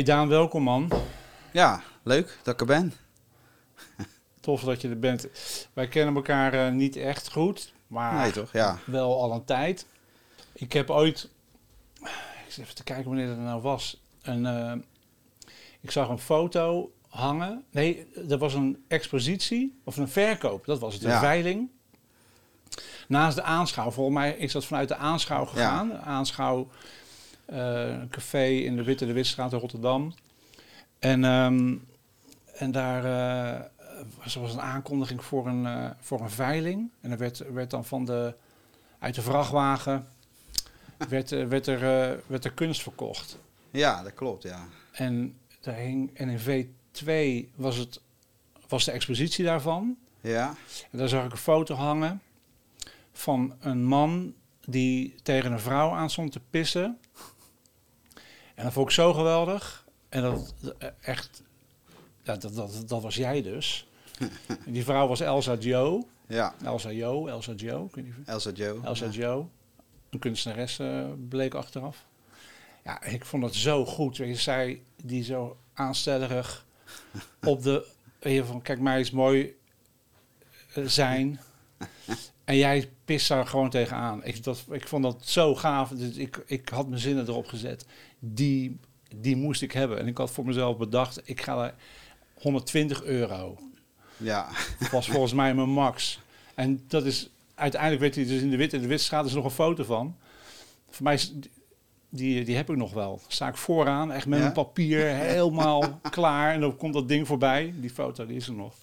Hey Daan, welkom man. Ja, leuk dat ik er ben. Tof dat je er bent. Wij kennen elkaar eh, niet echt goed, maar Nee toch? Ja. wel al een tijd. Ik heb ooit, ik even te kijken wanneer dat nou was, een, eh, ik zag een foto hangen. Nee, er was een expositie of een verkoop, dat was het, een Ja. veiling. Naast de aanschouw, volgens mij is dat vanuit de aanschouw gegaan. Aanschouw, een café in de Witte de Witstraat in Rotterdam. En, ehm, en daar eh, was, was een aankondiging voor een, eh, voor een veiling. En er werd, werd dan van de, uit de vrachtwagen werd, eh, werd, er, eh, werd er kunst verkocht. Ja, dat klopt, ja. En, daar hing, en in V2 was, het, was de expositie daarvan. Ja, En daar zag ik een foto hangen van een man die tegen een vrouw aan stond te pissen. En dat vond ik zo geweldig. En dat echt, ja, dat, dat, dat was jij dus. Die vrouw was Elsa Joe. ja. Elsa Jo, Elsa of- Elsa Joe. Elsa ja. Joe. Een kunstenares eh, bleek achteraf. Ja, ik vond het zo goed. Je, zij die zo aanstellerig op de... Van, kijk, mij is mooi eh, zijn. En jij pist daar gewoon tegenaan. Ik, dat, ik vond dat zo gaaf. Dus ik, ik had mijn zinnen erop gezet. Die, die moest ik hebben. En ik had voor mezelf bedacht, ik ga er 120 euro Ja, was volgens mij mijn max. En dat is uiteindelijk werd hij dus in de Wit in de Witstraat is er nog een foto van. Voor mij is die, die heb ik nog wel. Sta ik vooraan, echt met Ja? mijn papier helemaal klaar. En dan komt dat ding voorbij. Die foto die is er nog.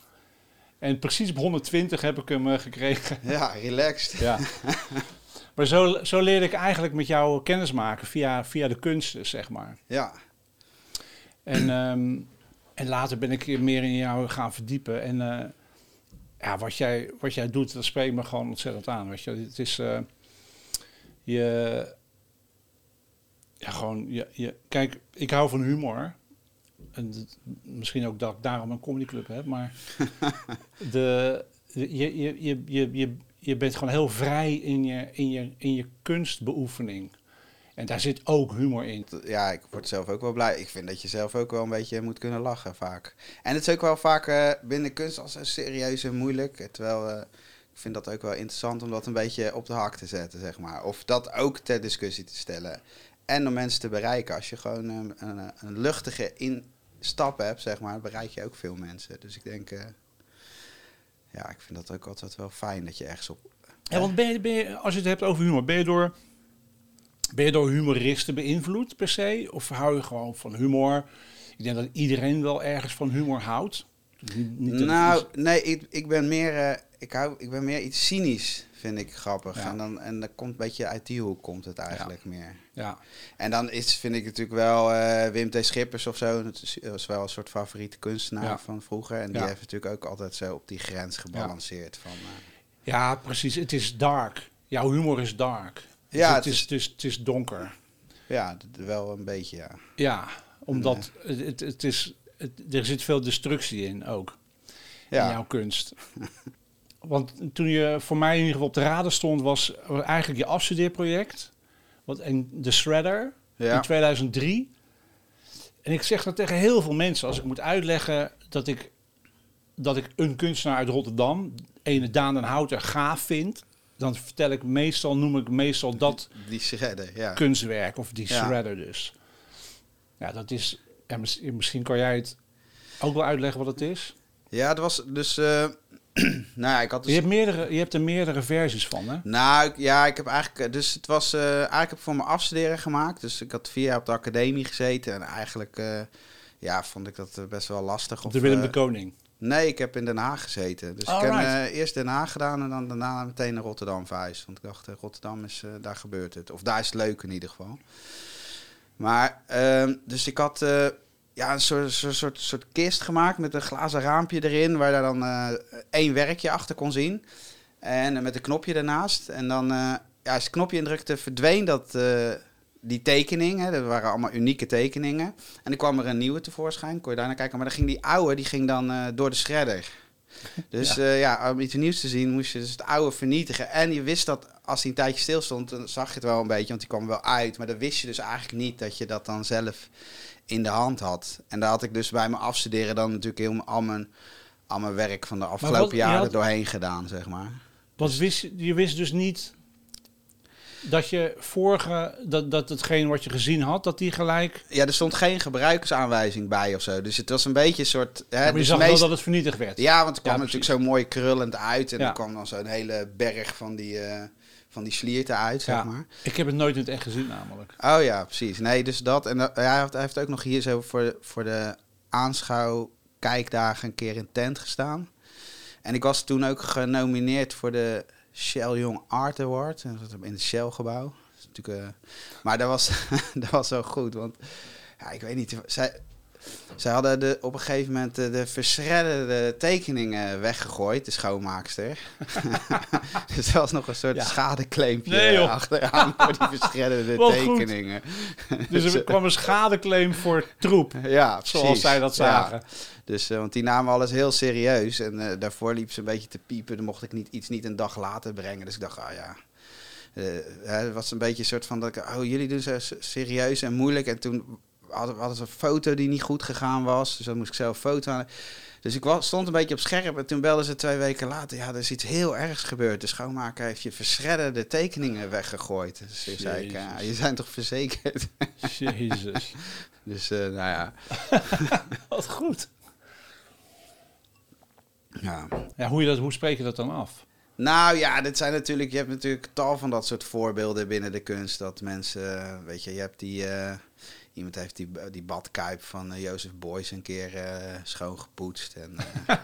En precies op 120 heb ik hem eh, gekregen. ja, relaxed. Ja. maar zo, zo leerde ik eigenlijk met jou kennis maken via, via de kunsten, zeg maar. Ja, En, ehm, en later ben ik meer in jou gaan verdiepen. En eh, ja, wat jij, wat jij doet, dat spreekt me gewoon ontzettend aan. Weet je, het is eh, je, ja, gewoon, je, je, kijk, ik hou van humor. En misschien ook dat ik daarom een comedyclub heb, maar de, de- je, je, je, je, je, je bent gewoon heel vrij in je, in je, in je kunstbeoefening. En daar zit ook humor in. ja, ik word zelf ook wel blij. Ik vind dat je zelf ook wel een beetje moet kunnen lachen vaak. En het is ook wel vaak eh, binnen kunst als een serieus en moeilijk. Terwijl eh, ik vind dat ook wel interessant om dat een beetje op de hak te zetten, zeg maar. Of dat ook ter discussie te stellen. En om mensen te bereiken. Als je gewoon een, een, een luchtige instap hebt, zeg maar, bereik je ook veel mensen. Dus ik denk, eh, ja, ik vind dat ook altijd wel fijn dat je ergens op... Ja, want ben je, ben je, als je het hebt over humor, ben je, door, ben je door humoristen beïnvloed per se? Of hou je gewoon van humor? Ik denk dat iedereen wel ergens van humor houdt. Niet- niet nou, iets- nee, ik, ik ben meer, eh, ik hou, ik ben meer iets cynisch, vind ik grappig. Ja. En, dan, en dat komt een beetje uit die hoek komt het eigenlijk meer. ja. En dan is, vind ik natuurlijk wel eh, Wim T. Schippers of zo. Dat is, is wel een soort favoriete kunstenaar Ja. van vroeger. En die heeft natuurlijk ook altijd zo op die grens gebalanceerd. Van, eh, ja, precies. Het is dark. Jouw humor is dark. Ja, het, is, het, is, het is donker. ja, wel een beetje, ja. Ja, omdat het, het, het is, het, er zit veel destructie in ook. in Ja, jouw kunst. Want toen je voor mij in ieder geval op de radar stond, was eigenlijk je afstudeerproject. Wat, en de Shredder in ja. 2003. En ik zeg dat tegen heel veel mensen als ik moet uitleggen dat ik, dat ik een kunstenaar uit Rotterdam, ene Daan den Houter, gaaf vind. Dan vertel ik meestal, noem ik meestal dat die shredder, ja. kunstwerk of die Ja. shredder dus. Ja, dat is. Mis- misschien kan jij het ook wel uitleggen wat het is. Ja, dat was dus... eh, nou ja, ik had dus... Je hebt, meerdere, je hebt er meerdere versies van, hè? Nou, ja, ik heb eigenlijk... eh, Dus het was... eh, eigenlijk heb ik voor mijn afstuderen gemaakt. Dus ik had vier jaar op de academie gezeten. En eigenlijk... ja, vond ik dat best wel lastig. Op Of, de Willem de Koning. Nee, ik heb in Den Haag gezeten. Dus ik heb eerst Den Haag gedaan en dan daarna meteen naar Rotterdam verhuisd. Want ik dacht, Rotterdam is, daar gebeurt het. Of daar is het leuk in ieder geval. Maar, ehm, dus ik had eh, ja, een soort, soort, soort, soort kist gemaakt met een glazen raampje erin. Waar daar dan eh, één werkje achter kon zien. En eh, met een knopje ernaast. En dan, ja, als je het knopje indrukte, verdween dat, die tekening. Hè. Dat waren allemaal unieke tekeningen. En dan kwam er een nieuwe tevoorschijn, kon je daar naar kijken. Maar dan ging die oude, die ging dan door de shredder. Dus ja. ja, om iets nieuws te zien moest je dus het oude vernietigen. En je wist dat als hij een tijdje stil stond, dan zag je het wel een beetje, want die kwam wel uit. Maar dan wist je dus eigenlijk niet dat je dat dan zelf in de hand had. En daar had ik dus bij mijn afstuderen dan natuurlijk heel al mijn, al mijn werk van de afgelopen jaren doorheen gedaan, zeg maar. Wat wist, je wist dus niet dat je vorige, dat, dat hetgeen wat je gezien had, dat die gelijk... Ja, er stond geen gebruikersaanwijzing bij of zo. Dus het was een beetje een soort... Hè, maar je dus zag wel dat het vernietigd werd. Ja, want het kwam natuurlijk zo mooi krullend uit. En ja. er kwam dan zo'n hele berg van die... Uh, van die slierten uit, zeg maar. Ik heb het nooit in het echt gezien, namelijk. Oh ja, precies. Nee, dus dat. En hij, heeft, hij heeft ook nog hier zo voor, voor de aanschouw kijkdagen een keer in tent gestaan. En ik was toen ook genomineerd voor de Shell Young Art Award. In het Shell-gebouw. Uh, maar dat was, dat was zo goed, want ja, ik weet niet. Zij, zij hadden de, op een gegeven moment de, de verschredderde tekeningen weggegooid, de schoonmaakster. dus er was nog een soort ja. schadeclaimpje nee, achteraan voor die verschredderde tekeningen. dus er kwam een schadeclaim voor troep, ja, precies. zoals zij dat zagen. Ja. Dus, uh, want die namen alles heel serieus. En uh, daarvoor liep ze een beetje te piepen. Dan mocht ik niet, iets niet een dag later brengen. Dus ik dacht, ah ja. Uh, het was een beetje een soort van dat ik, oh, jullie doen zo serieus en moeilijk. En toen hadden, hadden ze een foto die niet goed gegaan was. Dus dan moest ik zelf foto aan. Dus ik was, stond een beetje op scherp. En toen belden ze twee weken later. Ja, er is iets heel ergs gebeurd. De schoonmaker heeft je verschredderde tekeningen weggegooid. Dus ik zei, ja, je zijn toch verzekerd? Jezus. dus, nou ja. Wat goed. Ja. ja hoe, je dat, hoe spreek je dat dan af? Nou ja, dit zijn natuurlijk, je hebt natuurlijk tal van dat soort voorbeelden binnen de kunst. Dat mensen, weet je, je hebt die, uh, Iemand heeft die, die badkuip van uh, Jozef Beuys een keer uh, schoongepoetst. En uh,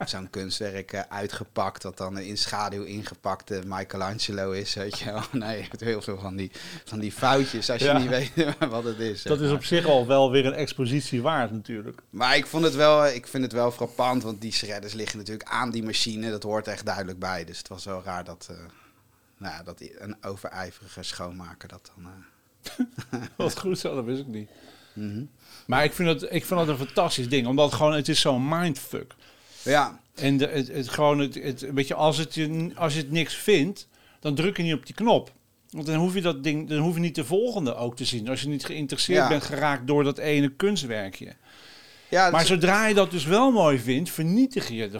zo'n kunstwerk uitgepakt, dat dan in schaduw ingepakte Michelangelo is. Weet je wel. Nee, je hebt heel veel van die, van die foutjes als je niet weet wat het is. Dat is op zich al wel weer een expositie waard natuurlijk. Maar ik, vond het wel, ik vind het wel frappant, want die shredders liggen natuurlijk aan die machine. Dat hoort echt duidelijk bij. Dus het was wel raar dat, nou, dat een overijverige schoonmaker dat dan Wat goed zo, dat wist ik niet. Mhm. Maar ik vind, het, ik vind dat een fantastisch ding, omdat het gewoon, het is zo'n mindfuck. Ja. En de, het, het, gewoon, het, het, weet je, als, het, je, als je het niks vindt, dan druk je niet op die knop. Want dan hoef je dat ding, dan hoef je niet de volgende ook te zien. Als je niet geïnteresseerd bent geraakt door dat ene kunstwerkje. Ja, maar zodra je dat dus wel mooi vindt, vernietig je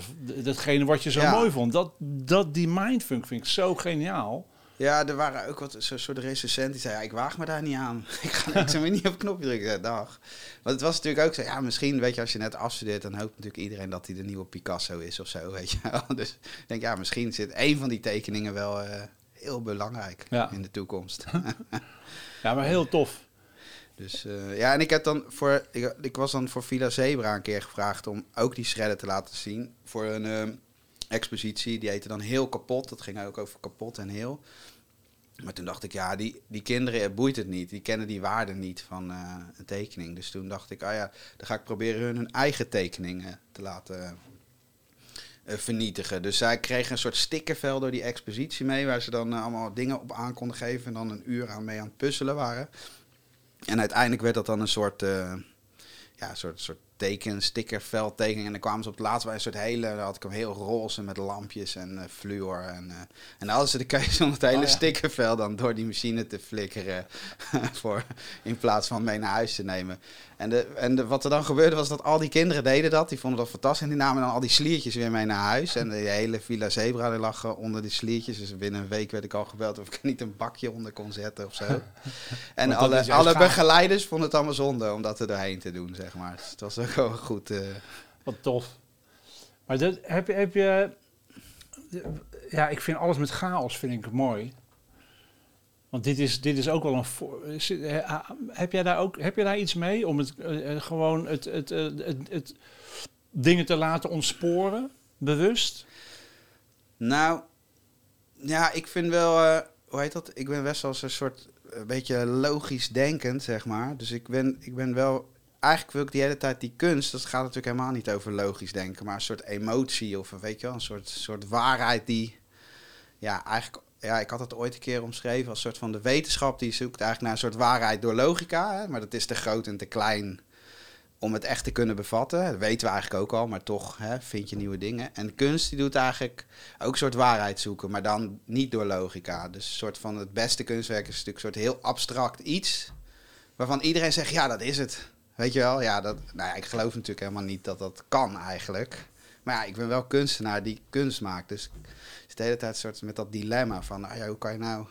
datgene wat je zo mooi vond. Dat, dat, die mindfuck vind ik zo geniaal. Ja, er waren ook wat zo'n soort recensenten die zeiden, ja, ik waag me daar niet aan. ik ga ik me niet op knopje drukken. dag. Want het was natuurlijk ook zo, ja, misschien, weet je, als je net afstudeert, dan hoopt natuurlijk iedereen dat hij de nieuwe Picasso is of zo, weet je wel. Dus ik denk, ja, misschien zit één van die tekeningen wel uh, heel belangrijk in de toekomst. ja, maar heel tof. Dus uh, ja, en ik heb dan voor, ik, ik, was dan voor Villa Zebra een keer gevraagd om ook die shredder te laten zien voor een... Uh, expositie. Die heette dan Heel Kapot. Dat ging ook over kapot en heel. Maar toen dacht ik, ja, die, die kinderen boeit het niet. Die kennen die waarde niet van uh, een tekening. Dus toen dacht ik, ah ja, dan ga ik proberen hun hun eigen tekeningen te laten uh, vernietigen. Dus zij kregen een soort stickervel door die expositie mee, waar ze dan uh, allemaal dingen op aan konden geven en dan een uur aan mee aan het puzzelen waren. En uiteindelijk werd dat dan een soort, ja, soort, soort teken, sticker, veldtekening. En dan kwamen ze op het laatst bij een soort hele, dan had ik hem heel roze met lampjes en uh, fluor. En, uh, en dan hadden ze de keuze om het hele oh, ja. stickervel dan door die machine te flikkeren. voor, in plaats van mee naar huis te nemen. En, de, en de, wat er dan gebeurde was dat al die kinderen deden dat. Die vonden dat fantastisch. En die namen dan al die sliertjes weer mee naar huis. En de hele Villa Zebra die lag onder die sliertjes. Dus binnen een week werd ik al gebeld of ik er niet een bakje onder kon zetten of zo. en alle, alle begeleiders vonden het allemaal zonde om dat er doorheen te doen, zeg maar. Dus het was wel goed. Uh... Wat tof. Maar dat, heb, je, heb je... Ja, ik vind alles met chaos vind ik mooi. Want dit is, dit is ook wel een. Voor, heb, jij daar ook, heb jij daar iets mee om het uh, gewoon het, het, het, het, het, dingen te laten ontsporen, bewust? Nou, ja, ik vind wel. Uh, hoe heet dat? Ik ben best wel een soort. een beetje logisch denkend, zeg maar. Dus ik ben, ik ben wel. Eigenlijk wil ik die hele tijd die kunst. Dat gaat natuurlijk helemaal niet over logisch denken, maar een soort emotie of weet je wel, een soort, soort waarheid die. Ja, eigenlijk ja, ik had het ooit een keer omschreven als soort van de wetenschap die zoekt eigenlijk naar een soort waarheid door logica. Hè? Maar dat is te groot en te klein om het echt te kunnen bevatten. Dat weten we eigenlijk ook al, maar toch hè, vind je nieuwe dingen. En kunst die doet eigenlijk ook een soort waarheid zoeken, maar dan niet door logica. Dus een soort van het beste kunstwerk is natuurlijk een soort heel abstract iets waarvan iedereen zegt, ja, dat is het. Weet je wel? Ja, dat, nou ja, ik geloof natuurlijk helemaal niet dat dat kan eigenlijk. Maar ja, ik ben wel kunstenaar die kunst maakt. Dus ik zit de hele tijd soort met dat dilemma van, nou ja, hoe kan je nou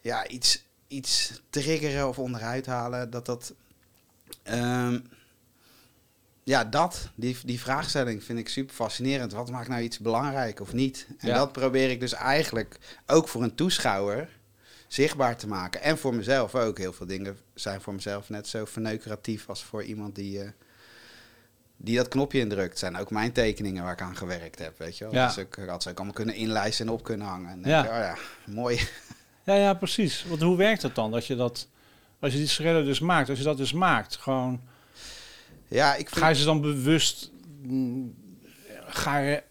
ja, iets, iets triggeren of onderuit halen dat dat... ehm, ja, dat, die, die vraagstelling vind ik super fascinerend. Wat maakt nou iets belangrijk of niet? En Ja. dat probeer ik dus eigenlijk ook voor een toeschouwer zichtbaar te maken. En voor mezelf ook. Heel veel dingen zijn voor mezelf net zo verneukeratief als voor iemand die, eh, die dat knopje indrukt. Zijn ook mijn tekeningen waar ik aan gewerkt heb, weet je wel. Ja. Dus ik had ze ook allemaal kunnen inlijsten en op kunnen hangen. En dan Ja. ik, oh ja, mooi. Ja, ja, precies. Want hoe werkt het dan? Dat je dat, als je die schredder dus maakt, als je dat dus maakt, gewoon, Ja, ik vind... ga je ze dan bewust, mm, ga je,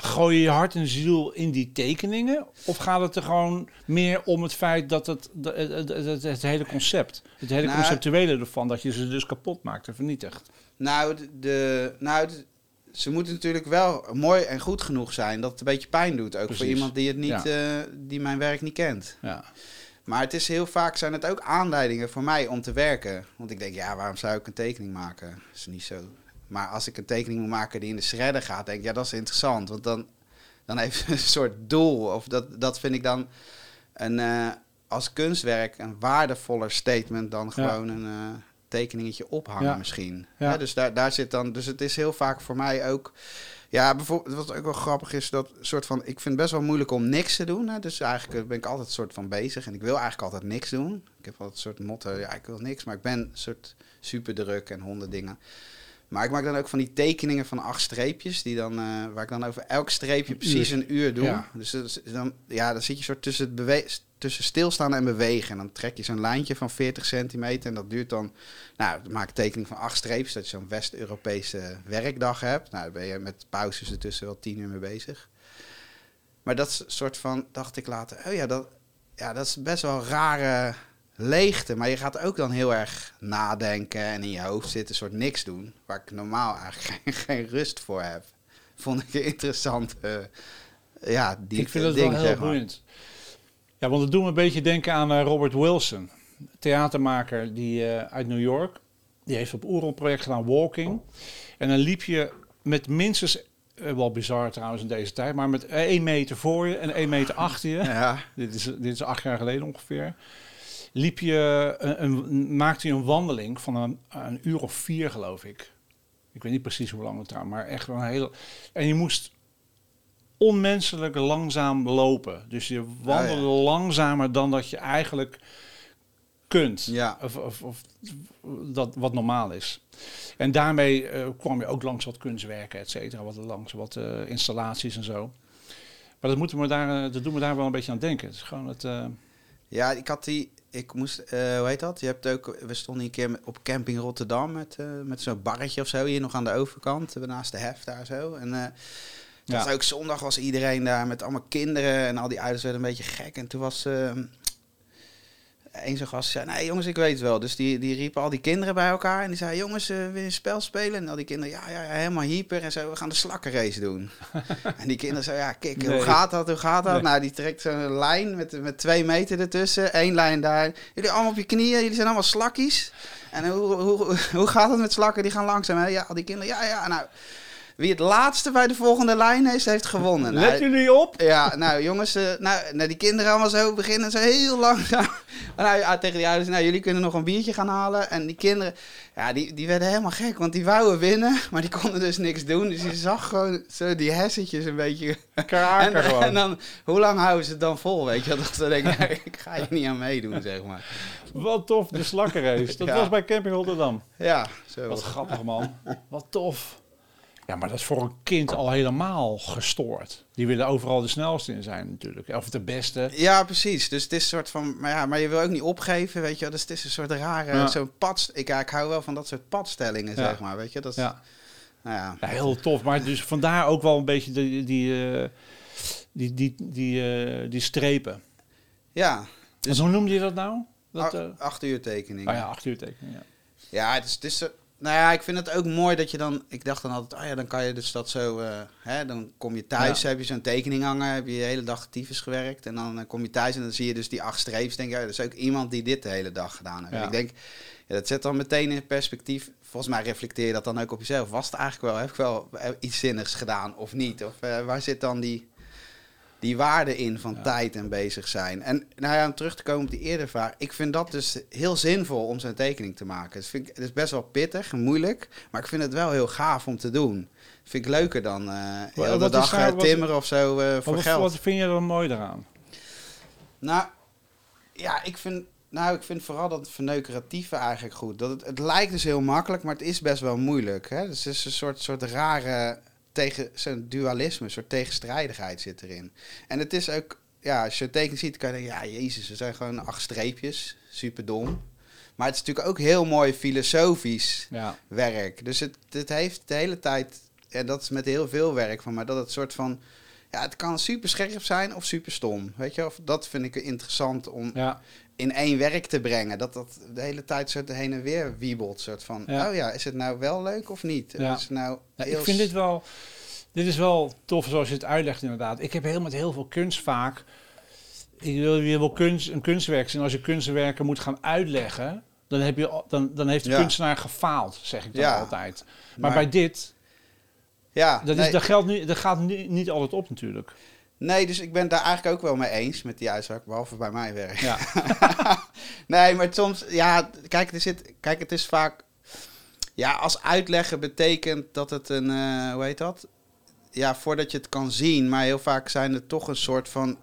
gooi je je hart en ziel in die tekeningen? Of gaat het er gewoon meer om het feit dat het, het, het, het, het hele concept, het hele Nou, conceptuele ervan, dat je ze dus kapot maakt en vernietigt? Nou, de, nou ze moeten natuurlijk wel mooi en goed genoeg zijn dat het een beetje pijn doet. Ook voor iemand die, het niet, Ja. eh, die mijn werk niet kent. Ja, Maar het is heel vaak zijn het ook aanleidingen voor mij om te werken. Want ik denk, ja, waarom zou ik een tekening maken? Dat is niet zo. Maar als ik een tekening moet maken die in de shredder gaat, denk ik, ja, dat is interessant. Want dan, dan heeft het een soort doel. Of dat, dat vind ik dan een, eh, als kunstwerk een waardevoller statement dan Ja. gewoon een eh, tekeningetje ophangen Ja. misschien. Ja. Ja, dus daar, daar zit dan, dus het is heel vaak voor mij ook. Ja, bijvoorbeeld, wat ook wel grappig is, dat soort van, ik vind het best wel moeilijk om niks te doen. Hè? Dus eigenlijk ben ik altijd soort van bezig en ik wil eigenlijk altijd niks doen. Ik heb altijd een soort motto, ja, ik wil niks, maar ik ben een soort super druk en honderd dingen. Maar ik maak dan ook van die tekeningen van acht streepjes, die dan, eh, waar ik dan over elk streepje precies een uur doe. Ja. Dus dan, ja, dan zit je soort tussen, het bewe- tussen stilstaan en bewegen. En dan trek je zo'n lijntje van 40 centimeter en dat duurt dan, nou, dan maak ik tekening van acht streepjes, dat je zo'n West-Europese werkdag hebt. Nou, daar ben je met pauzes ertussen wel tien uur mee bezig. Maar dat soort van, dacht ik later, oh ja, dat, ja, dat is best wel rare leegte. Maar je gaat ook dan heel erg nadenken en in je hoofd zitten, een soort niks doen. Waar ik normaal eigenlijk geen, geen rust voor heb. Vond ik een interessant, eh, ja, die ik vind het ding, wel heel boeiend. Ja, want het doet me een beetje denken aan eh, Robert Wilson, theatermaker die, eh, uit New York. Die heeft op Oerol project gedaan Walking. En dan liep je met minstens, eh, wel bizar trouwens in deze tijd, maar met één meter voor je en één meter achter je. Ja, Dit is, dit is acht jaar geleden ongeveer. Liep je een, een, maakte je een wandeling van een, een uur of vier, geloof ik. Ik weet niet precies hoe lang het daar, maar echt wel een hele. En je moest onmenselijk langzaam lopen. Dus je wandelde langzamer dan dat je eigenlijk kunt. Ja. Of, of, of dat wat normaal is. En daarmee eh, kwam je ook langs wat kunstwerken, et cetera. Wat langs wat eh, installaties en zo. Maar dat, moeten we daar, eh, dat doet me daar wel een beetje aan denken. Het is gewoon het. ja, ik had die, ik moest, eh, hoe heet dat? Je hebt ook, we stonden een keer op camping Rotterdam met, eh, met zo'n barretje of zo, hier nog aan de overkant, eh, naast de hef daar zo. En dat Ja. was ook zondag was iedereen daar met allemaal kinderen en al die ouders werden een beetje gek. En toen was eh een zo'n gast zei, nee jongens, ik weet het wel. Dus die, die riepen al die kinderen bij elkaar en die zei, jongens, eh, wil je een spel spelen? En al die kinderen, ja, ja, ja, helemaal hyper en zo, we gaan de slakkenrace doen. en die kinderen zo, ja, kijk, Nee. hoe gaat dat, hoe gaat dat? Nee. Nou, die trekt zo'n lijn met, met twee meter ertussen, één lijn daar. Jullie allemaal op je knieën, jullie zijn allemaal slakkies. En hoe, hoe, hoe gaat het met slakken? Die gaan langzaam, hè? Ja, al die kinderen, ja, ja, nou... Wie het laatste bij de volgende lijn is, heeft gewonnen. Nou, Let jullie op? ja, nou jongens, eh, nou, nou, die kinderen allemaal zo beginnen, zo heel langzaam. Nou, ja, tegen die ouders, nou jullie kunnen nog een biertje gaan halen. En die kinderen, ja, die, die werden helemaal gek, want die wouden winnen, maar die konden dus niks doen. Dus je zag gewoon zo die hersentjes een beetje. Elkaar En, gewoon. en dan, hoe lang houden ze het dan vol, weet je? Dat ze denken, ik ga hier niet aan meedoen, zeg maar. Wat tof, de slakkenrace. Dat Ja. was bij Camping Rotterdam. Ja, zo. Wat grappig, man. Wat tof. Ja, maar dat is voor een kind al helemaal gestoord. Die willen overal de snelste in zijn natuurlijk. Of de beste. Ja, precies. Dus het is een soort van, maar ja, maar je wil ook niet opgeven, weet je wel. Dus het is een soort rare, Ja. zo'n pad. Ik, ja, ik hou wel van dat soort padstellingen, Ja. zeg maar, weet je. Dat is, Ja. nou ja. ja, heel tof. Maar dus vandaar ook wel een beetje die, die, eh, die, die, die, eh, die strepen. Ja, Dus hoe noemde je dat nou? Dat, ach- eh, acht uur tekening. oh ja, acht uur tekening. Ja. Ja, het is, het is, eh, nou ja, ik vind het ook mooi dat je dan... Ik dacht dan altijd, oh ja, dan kan je dus dat zo... eh, hè, dan kom je thuis, Ja. heb je zo'n tekening hangen, heb je de hele dag tyfus gewerkt. En dan eh, kom je thuis en dan zie je dus die acht streepjes. denk je, oh, dat is ook iemand die dit de hele dag gedaan heeft. Ja. Ik denk, ja, dat zet dan meteen in perspectief. Volgens mij reflecteer je dat dan ook op jezelf. Was het eigenlijk wel, heb ik wel eh, iets zinnigs gedaan of niet? Of waar zit dan die, die waarde in van Ja. tijd en bezig zijn? En nou ja, om terug te komen op die eerdere vraag. Ik vind dat dus heel zinvol om zo'n tekening te maken. Dus vind ik, het is best wel pittig en moeilijk. Maar ik vind het wel heel gaaf om te doen. Vind ik leuker dan Wat- heel de wat dag nou- timmeren of zo eh, voor Wat, geld. wat vind je er mooi daaraan? Nou, ja, ik vind, nou, ik vind vooral dat verneukeratieve eigenlijk goed. Dat het, het lijkt dus heel makkelijk, maar het is best wel moeilijk. Hè? Dus het is een soort, soort rare tegen, zo'n dualisme, een soort tegenstrijdigheid zit erin. En het is ook, ja, als je het teken ziet, kan je denken, ja, jezus, er zijn gewoon acht streepjes, super dom. Maar het is natuurlijk ook heel mooi filosofisch Ja, werk. Dus het, het heeft de hele tijd, en dat is met heel veel werk van mij, dat het soort van, ja, het kan super scherp zijn of super stom. Weet je, of dat vind ik interessant om ja, in één werk te brengen. Dat dat de hele tijd soort heen en weer wiebelt. Soort van, Ja. oh ja, is het nou wel leuk of niet? Ja. Is het nou ik vind dit wel... Dit is wel tof zoals je het uitlegt inderdaad. Ik heb heel met heel veel kunst vaak... Ik wil, je wil kunst, een kunstwerk zien. Als je kunstwerken moet gaan uitleggen... Dan, heb je, dan, dan heeft de Ja. kunstenaar gefaald, zeg ik dan Ja. altijd. Maar, Maar- bij dit, Ja, dat, nee, is, dat, geldt niet, dat gaat niet, niet altijd op natuurlijk. Nee, dus ik ben daar eigenlijk ook wel mee eens met die uitspraak, behalve bij mijn werk. Ja, nee, maar soms, ja, kijk, er zit, kijk, het is vaak, ja, als uitleggen betekent dat het een, eh, hoe heet dat? Ja, voordat je het kan zien, maar heel vaak zijn er toch een soort van,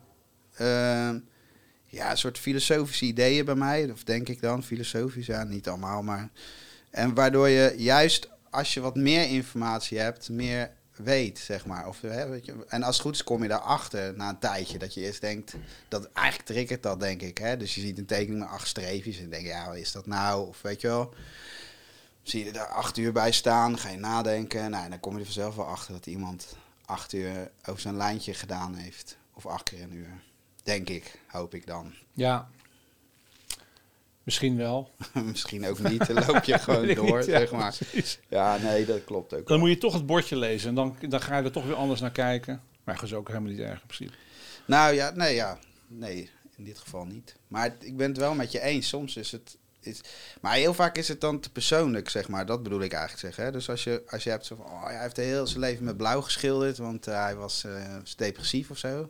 eh, ja, een soort filosofische ideeën bij mij, of denk ik dan, filosofisch, ja, niet allemaal, maar, en waardoor je juist als je wat meer informatie hebt, meer weet, zeg maar. Of, hè, weet je, en als het goed is, kom je daarachter na een tijdje. Dat je eerst denkt, dat eigenlijk triggert dat, denk ik. Hè? Dus je ziet een tekening met acht streepjes en denk ja, wat is dat nou? Of weet je wel, zie je er acht uur bij staan, ga je nadenken. Nou, en dan kom je er vanzelf wel achter dat iemand acht uur over zijn lijntje gedaan heeft. Of acht keer een uur. Denk ik, hoop ik dan. ja. Misschien wel. Misschien ook niet, dan loop je gewoon door, niet, ja, zeg maar. precies. Ja, nee, dat klopt ook. Dan moet je toch het bordje lezen. En dan, dan ga je er toch weer anders naar kijken. Maar dat is ook helemaal niet erg in principe. Nou ja, nee, ja. Nee, in dit geval niet. Maar het- ik ben het wel met je eens. Soms is het... Is, maar heel vaak is het dan te persoonlijk, zeg maar. Dat bedoel ik eigenlijk zeggen. Hè? Dus als je, als je hebt zo van... Oh, hij heeft heel zijn leven met blauw geschilderd... want eh, hij was eh, depressief of zo.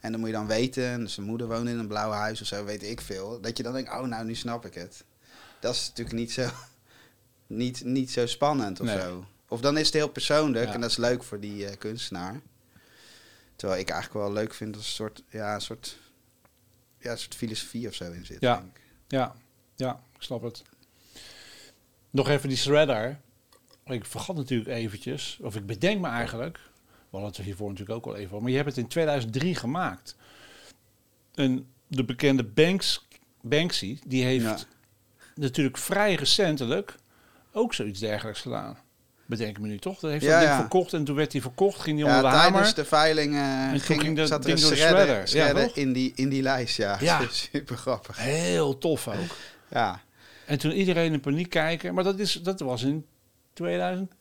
En dan moet je dan weten... en zijn moeder woonde in een blauw huis of zo, weet ik veel. Dat je dan denkt, oh, nou, nu snap ik het. Dat is natuurlijk niet zo... Niet, niet zo spannend of Nee. zo. Of dan is het heel persoonlijk... Ja. en dat is leuk voor die eh, kunstenaar. Terwijl ik eigenlijk wel leuk vind als een soort, ja, een soort, ja, een soort filosofie of zo in zit. Ja. denk ik. Ja, ja, ik snap het. Nog even die shredder. Ik vergat natuurlijk eventjes, of ik bedenk me eigenlijk, hadden het er hiervoor natuurlijk ook al even over, maar je hebt het in 2003 gemaakt. En de bekende Banks, Banksy, die heeft Ja. natuurlijk vrij recentelijk ook zoiets dergelijks gedaan. Bedenk me nu toch? Dat heeft Ja, dat ding ja. verkocht en toen werd hij verkocht, ging hij Ja, onder de tijdens hamer. de veiling toen ging, ging dat zat er een door de shredder, toch? in, die, in die lijst, ja. Ja. Super grappig. Heel tof ook. Ja. En toen iedereen in paniek kijken, maar dat, is, dat was in 2000.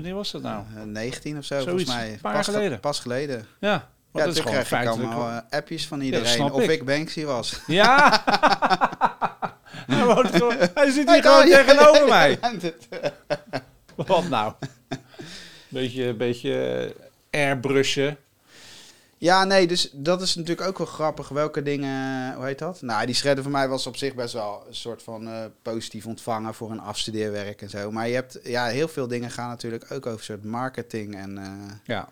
Wanneer was dat nou? Eh, 19 of zo, Zoiets, volgens mij. een paar pas ge- geleden. Pas geleden. Ja, Ja, dat is gewoon kreeg ik allemaal eh, appjes van iedereen of ik. ik Banksy was. Ja! hij, zit hier gewoon tegenover mij. Wat nou? Beetje, beetje airbrushen. Ja, nee, dus dat is natuurlijk ook wel grappig. Welke dingen, hoe heet dat? Nou, die shredder van mij was op zich best wel een soort van eh, positief ontvangen voor een afstudeerwerk en zo. Maar je hebt, ja, heel veel dingen gaan natuurlijk ook over een soort marketing en eh, Ja,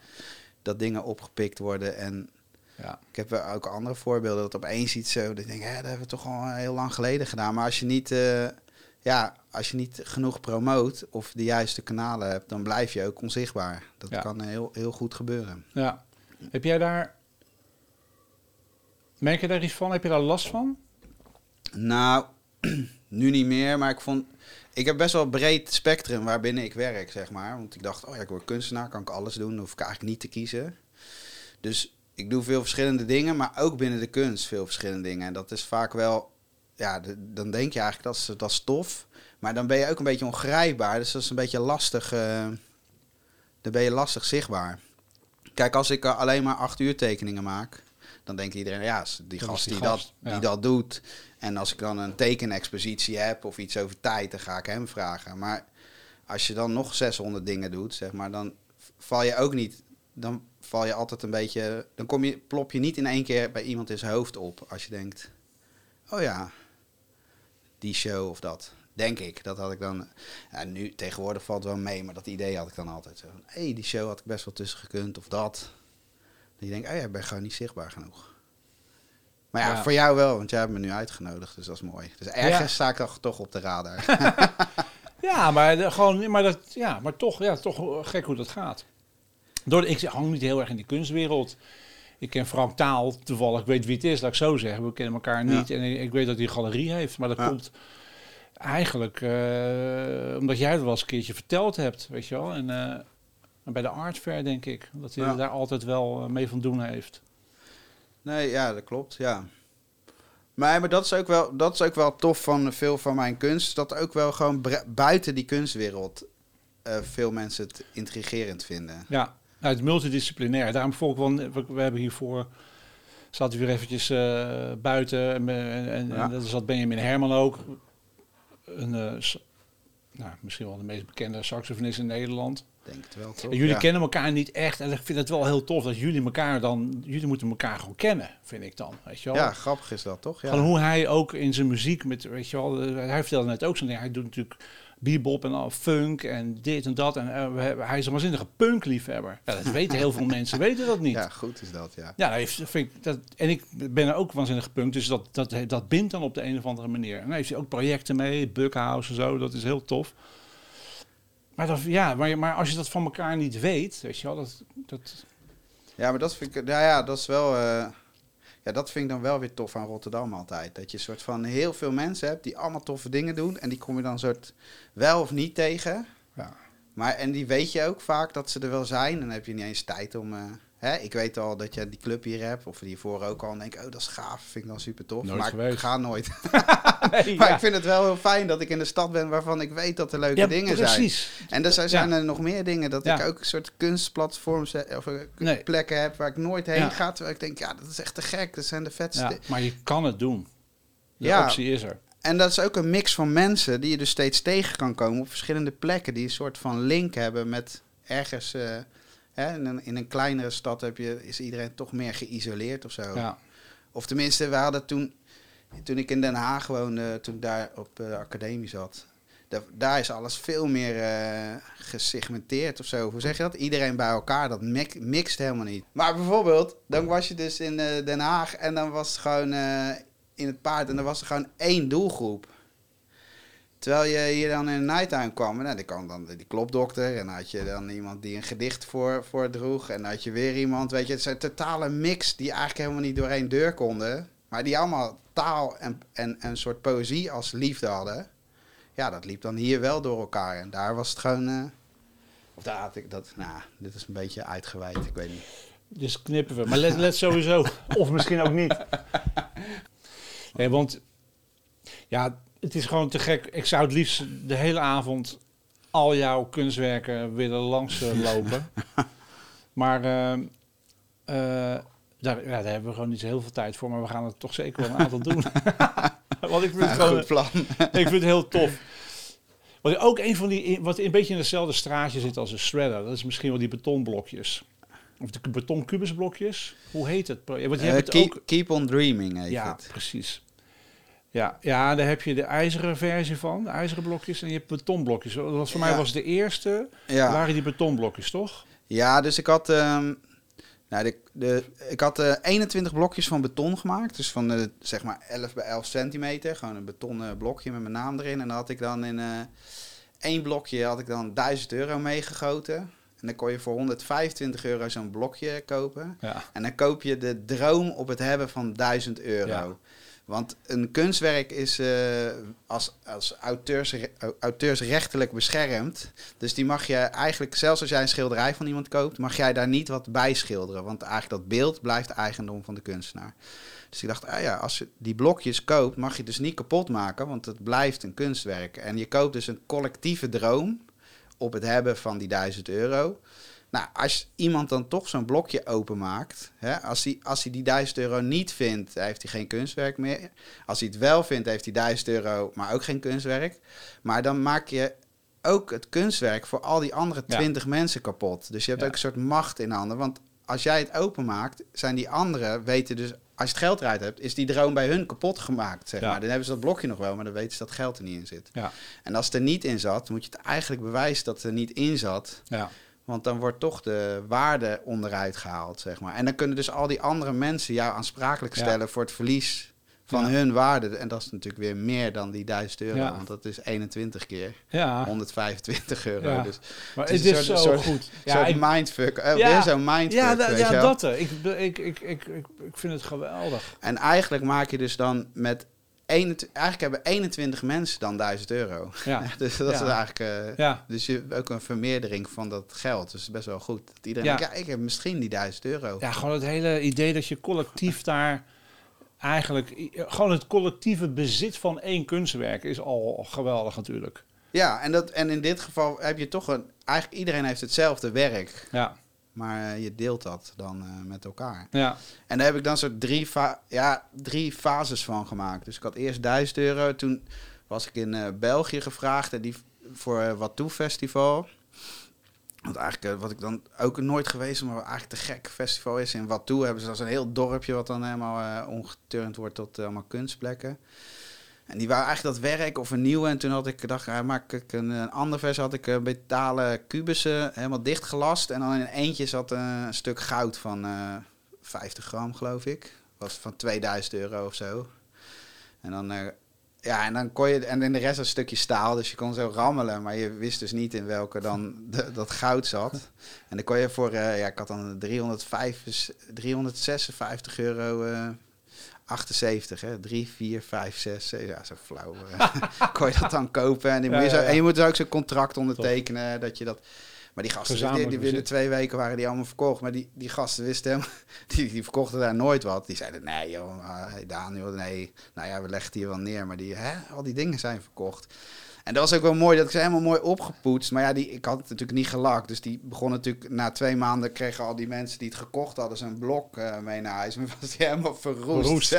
dat dingen opgepikt worden. En ja, ik heb wel ook andere voorbeelden dat opeens iets zo, dat ik denk, hè, dat hebben we toch al heel lang geleden gedaan. Maar als je niet, eh, ja, als je niet genoeg promoot of de juiste kanalen hebt, dan blijf je ook onzichtbaar. Dat Ja. kan heel, heel goed gebeuren. ja. Heb jij daar... Merk je daar iets van? Heb je daar last van? Nou, nu niet meer, maar ik vond... Ik heb best wel een breed spectrum waarbinnen ik werk, zeg maar. Want ik dacht, oh ja, ik word kunstenaar, kan ik alles doen, hoef ik eigenlijk niet te kiezen. Dus ik doe veel verschillende dingen, maar ook binnen de kunst veel verschillende dingen. En dat is vaak wel ja, dan denk je eigenlijk dat is, dat is tof. Maar dan ben je ook een beetje ongrijpbaar. Dus dat is een beetje lastig. eh, dan ben je lastig zichtbaar. Kijk, als ik alleen maar acht uur tekeningen maak, dan denkt iedereen, ja, die Dat gast die die, gast, dat, ja. die dat doet. En als ik dan een tekenexpositie heb of iets over tijd, dan ga ik hem vragen. Maar als je dan nog 600 dingen doet, zeg maar, dan val je ook niet. Dan val je altijd een beetje. Dan kom je, plop je niet in één keer bij iemand in zijn hoofd op. Als je denkt: oh ja, die show of dat. Denk ik. Dat had ik dan. Ja, nu tegenwoordig valt wel mee, maar dat idee had ik dan altijd. Hé, hey, die show had ik best wel tussen gekund of dat. Dan je denkt: oh ja, ik ben gewoon niet zichtbaar genoeg. Maar ja, Ja. voor jou wel, want jij hebt me nu uitgenodigd, dus dat is mooi. Dus ergens Ja. sta ik toch, toch op de radar. Ja, maar, de- gewoon, maar, dat, ja, maar toch, ja, toch gek hoe dat gaat. Door, ik hang niet heel erg in die kunstwereld. Ik ken Frank Taal toevallig, ik weet wie het is, laat ik zo zeggen. We kennen elkaar niet en ik, ik weet dat hij een galerie heeft. Maar dat komt eigenlijk eh, omdat jij het wel eens een keertje verteld hebt, weet je wel. En eh, en bij de Art Fair denk ik, dat hij Ja. daar altijd wel eh, mee van doen heeft. Nee, ja, dat klopt, ja. Maar, maar dat, is ook wel, dat is ook wel tof van veel van mijn kunst. Dat ook wel gewoon buiten die kunstwereld veel mensen het intrigerend vinden. Ja, nou, het multidisciplinair. Daarom volg ik wel, we, we hebben hiervoor, zaten we weer eventjes buiten. En, en, Ja. en daar zat Benjamin Herman ook. Een, eh, nou, misschien wel de meest bekende saxofonist in Nederland. Denk het wel, toch? En jullie Ja. kennen elkaar niet echt. En ik vind het wel heel tof dat jullie elkaar dan... Jullie moeten elkaar gewoon kennen, vind ik dan. Weet je wel? Ja, grappig is dat, toch? Ja. Gewoon hoe hij ook in zijn muziek met, weet je wel, eh, hij vertelde net ook zo'n ding. Hij doet natuurlijk bebop en al funk en dit en dat. En eh, hij is een waanzinnige punkliefhebber. Ja, dat weten heel veel mensen, weten dat niet. Ja, goed is dat, ja. Ja, heeft, vind ik, dat, en ik ben er ook waanzinnig gepunk, dus dat, dat, dat bindt dan op de een of andere manier. En dan heeft hij ook projecten mee, Bughouse en zo, dat is heel tof. Maar, dat, ja, maar, maar als je dat van elkaar niet weet, weet je wel, dat, dat, Ja, maar dat vind ik, nou ja, dat is wel, eh, ja, dat vind ik dan wel weer tof aan Rotterdam altijd. Dat je een soort van heel veel mensen hebt die allemaal toffe dingen doen en die kom je dan soort wel of niet tegen. ja. Maar, en die weet je ook vaak dat ze er wel zijn. En dan heb je niet eens tijd om... eh, hè, ik weet al dat je die club hier hebt. Of hiervoor ook al. En denk ik, oh, dat is gaaf. Vind ik dan super tof. Nooit maar geweest. ik ga nooit. Nee, maar ja. ik vind het wel heel fijn dat ik in de stad ben waarvan ik weet dat er leuke Ja, dingen zijn. precies. En er zijn, er nog meer dingen. Dat ik ook een soort kunstplatforms of eh, Nee. plekken heb waar ik nooit heen ga. Terwijl ik denk, ja, dat is echt te gek. Dat zijn de vetste. Ja, maar je kan het doen. De Ja. optie is er. En dat is ook een mix van mensen die je dus steeds tegen kan komen op verschillende plekken. Die een soort van link hebben met ergens. eh, hè, in, een, in een kleinere stad heb je, is iedereen toch meer geïsoleerd of zo. Ja. Of tenminste, we hadden toen, toen ik in Den Haag woonde, toen ik daar op de academie zat. Daar, daar is alles veel meer eh, gesegmenteerd of zo. Hoe zeg je dat? Iedereen bij elkaar, dat mixt helemaal niet. Maar bijvoorbeeld, dan was je dus in eh, Den Haag en dan was het gewoon eh, in het paard en dan was er gewoon één doelgroep. Terwijl je hier dan in de Nighttime kwam, nou, dan kwam dan die klopdokter en dan had je dan iemand die een gedicht voor, voor droeg en dan had je weer iemand, weet je, het is een totale mix die eigenlijk helemaal niet door één deur konden, maar die allemaal taal en, en, en een soort poëzie als liefde hadden. Ja, dat liep dan hier wel door elkaar en daar was het gewoon, eh, of daar had ik dat, nou, dit is een beetje uitgeweid, ik weet niet. Dus knippen we. Maar let, let sowieso. of misschien ook niet. Nee, want ja, het is gewoon te gek. Ik zou het liefst de hele avond al jouw kunstwerken willen langs eh, lopen. maar ehm, eh, daar, ja, daar hebben we gewoon niet zo heel veel tijd voor. Maar we gaan het toch zeker wel een aantal doen. want ik vind het Ja, gewoon goed plan. ik vind het heel tof. Wat ook een van die, wat een beetje in hetzelfde straatje zit als een shredder, dat is misschien wel die betonblokjes. Of de betonkubusblokjes. Hoe heet het? project? Want je Eh, hebt het keep, ook. keep on dreaming heet Ja, het. precies. Ja, ja, daar heb je de ijzeren versie van, de ijzeren blokjes, en je hebt betonblokjes. Dat was voor mij was de eerste, Ja. waren die betonblokjes, toch? Ja, dus ik had, ehm, nou, de, de, ik had eh 21 blokjes van beton gemaakt. Dus van de, zeg maar 11 bij 11 centimeter. Gewoon een betonnen blokje met mijn naam erin. En dan had ik dan in eh één blokje had ik dan 1000 euro meegegoten. En dan kon je voor 125 euro zo'n blokje kopen. Ja. En dan koop je de droom op het hebben van 1000 euro. Want een kunstwerk is uh, als, als auteurs, auteursrechtelijk beschermd. Dus die mag je eigenlijk, zelfs als jij een schilderij van iemand koopt, mag jij daar niet wat bij schilderen. Want eigenlijk dat beeld blijft eigendom van de kunstenaar. Dus ik dacht, ah ja, als je die blokjes koopt, mag je dus niet kapot maken, want het blijft een kunstwerk. En je koopt dus een collectieve droom op het hebben van die 1000 euro. Nou, als iemand dan toch zo'n blokje openmaakt, hè, als, hij, als hij die 1000 euro niet vindt, heeft hij geen kunstwerk meer. Als hij het wel vindt, heeft hij 1000 euro, maar ook geen kunstwerk. Maar dan maak je ook het kunstwerk voor al die andere 20 mensen kapot. Dus je hebt ook een soort macht in handen. Want als jij het openmaakt, zijn die anderen weten dus als je het geld eruit hebt, is die droom bij hun kapot gemaakt. Zeg maar. Dan hebben ze dat blokje nog wel, maar dan weten ze dat geld er niet in zit. En als het er niet in zat, moet je het eigenlijk bewijzen dat het er niet in zat. Ja. Want dan wordt toch de waarde onderuit gehaald, zeg maar. En dan kunnen dus al die andere mensen jou aansprakelijk stellen voor het verlies van hun waarde. En dat is natuurlijk weer meer dan die 1000 euro. Want dat is 21 keer ja. 125 euro. Dus maar het is, zo soort, goed. Ja, soort mindfuck. Uh, weer zo'n mindfuck. Ja, weet ja dat. Ik, ik, ik, ik, ik, vind het geweldig. En eigenlijk maak je dus dan met 21, eigenlijk hebben 21 mensen dan 1000 euro. Ja. dus dat is eigenlijk. Uh, ja. Dus je hebt ook een vermeerdering van dat geld. Dus best wel goed. Dat iedereen ja. denkt, ja, ik heb misschien die 1000 euro. Ja, gewoon het hele idee dat je collectief daar eigenlijk gewoon het collectieve bezit van één kunstwerk is al geweldig natuurlijk. Ja, en, dat, en in dit geval heb je toch een. Eigenlijk iedereen heeft hetzelfde werk. Ja. Maar eh, je deelt dat dan uh, met elkaar. Ja. En daar heb ik dan soort drie, fa ja, drie fases van gemaakt. Dus ik had eerst 1000 euro. Toen was ik in uh, België gevraagd en die, voor wat toe festival. Want eigenlijk, uh, wat ik dan ook nooit geweest, maar eigenlijk te gek festival is in Watu hebben ze als een heel dorpje wat dan helemaal uh, omgeturnd wordt tot uh, allemaal kunstplekken. En die waren eigenlijk dat werk of een nieuwe. En toen had ik gedacht, ja, maak ik een, een andere versie. Had ik uh, metalen kubussen helemaal dichtgelast. En dan in eentje zat een stuk goud van 50 gram, geloof ik. Was van 2000 euro of zo. En dan ja, en dan kon je, en in de rest een stukje staal, dus je kon zo rammelen, maar je wist dus niet in welke dan dat goud zat. En dan kon je voor, uh, ja, ik had dan 305, 356 euro uh, 78, hè, 3, 4, 5, 6, ja, zo flauw. Uh, kon je dat dan kopen en, ja, moet je zo, en je moet dus ook zo'n contract ondertekenen, Top. dat je dat... Maar die gasten, die, die binnen twee weken waren die allemaal verkocht. Maar die, die gasten wisten hem, die, die verkochten daar nooit wat. Die zeiden, nee joh, Daniel, nee. Nou ja, we leggen het hier wel neer. Maar die, hè, al die dingen zijn verkocht. En dat was ook wel mooi, dat ik ze helemaal mooi opgepoetst. Maar ja, die, ik had het natuurlijk niet gelakt. Dus die begon natuurlijk, na twee maanden kregen al die mensen die het gekocht hadden zo'n blok uh, mee naar huis. Maar was die helemaal verroest. verroest.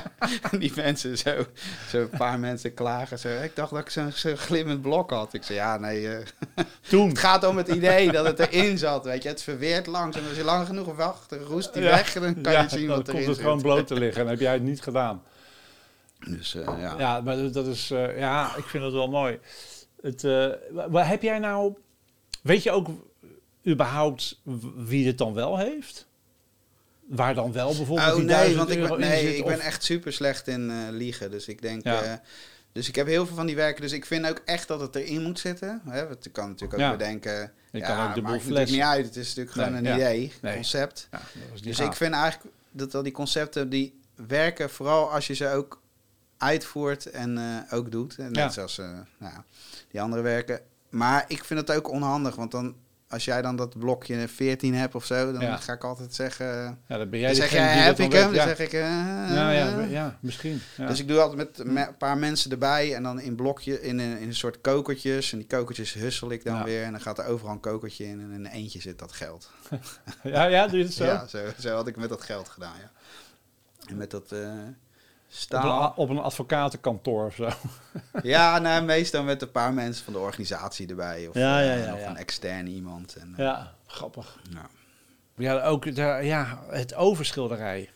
en die mensen zo, zo een paar mensen klagen. Zo, ik dacht dat ik zo'n zo glimmend blok had. Ik zei, ja nee. Uh, Toen. het gaat om het idee dat het erin zat, weet je. Het verweert langs. En als je lang genoeg wacht, roest die ja. weg. En dan kan ja, je zien wat erin zit. Dan komt het gewoon bloot te liggen. En heb jij het niet gedaan. Dus, uh, ja. ja, maar dat is, uh, ja, ik vind het wel mooi. Het, uh, waar heb jij nou, weet je ook überhaupt wie het dan wel heeft? Waar dan wel bijvoorbeeld oh, die nee, want ik, ben, nee, zit, ik ben echt super slecht in liegen. Dus ik denk, ja. dus ik heb heel veel van die werken. Dus ik vind ook echt dat het erin moet zitten. Hè? Want ik kan natuurlijk ook ja. bedenken, je ja, kan ook de maakt fles. niet uit. Het is natuurlijk gewoon een ja. idee, Nee. concept. Dat Dus gaaf. ik vind eigenlijk dat al die concepten die werken vooral als je ze ook uitvoert en eh, ook doet. Net Ja. zoals eh, nou, die andere werken. Maar ik vind het ook onhandig, want dan als jij dan dat blokje 14 hebt of zo, dan Ja. ga ik altijd zeggen. ja, dan ben jij Dan zeg jij, heb ik hem? Dan zeg ik. eh, Ja, ja, ja, misschien. Ja. Dus ik doe altijd met me- een paar mensen erbij en dan in blokje, in een, in een soort kokertjes. En die kokertjes hussel ik dan weer. En dan gaat er overal een kokertje in en in een eentje zit dat geld. ja, ja, doe je het zo? Ja, zo, zo had ik met dat geld gedaan, ja. En met dat eh, Op, een, op advocatenkantoor of zo. Ja, nou, meestal met een paar mensen van de organisatie erbij. Of, Ja, ja, eh, ja, of een extern iemand. En, eh, Ja, grappig. ja. Ook de, ja, het overschilderij.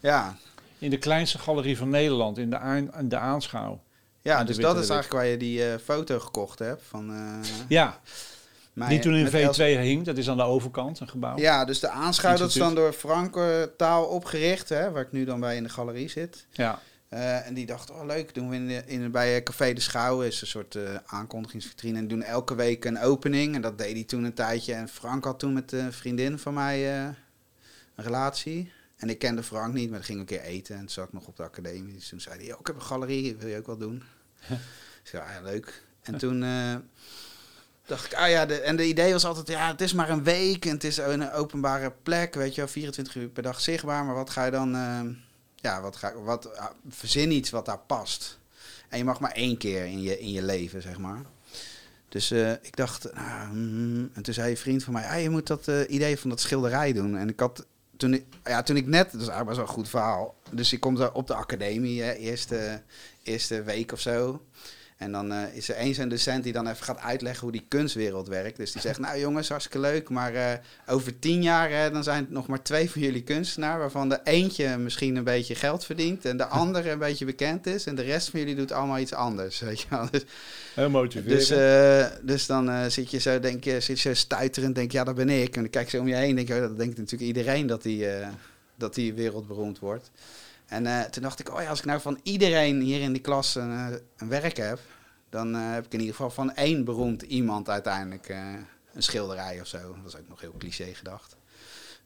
ja, In de kleinste galerie van Nederland, in de, aan, in de aanschouw. ja dus dat is eigenlijk waar je die eh, foto gekocht hebt. Van, Ja, die toen in met V2 Els- hing. Dat is aan de overkant, een gebouw. Ja, dus de aanschouw dat is dan door Frank eh, Taal opgericht, hè, waar ik nu dan bij in de galerie zit. Ja, Eh, en die dacht, oh leuk, doen we in, de, in, bij eh, Café de Schouw, is een soort eh, aankondigingsvitrine. En doen elke week een opening. En dat deed hij toen een tijdje. En Frank had toen met een vriendin van mij een relatie. En ik kende Frank niet, maar ging een keer eten. En toen zat ik nog op de academie. Dus toen zei hij, "Yo, ik heb een galerie, wil je ook wel doen? ik zei, ja, leuk. En toen dacht ik, ah ja, de, en de idee was altijd, ja, het is maar een week. En het is een openbare plek, weet je wel, 24 uur per dag zichtbaar. Maar wat ga je dan, eh, ja, wat ga, wat, ah, verzin iets wat daar past. En je mag maar één keer in je, in je leven, zeg maar. Dus eh, ik dacht, nou, mm, en toen zei een vriend van mij, ah, je moet dat eh, idee van dat schilderij doen. En ik had, toen ik, ja, toen ik net, dat is eigenlijk wel een goed verhaal. Dus ik kom daar op de academie, eerste, eerste week of zo. En dan eh, is er eens een docent die dan even gaat uitleggen hoe die kunstwereld werkt. Dus die zegt, nou jongens, hartstikke leuk, maar eh, over tien jaar dan zijn het nog maar twee van jullie kunstenaar, waarvan de eentje misschien een beetje geld verdient en de andere een beetje bekend is. En de rest van jullie doet allemaal iets anders, weet je wel. Dus, Heel motiverend. dus, eh, dus dan zit je zo, denk je, zit je zo stuiterend, denk je, ja, dat ben ik. En dan kijk je om je heen, denk je, oh, dat denkt natuurlijk iedereen dat die, dat die wereldberoemd wordt. En eh, toen dacht ik, oh ja, als ik nou van iedereen hier in die klas een, eh, een werk heb, dan eh, heb ik in ieder geval van één beroemd iemand uiteindelijk een schilderij of zo. Dat is ook nog heel cliché gedacht.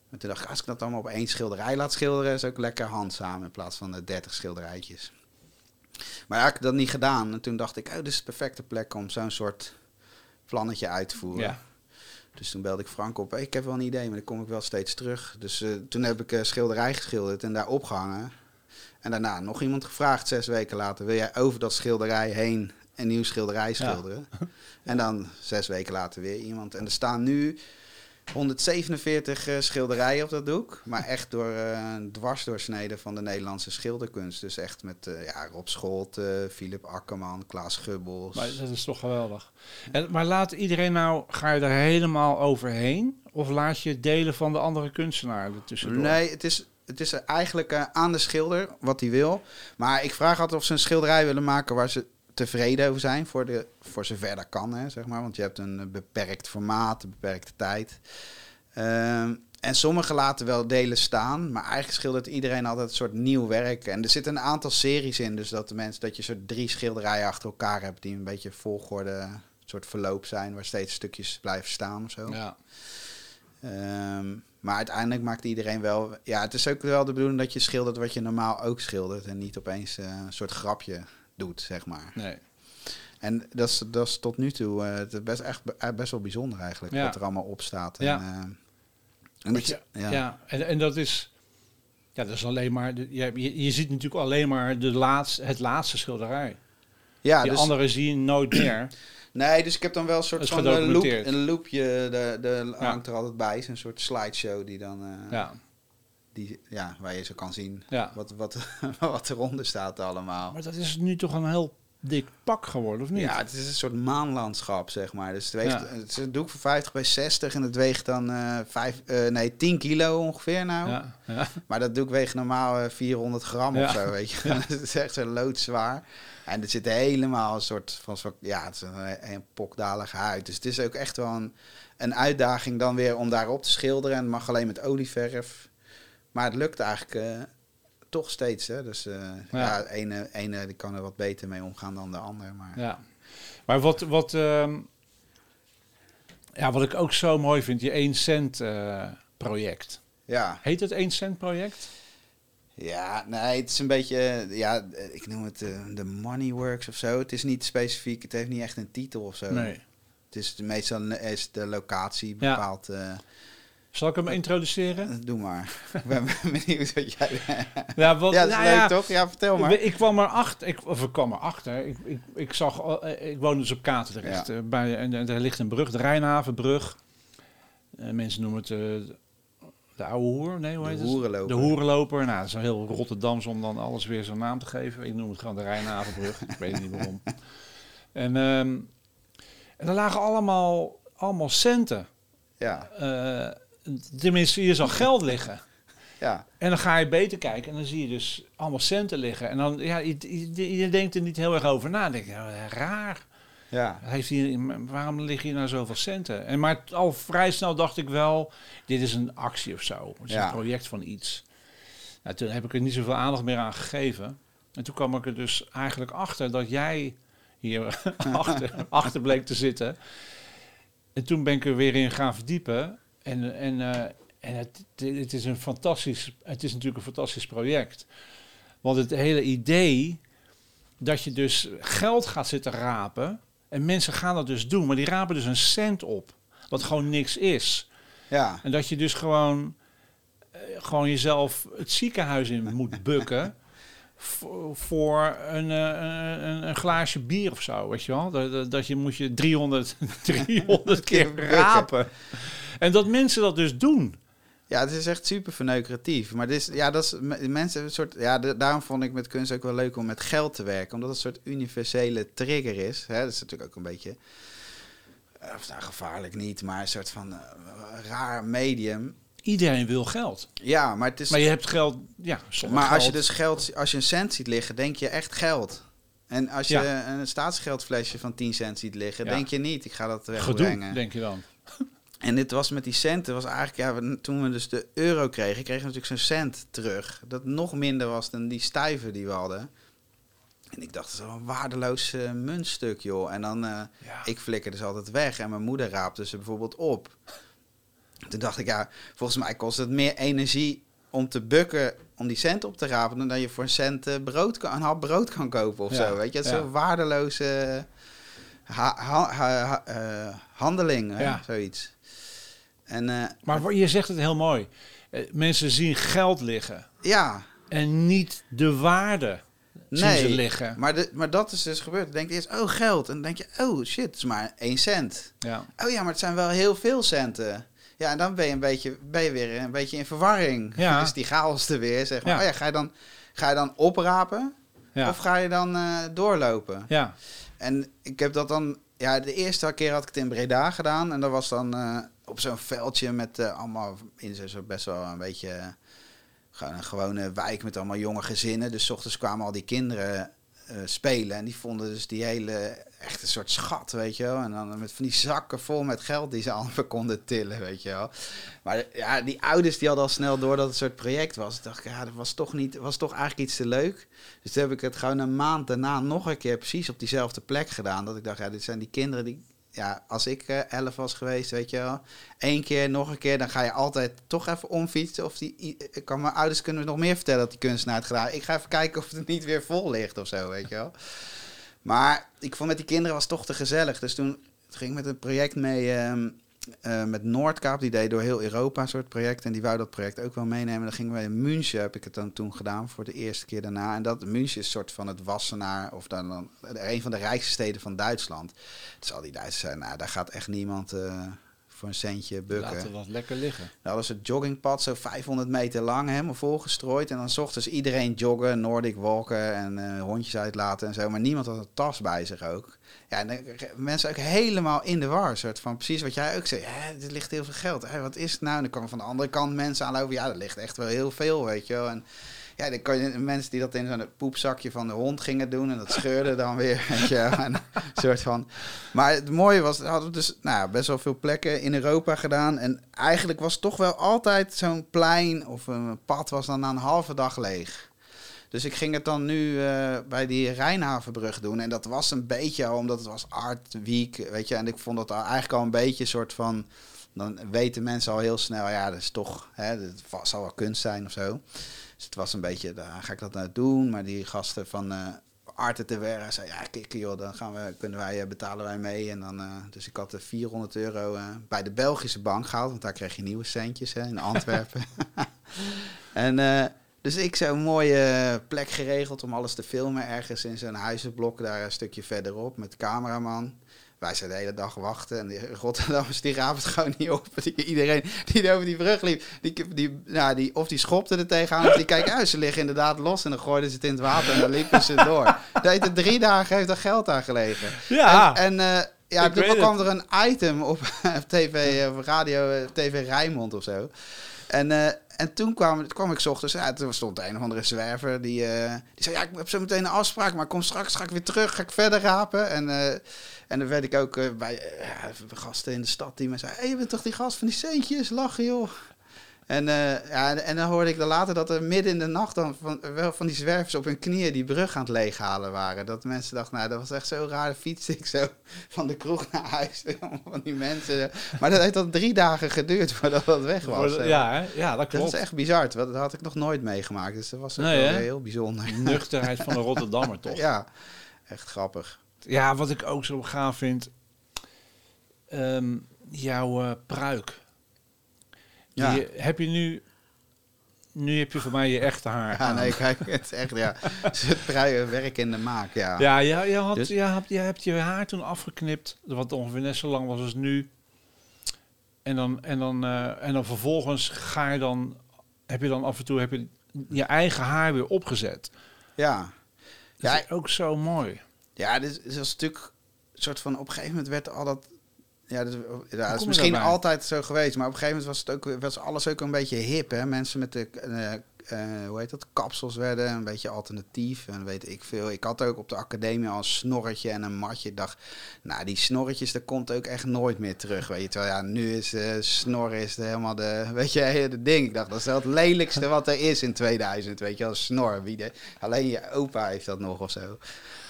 Maar toen dacht ik, als ik dat allemaal op één schilderij laat schilderen, is ook lekker handzaam in plaats van de dertig schilderijtjes. Maar ja, ik heb dat niet gedaan. En toen dacht ik, oh, dit is de perfecte plek om zo'n soort plannetje uit te voeren. Ja. Dus toen belde ik Frank op. Hey, ik heb wel een idee, maar dan kom ik wel steeds terug. Dus toen heb ik schilderij geschilderd en daar opgehangen. En daarna nog iemand gevraagd, zes weken later. Wil jij over dat schilderij heen een nieuw schilderij schilderen? En dan zes weken later weer iemand. En er staan nu 147 eh, schilderijen op dat doek. Maar echt door eh dwarsdoorsneden van de Nederlandse schilderkunst. Dus echt met eh, ja, Rob Scholt, eh Philip Akkerman, Klaas Gubbels. Maar dat is toch geweldig. En, maar laat iedereen nou, ga je er helemaal overheen? Of laat je delen van de andere kunstenaar ertussendoor? Nee, het is, het is eigenlijk eh, aan de schilder wat hij wil. Maar ik vraag altijd of ze een schilderij willen maken waar ze tevreden over zijn. Voor, de, voor zover dat kan, hè, zeg maar. Want je hebt een eh, beperkt formaat, een beperkte tijd. Ehm, en sommigen laten wel delen staan. Maar eigenlijk schildert iedereen altijd een soort nieuw werk. En er zitten een aantal series in. Dus dat de mensen dat je soort drie schilderijen achter elkaar hebt. Die een beetje volgorde, een soort verloop zijn. Waar steeds stukjes blijven staan of zo. Ja. Ehm, maar uiteindelijk maakt iedereen wel... Ja, het is ook wel de bedoeling dat je schildert wat je normaal ook schildert. En niet opeens eh, een soort grapje doet, zeg maar. Nee. En dat is, dat is tot nu toe eh, het best, echt, eh, best wel bijzonder eigenlijk. Ja. Wat er allemaal op staat. En, Ja. en je- ja. ja. en, en dat is... Ja, dat is alleen maar... je, je ziet natuurlijk alleen maar de laatste, het laatste schilderij. Ja, Die dus, andere zie je nooit meer. nee, dus ik heb dan wel een soort van een, loop, een loopje, de, de Ja. hangt er altijd bij. Zo'n soort slideshow die dan, eh, Ja, die, ja, waar je zo kan zien ja. wat, wat, wat eronder staat allemaal. Maar dat is nu toch een heel dik pak geworden, of niet? Ja, het is een soort maanlandschap, zeg maar. Dus het, weegt, Ja. het is een doek van 50 bij 60 en het weegt dan eh vijf, eh, nee, 10 kilo ongeveer nou. ja, ja. Maar dat doek weegt normaal eh, 400 gram Ja. of zo, weet je. het is echt zo loodzwaar. En er zit helemaal een soort van, soort, ja, het is een, een pokdalige huid. Dus het is ook echt wel een, een uitdaging dan weer om daarop te schilderen. En het mag alleen met olieverf. Maar het lukt eigenlijk eh, toch steeds, hè. Dus eh, ja, Ja. de ene, ene die kan er wat beter mee omgaan dan de ander. Maar Ja. Maar wat, wat, ehm, ja, wat ik ook zo mooi vind, je 1 cent eh, project. ja. Heet het 1 cent project? Ja, nee, het is een beetje, eh, ja, ik noem het de money works of zo. Het is niet specifiek, het heeft niet echt een titel of zo. Nee. Het is meestal is de locatie bepaald. Zal ik hem introduceren? doe maar. ik ben benieuwd wat jij. Ja, wat, ja, dat is nou leuk ja, toch? Ja, vertel maar. Ik, kwam erachter, ik, of ik kwam erachter, ik, ik, ik zag, al- eh, ik woon dus op Ja. eh, bij, en, en er ligt een brug, de Rijnhavenbrug. Eh, mensen noemen het eh, de oude hoer, nee hoe De heet het? hoerenloper. De hoerenloper, nou dat is een heel Rotterdams om dan alles weer zo'n naam te geven. Ik noem het gewoon de Rijnhavenbrug, ik weet niet waarom. En, ehm, en er lagen allemaal, allemaal centen. Ja, Eh, tenminste, hier zal geld liggen. ja, En dan ga je beter kijken en dan zie je dus allemaal centen liggen. En dan, ja, je, je, je denkt er niet heel erg over na. Dan denk je, nou, raar. ja. Heeft hier, waarom liggen hier nou zoveel centen? En maar al vrij snel dacht ik wel, dit is een actie of zo. Het is Ja. een project van iets. Nou, toen heb ik er niet zoveel aandacht meer aan gegeven. En toen kwam ik er dus eigenlijk achter dat jij hier achter, achter bleek te zitten. En toen ben ik er weer in gaan verdiepen. En, en, eh, En het, het, is een fantastisch, het is natuurlijk een fantastisch project. Want het hele idee dat je dus geld gaat zitten rapen. En mensen gaan dat dus doen, maar die rapen dus een cent op. Wat gewoon niks is. Ja. En dat je dus gewoon, eh, gewoon jezelf het ziekenhuis in moet bukken. voor, voor een, eh, een, een, glaasje bier of zo, weet je wel? Dat, dat je moet je 300, 300 keer rapen. En dat mensen dat dus doen. Ja, het is echt super verneukeratief. Maar dit is, ja, dat is, mensen een soort, ja, daarom vond ik met kunst ook wel leuk om met geld te werken. Omdat het een soort universele trigger is. Hè? Dat is natuurlijk ook een beetje, eh, of nou gevaarlijk niet, maar een soort van uh, raar medium. Iedereen wil geld. Ja, maar het is... Maar je hebt geld, ja, Maar als je dus geld, als je een cent ziet liggen, denk je echt geld. En als je een staatsgeldflesje van 10 cent ziet liggen, denk je niet, ik ga dat wegbrengen. Gedoe, denk je dan. En dit was met die centen, was eigenlijk, ja, toen we dus de euro kregen, kregen we natuurlijk zo'n cent terug. Dat nog minder was dan die stijven die we hadden. En ik dacht, dat is een waardeloos uh, muntstuk, joh. En dan, uh, ik flikkerde ze altijd weg en mijn moeder raapte ze bijvoorbeeld op. Toen dacht ik, ja, volgens mij kost het meer energie om te bukken om die cent op te rapen... dan dat je voor een cent uh, brood kan, een hap brood kan kopen of zo, weet je. Het is ja. zo'n waardeloze ha ha handeling, ja. zoiets. En, uh, maar je zegt het heel mooi. Mensen zien geld liggen. Ja. En niet de waarde nee, zien ze liggen. Maar, de, maar dat is dus gebeurd. Dan denk je eerst, oh geld. En dan denk je, oh shit, het is maar één cent. Ja. Oh ja, maar het zijn wel heel veel centen. Ja, en dan ben je, een beetje, ben je weer een beetje in verwarring. Ja. Dus die chaos er weer. Zeg maar. Ja. Oh ja, ga je dan, ga je dan oprapen? Ja. Of ga je dan uh, doorlopen? Ja. En ik heb dat dan... Ja, de eerste keer had ik het in Breda gedaan. En dat was dan op zo'n veldje met uh, allemaal in zo best wel een beetje gewoon een gewone wijk met allemaal jonge gezinnen. Dus s ochtends kwamen al die kinderen uh, spelen en die vonden dus die hele echt een soort schat, weet je wel. En dan met van die zakken vol met geld die ze allemaal konden tillen, weet je wel. Maar ja, die ouders die hadden al snel door dat het soort project was. Ik dacht, ja, dat was toch niet, was toch eigenlijk iets te leuk. Dus toen heb ik het gewoon een maand daarna nog een keer precies op diezelfde plek gedaan. Dat ik dacht, ja, dit zijn die kinderen die ja, als ik uh, elf was geweest, weet je wel. Eén keer, nog een keer, dan ga je altijd toch even omfietsen. Of die, ik kan mijn ouders kunnen nog meer vertellen dat die kunstenaar het gedaan. Ik ga even kijken of het niet weer vol ligt of zo, weet je wel. Maar ik vond met die kinderen was het toch te gezellig. Dus toen ging ik met een project mee. Um, uh, met Noordkaap, die deed door heel Europa een soort project. En die wou dat project ook wel meenemen. Dan gingen we in München, heb ik het dan toen gedaan, voor de eerste keer daarna. En dat München is een soort van het Wassenaar, of dan, dan een van de rijkste steden van Duitsland. Dus al die Duitsers nou, daar gaat echt niemand uh, voor een centje bukken. Laten wat lekker liggen. Dat was het joggingpad, zo 500 meter lang, helemaal volgestrooid. En dan ochtends iedereen joggen, Nordic walken en uh, hondjes uitlaten en zo. Maar niemand had een tas bij zich ook. Ja, en dan, mensen ook helemaal in de war. Soort van precies wat jij ook zei. Ja, er ligt heel veel geld. Hé, wat is het nou? En dan komen van de andere kant mensen aanlopen. Ja, er ligt echt wel heel veel, weet je wel. En ja, dan kan je mensen die dat in zo'n poepzakje van de hond gingen doen. En dat scheurde dan weer, weet je En soort van... Maar het mooie was, hadden we dus nou, best wel veel plekken in Europa gedaan. En eigenlijk was toch wel altijd zo'n plein of een pad was dan na een halve dag leeg. Dus ik ging het dan nu uh, bij die Rijnhavenbrug doen. En dat was een beetje al, omdat het was Art Week, weet je. En ik vond dat eigenlijk al een beetje een soort van... Dan weten mensen al heel snel, ja, dat is toch... Hè, dat zal wel kunst zijn of zo. Dus het was een beetje, daar ga ik dat nou doen. Maar die gasten van uh, Arte te Werra zei, ja, kijk joh, dan gaan we, kunnen wij, eh, betalen wij mee. En dan, uh, dus ik had de 400 euro uh, bij de Belgische bank gehaald. Want daar kreeg je nieuwe centjes hè, in Antwerpen. en... Dus ik zo'n mooie plek geregeld om alles te filmen. Ergens in zo'n huizenblok, daar een stukje verderop met de cameraman. Wij zijn de hele dag wachten en die Rotterdammers die rapen het gewoon niet op. Die, iedereen die over die brug liep, die, die, nou, die, of die schopte er tegenaan of die kijken uit. Ze liggen inderdaad los en dan gooiden ze het in het water en dan liepen ze door. Dat drie dagen heeft er geld aan gelegen. Ja. En, en uh, ja, toen kwam er een item op tv, of radio, tv Rijnmond of zo. En, uh, en toen kwam, kwam ik s ochtends, ja, toen stond een of andere zwerver, die, uh, die zei, ja, ik heb zo meteen een afspraak, maar kom straks, ga ik weer terug, ga ik verder rapen. En, uh, en dan werd ik ook uh, bij gasten in de stad die me zeiden, hey, je bent toch die gast van die centjes, lachen joh. En, eh, ja, en dan hoorde ik dan later dat er midden in de nacht dan van, wel van die zwervers op hun knieën die brug aan het leeghalen waren. Dat mensen dachten, nou, dat was echt zo raar. fiets ik zo van de kroeg naar huis. van die mensen. Maar dat heeft dan drie dagen geduurd voordat dat weg was. Ja, hè? ja, dat klopt. Dat is echt bizar. Dat had ik nog nooit meegemaakt. Dus dat was wel heel bijzonder. De nuchterheid van de Rotterdammer, toch? Ja, echt grappig. Ja, wat ik ook zo gaaf vind. Ehm, jouw uh, pruik. Ja. Die, heb je nu... Nu heb je voor mij je echte haar. Ja, nee, kijk, het is echt, ja. Het pruien werk in de maak, ja. Ja, ja je, had, dus, je, hebt, je hebt je haar toen afgeknipt, wat ongeveer net zo lang was als nu. En dan, en dan, uh, en dan vervolgens ga je dan, heb je dan af en toe heb je je eigen haar weer opgezet. Ja. Dat ja, is ook zo mooi. Ja, dit is, is natuurlijk een soort van, op een gegeven moment werd al dat ja, dat, ja, dat is misschien altijd zo geweest, maar op een gegeven moment was het ook was alles ook een beetje hip, hè? Mensen met de uh, uh, hoe heet dat? Kapsels werden een beetje alternatief en weet ik veel. Ik had ook op de academie al een snorretje en een matje. Ik dacht, nou die snorretjes, dat komt ook echt nooit meer terug, weet je. Terwijl ja, nu is uh, snor is de, helemaal de, weet je, de ding. Ik dacht, dat is wel het lelijkste wat er is in 2000, weet je, als snor. Wie de, alleen je opa heeft dat nog of zo.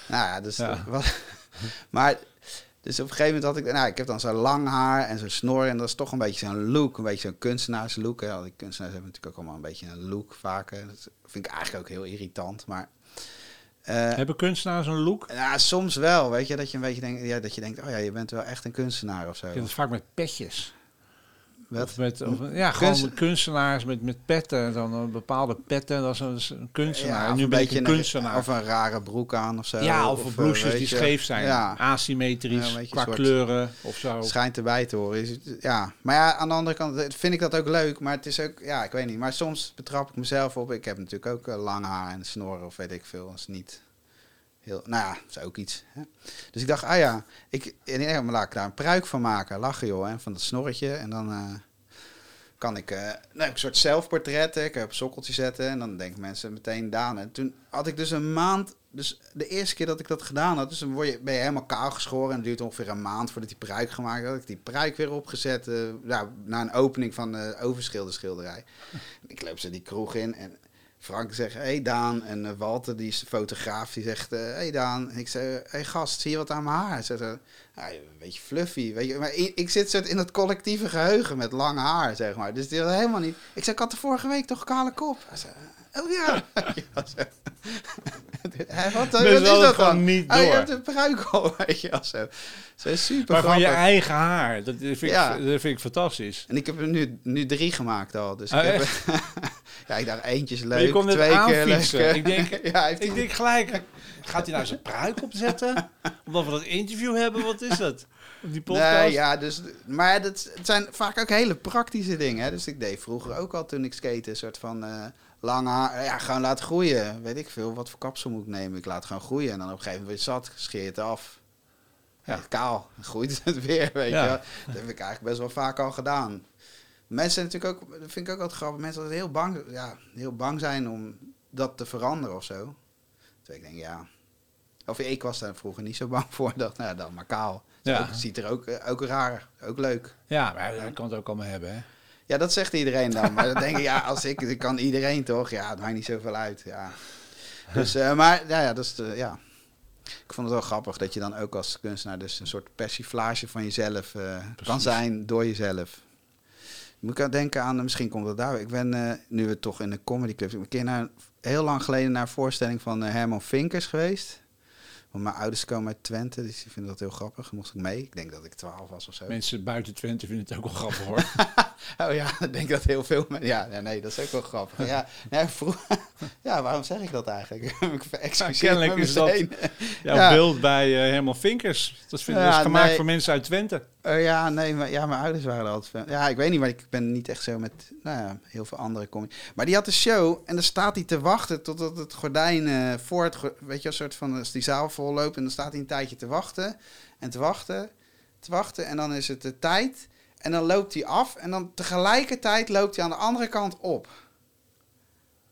Nou ja, dus ja. Wat, maar dus op een gegeven moment had ik, nou, ik heb dan zo'n lang haar en zo'n snor. En dat is toch een beetje zo'n look, een beetje zo'n kunstenaarslook. Hè. Al die kunstenaars hebben natuurlijk ook allemaal een beetje een look vaker. Dat vind ik eigenlijk ook heel irritant. Maar, uh, hebben kunstenaars een look? Ja, soms wel. Weet je, dat je een beetje denkt, ja, dat je denkt, oh ja, je bent wel echt een kunstenaar of zo. Je hebt het vaak met petjes. Of met, of, ja, gewoon kunstenaars met, met petten. Dan een bepaalde petten, dat is een, kunstenaar. en nu een beetje een kunstenaar. Of een rare broek aan of zo. Ja, of, of eh, blouses die scheef zijn. Ja. Asymmetrisch, ja, qua kleuren of zo. Schijnt erbij te horen. Is ja, maar ja, aan de andere kant vind ik dat ook leuk. Maar het is ook, ja, ik weet niet. Maar soms betrap ik mezelf op. Ik heb natuurlijk ook uh, lang haar en snoren of weet ik veel. Dat is niet nou ja, dat is ook iets. Hè. Dus ik dacht, ah ja, ik, en laat ik daar een pruik van maken. Lachen joh, hè, van dat snorretje. En dan uh, kan ik, nou, een soort zelfportret, ik heb sokkeltje zetten. En dan denken mensen meteen Daan. En toen had ik dus een maand, dus de eerste keer dat ik dat gedaan had, dus dan word je, ben je helemaal kaal geschoren. En het duurt ongeveer een maand voordat die pruik gemaakt had. Ik die pruik weer opgezet, uh, na een opening van de overschilde schilderij. ik loop ze die kroeg in en Frank zegt, hey Daan. En uh, Walter, die is fotograaf, die zegt, uh, hey Daan. En ik zeg, hey gast, zie je wat aan mijn haar? Hij zegt, uh, een beetje fluffy. Weet je? Maar ik, zit in het collectieve geheugen met lang haar, zeg maar. Dus die had helemaal niet... Ik zei, ik had de vorige week toch kale kop? Hij oh ja. Hij wat, wat is dat dan? Niet door. Oh, je hebt een pruik al, weet je wel zo. Zo super Maar van je eigen haar, dat vind, ja. ik, dat vind ik fantastisch. En ik heb er nu, nu drie gemaakt al. Dus oh, ik heb, ja, ik dacht eentje is leuk, twee keer leuk. Ik denk, ja, ik denk gelijk, gaat hij nou zijn pruik opzetten? Omdat we dat interview hebben, wat is dat? Op die podcast? Nee, ja, dus, maar dat, het zijn vaak ook hele praktische dingen. Hè? Dus ik deed vroeger ook al toen ik skate een soort van... Uh, lang haar, ja, gewoon laten groeien. Weet ik veel, wat voor kapsel moet ik nemen? Ik laat gewoon groeien. En dan op een gegeven moment zat, scheer het af. Ja, kaal, groeit het weer, weet je. Dat heb ik eigenlijk best wel vaak al gedaan. Mensen natuurlijk ook, dat vind ik ook altijd grappig, mensen dat heel bang, ja, heel bang zijn om dat te veranderen of zo. Dus ik denk, ja. Of ik was daar vroeger niet zo bang voor. Dat, nou, dan maar kaal. Ja. Ook, ziet er ook, eh, ook raar, ook leuk. Ja, maar dat kan het ook allemaal hebben, hè? Ja, dat zegt iedereen dan. Maar dan denk ik, ja, als ik, dan kan iedereen toch? Ja, het maakt niet zoveel uit. Ja. Dus, uh, maar ja, ja, dat is de, ja. Ik vond het wel grappig dat je dan ook als kunstenaar dus een soort persiflage van jezelf uh, kan zijn door jezelf. Moet ik denken aan, misschien komt het daar. Ik ben, uh, nu we toch in de comedy club, een keer naar, heel lang geleden naar een voorstelling van Herman Vinkers geweest. Want mijn ouders komen uit Twente, dus die vinden dat heel grappig. moest ik mee. Ik denk dat ik 12 was of zo. Mensen buiten Twente vinden het ook wel grappig hoor. oh ja, ik denk dat heel veel mensen... Ja, nee, nee, dat is ook wel grappig. Ja, nee, vroeg... ja waarom zeg ik dat eigenlijk? ik nou, kennelijk is dat jouw ja. beeld bij uh, Herman Vinkers. Dat is, ja, gemaakt voor mensen uit Twente. Uh, ja, nee, maar, ja, mijn ouders waren altijd. Ja, ik weet niet, maar ik ben niet echt zo met nou ja, heel veel andere comedy. Maar die had een show en dan staat hij te wachten totdat het gordijn uh, voor het... Weet je, een soort van... Als die zaal vol loopt en dan staat hij een tijdje te wachten. En te wachten, te wachten. En dan is het de tijd... En dan loopt hij af en dan tegelijkertijd loopt hij aan de andere kant op.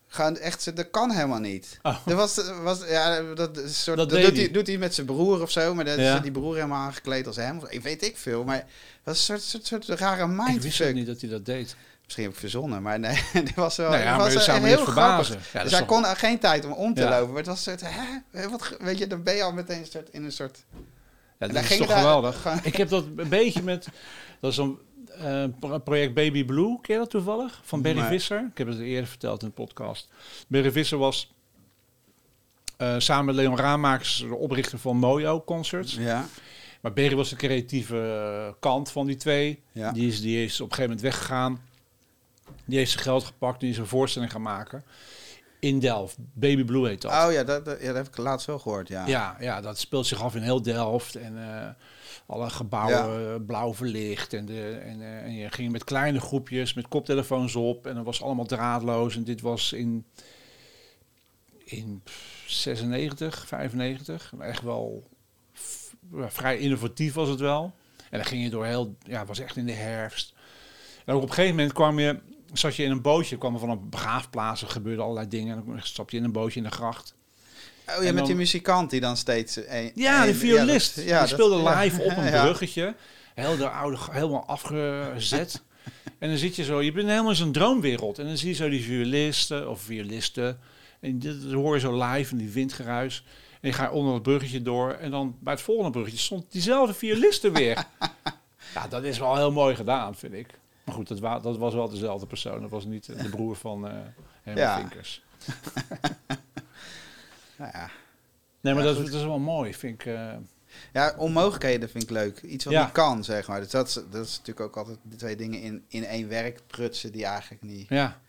Gaan echt, dat kan helemaal niet. Oh. Dat was, was ja, dat, soort, dat, doet, hij, doet hij met zijn broer of zo, maar dat is die broer helemaal aangekleed als hem. Ik weet ik veel, maar dat is een soort, soort, soort rare mindfuck. Ik wist niet dat hij dat deed. Misschien heb ik verzonnen, maar nee, dit was wel, Nou ja, maar was je wel zou me heel niet grappig. verbazen. Ja, dus hij toch- kon er geen tijd om om te Ja. lopen. Maar het was een soort, hè? Wat, weet je, dan ben je al meteen een soort, in een soort... Ja, dat is ging toch geweldig. gewoon- Ik heb dat een beetje met... Dat is een eh, pro- project Baby Blue. Ken je dat toevallig? Van Barry Nee. Visser. Ik heb het eerder verteld in de podcast. Barry Visser was eh, samen met Leon Raamakers de oprichter van Mojo Concerts. Ja, Maar Barry was de creatieve eh, kant van die twee. ja. Die, is, die is op een gegeven moment weggegaan. Die heeft zijn geld gepakt. Die is een voorstelling gaan maken. In Delft. Baby Blue heet dat. Oh ja dat, dat, ja, dat heb ik laatst wel gehoord, ja. Ja, ja, dat speelt zich af in heel Delft. En eh, alle gebouwen eh, blauw verlicht. En, de, en, eh, en je ging met kleine groepjes, met koptelefoons op. En dat was allemaal draadloos. En dit was in, in 96, 95. Echt wel vrij innovatief was het wel. En dan ging je door heel... Ja, het was echt in de herfst. En ook op een gegeven moment kwam je... Zat je in een bootje, kwam er van een begraafplaats, er gebeurden allerlei dingen. En dan stap je in een bootje in de gracht. Oh ja, En met dan- die muzikant die dan steeds... Een, Ja, een- de violist. dat- die dat- speelde ja. live op een Ja. bruggetje. Heel de oude, helemaal afgezet. en dan zit je zo, je bent helemaal in zo'n droomwereld. En dan zie je zo die violisten of violisten. En dit hoor je zo live in die windgeruis. En je gaat onder het bruggetje door. En dan bij het volgende bruggetje stond diezelfde violist er weer. ja, dat is wel heel mooi gedaan, vind ik. Maar goed, dat, wa- dat was wel dezelfde persoon. Dat was niet de broer van eh Herman Ja. Vinkers. Nou ja. Nee, maar Ja, dat, is, goed. dat is wel mooi, vind ik. eh. Ja, onmogelijkheden vind ik leuk. Iets wat Ja. niet kan, zeg maar. Dus dat is, dat is natuurlijk ook altijd de twee dingen in, in één werk prutsen die eigenlijk niet... ja,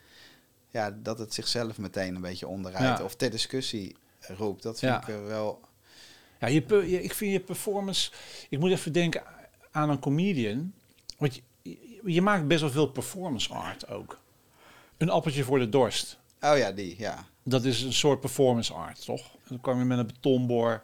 Ja, dat het zichzelf meteen een beetje onderuit of ter discussie roept. Dat vind ik eh, wel... Ja, je- ik vind je performance. Ik moet even denken aan een comedian. Want je, maakt best wel veel performance art ook. Een appeltje voor de dorst. Oh ja, die, ja. Dat is een soort performance art, toch? Dan kwam je met een betonboor,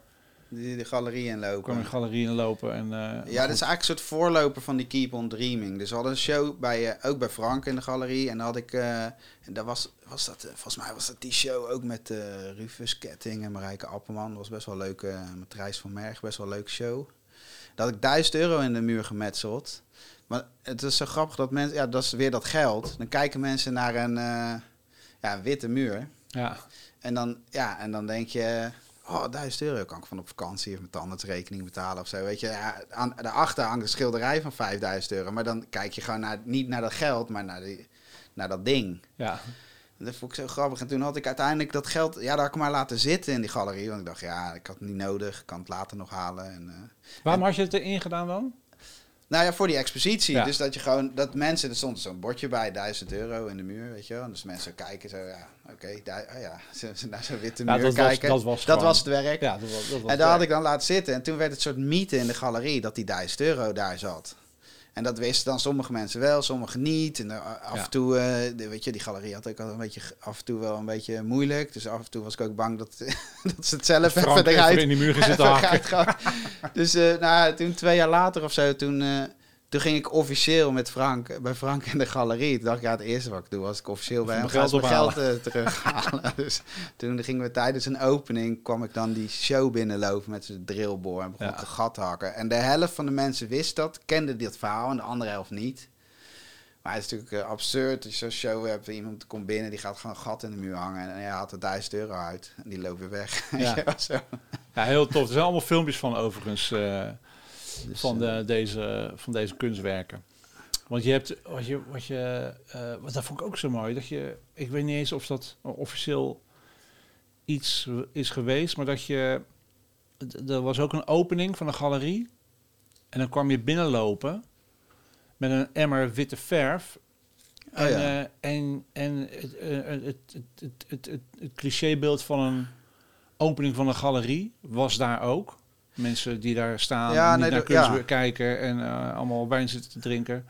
Die de galerie kwam je inlopen. in galerieën lopen en. eh, Ja, dat is eigenlijk een soort voorloper van die Keep on Dreaming. Dus we hadden een show bij, eh, ook bij Frank in de galerie. En dan had ik, eh, en daar was, was dat, volgens mij was dat die show ook met Rufus Ketting en Marijke Appelman. Dat was best wel leuk, met Thijs van Merg, best wel een leuke show. Daar had ik 1000 euro in de muur gemetseld. Maar het is zo grappig dat mensen, ja, dat is weer dat geld. Dan kijken mensen naar een, eh, ja, witte muur. Ja, En dan, ja, en dan denk je, oh, 1000 euro kan ik van op vakantie of mijn tandartsrekening betalen of zo. Weet je, ja, aan, daarachter hangt een schilderij van 5000 euro. Maar dan kijk je gewoon naar, niet naar dat geld, maar naar, die, naar dat ding. ja. En dat vond ik zo grappig. En toen had ik uiteindelijk dat geld, ja, dat had ik maar laten zitten in die galerie. Want ik dacht, ja, ik had het niet nodig, ik kan het later nog halen. En, eh, Waarom had je het erin gedaan dan? Nou ja, voor die expositie. Ja. Dus dat je gewoon, dat mensen, er stond zo'n bordje bij, 1000 euro in de muur, weet je wel. En dus mensen kijken zo, ja, oké, du- oh ja, ze, naar zo'n witte Ja, muur dat was- kijken. dat was dat was het werk. Ja, dat was, dat was En daar had ik dan laten zitten. En toen werd het soort mythe in de galerie dat die 1000 euro daar zat. En dat wisten dan sommige mensen wel, sommige niet. En eh, af Ja. en toe, eh, de- weet je, die galerie had ook al een beetje, af en toe wel een beetje moeilijk. Dus af en toe was ik ook bang dat, dat ze het zelf Frank even eruit in die muur gaan. Dus eh, nou, toen twee jaar later of zo, toen, toen ging ik officieel met Frank, bij Frank in de galerie. Toen dacht ik, ja, het eerste wat ik doe was ik officieel bij hem geld ga eens mijn ophalen. geld eh, terughalen. dus toen gingen we tijdens een opening, kwam ik dan die show binnenlopen met zijn drillboor en begon Ja. een gat te hakken. En de helft van de mensen wist dat, kende dit verhaal en de andere helft niet. Maar het is natuurlijk eh, absurd als je zo'n show hebt. Iemand komt binnen, die gaat gewoon een gat in de muur hangen. En hij haalt er 1000 euro uit. En die loopt weer weg. Ja. Ja, zo. Ja, heel tof. Er zijn allemaal filmpjes van overigens. eh, Dus, van, eh, de, deze, van deze kunstwerken. Want je hebt, wat je, wat je, eh, wat dat vond ik ook zo mooi, dat je, ik weet niet eens of dat officieel iets is geweest, maar dat je, er was ook een opening van een galerie en dan kwam je binnenlopen met een emmer witte verf Oh en, ja. eh, en, en het, eh, het, het, het, het, het, het, het clichébeeld van een opening van een galerie was daar ook. Mensen die daar staan, Ja, niet nee, naar dat- kunst ja. kijken en eh, allemaal wijn zitten te drinken.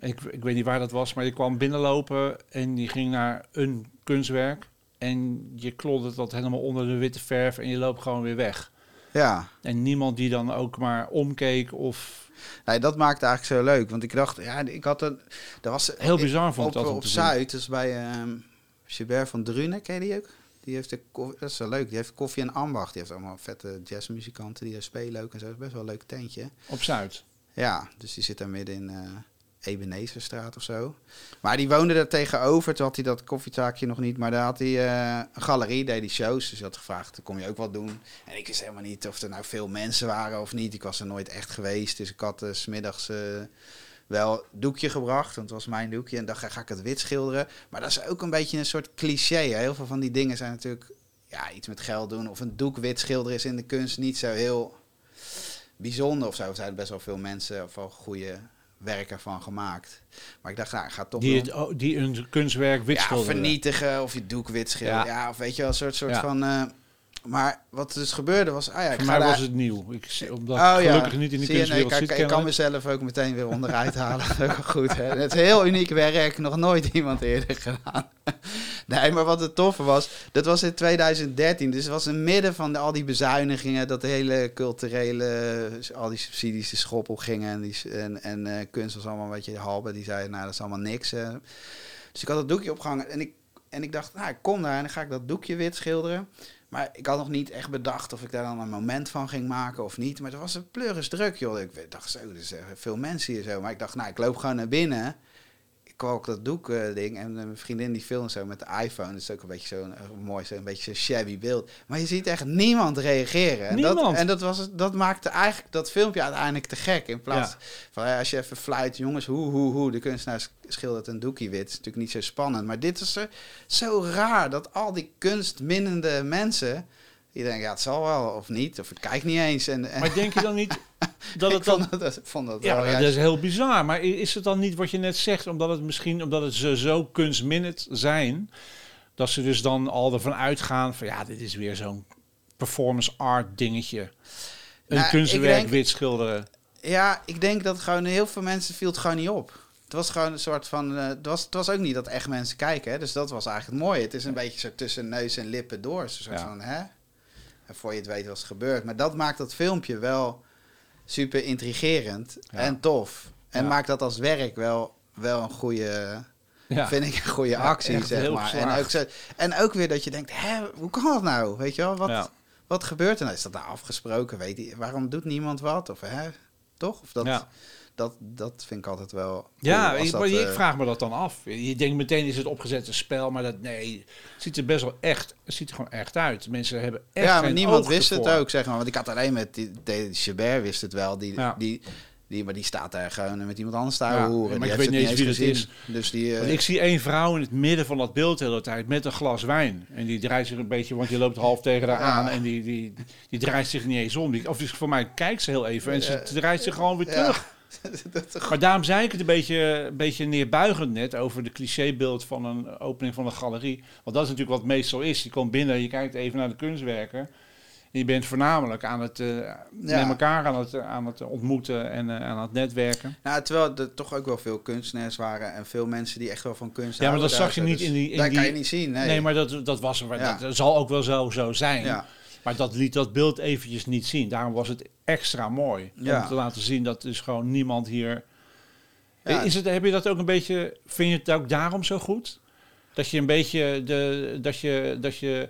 Ik, ik weet niet waar dat was, maar je kwam binnenlopen en die ging naar een kunstwerk. En je klodde dat helemaal onder de witte verf en je loopt gewoon weer weg. ja. En niemand die dan ook maar omkeek of... Nee, dat maakte eigenlijk zo leuk. Want ik dacht, ja, ik had een... Dat was Heel bizar vond op, ik dat op. Zuid, dus bij ehm Gilbert van Drunen, ken je die ook? Die heeft de koffie, dat is wel leuk. Die heeft koffie en ambacht. Die heeft allemaal vette jazzmuzikanten die daar spelen ook en zo. Dat is best wel een leuk tentje. Op Zuid. Ja, dus die zit daar midden in, eh, Ebenezerstraat of zo. Maar die woonde daar tegenover. Toen had hij dat koffietaakje nog niet. Maar daar had hij eh, een galerie, deed hij shows. Dus hij had gevraagd, kom je ook wat doen? En ik wist helemaal niet of er nou veel mensen waren of niet. Ik was er nooit echt geweest. Dus ik had uh, smiddags uh, wel doekje gebracht. Want het was mijn doekje. En dacht, ga ik het wit schilderen? Maar dat is ook een beetje een soort cliché. Hè? Heel veel van die dingen zijn natuurlijk ja, iets met geld doen. Of een doek wit schilderen is in de kunst niet zo heel bijzonder of zo. Er zijn best wel veel mensen of wel goede werk ervan gemaakt. Maar ik dacht, nou, ik ga toch die, het, oh, die een kunstwerk wit ja, vernietigen of je doek wit schilderen. Ja. ja. of weet je wel, een soort, soort van... Uh, maar wat dus gebeurde was... Ah ja, Voor mij was het nieuw. Ik, omdat oh, gelukkig niet in de kunstwereld nee, zit Ik, ik kan mezelf ook meteen weer onderuit halen. goed, hè? Het is heel uniek werk. Nog nooit iemand eerder gedaan. nee, maar wat het toffe was... Dat was in 2013. Dus het was in midden van al die bezuinigingen... dat de hele culturele... al die subsidies de schop op gingen. En, die, en, en uh, kunst was allemaal een beetje halbe. Die zeiden, nou, dat is allemaal niks. Uh. Dus ik had dat doekje opgehangen. En ik, en ik dacht, nou, ik kom daar en dan ga ik dat doekje wit schilderen. Maar ik had nog niet echt bedacht of ik daar dan een moment van ging maken of niet. Maar het was een pleuris druk, joh. Ik dacht zo, er zijn veel mensen hier zo. Maar ik dacht, nou, ik loop gewoon naar binnen ook dat doek-ding. en mijn vriendin die filmt zo met de iPhone. Dat is ook een beetje zo'n mooi, zo'n beetje zo'n shabby beeld. Maar je ziet echt niemand reageren. En, niemand. Dat, en dat, was, dat maakte eigenlijk dat filmpje uiteindelijk te gek. In plaats van als je even fluit, jongens, hoe, hoe, hoe. De kunstenaar schildert een doekje wit. is natuurlijk niet zo spannend. Maar dit is zo raar dat al die kunstminnende mensen je denkt, ja, het zal wel of niet, of ik kijk niet eens. En, Maar denk je dan niet dat het dan... Vond dat, vond dat ja, wel, dat is heel bizar. Maar is het dan niet wat je net zegt, omdat het misschien, omdat het ze zo kunstminnend zijn, dat ze dus dan al ervan uitgaan van, ja, dit is weer zo'n performance art dingetje. Een nou, kunstwerk denk, wit schilderen. Ja, ik denk dat gewoon heel veel mensen viel het gewoon niet op. Het was gewoon een soort van. Uh, het, was, het was ook niet dat echt mensen kijken. Hè? Dus dat was eigenlijk het mooie. Het is een beetje zo tussen neus en lippen door. Soort van, hè? En voor je het weet was gebeurd. Maar dat maakt dat filmpje wel super intrigerend en tof. En maakt dat als werk wel, wel een goede... Ja. Vind ik een goede actie, zeg maar. En ook, zo, en ook weer dat je denkt, hè, hoe kan dat nou? Weet je wel, wat, wat gebeurt er nou? Is dat nou afgesproken? Weet je, waarom doet niemand wat? Of hè, toch? Of dat, dat, dat vind ik altijd wel. Ja, ik, dat, ik uh, vraag me dat dan af. Je denkt meteen is het opgezette spel, maar dat nee, het ziet er best wel echt, het ziet er gewoon echt uit. Mensen hebben echt. Ja, maar niemand wist het ook, zeg maar. Want ik had alleen met die, die Chabert wist het wel, die, ja. die, die, maar die staat daar gewoon met iemand anders te ja, horen. Maar ik weet niet eens wie het is. Dus die, uh... ik zie één vrouw in het midden van dat beeld de hele tijd met een glas wijn. En die draait zich een beetje, want je loopt half tegen haar aan. En die, die, die, draait zich niet eens om. Die, of dus voor mij kijkt ze heel even en ze draait zich gewoon weer terug. maar daarom zei ik het een beetje, een beetje neerbuigend net over de clichébeeld van een opening van een galerie. Want dat is natuurlijk wat meestal is. Je komt binnen, je kijkt even naar de kunstwerken. Je bent voornamelijk aan het, uh, met elkaar aan het, aan het ontmoeten en uh, aan het netwerken. Nou, terwijl er toch ook wel veel kunstenaars waren en veel mensen die echt wel van kunst Ja, maar dat zag je niet in die... In dat die, kan je niet zien, nee. Nee, maar dat, dat was er. Ja. Dat zal ook wel zo, zo zijn. Ja. Maar dat liet dat beeld eventjes niet zien. Daarom was het extra mooi. Om te laten zien dat dus gewoon niemand hier... Is het, heb je dat ook een beetje... Vind je het ook daarom zo goed? Dat je een beetje de, dat je, dat je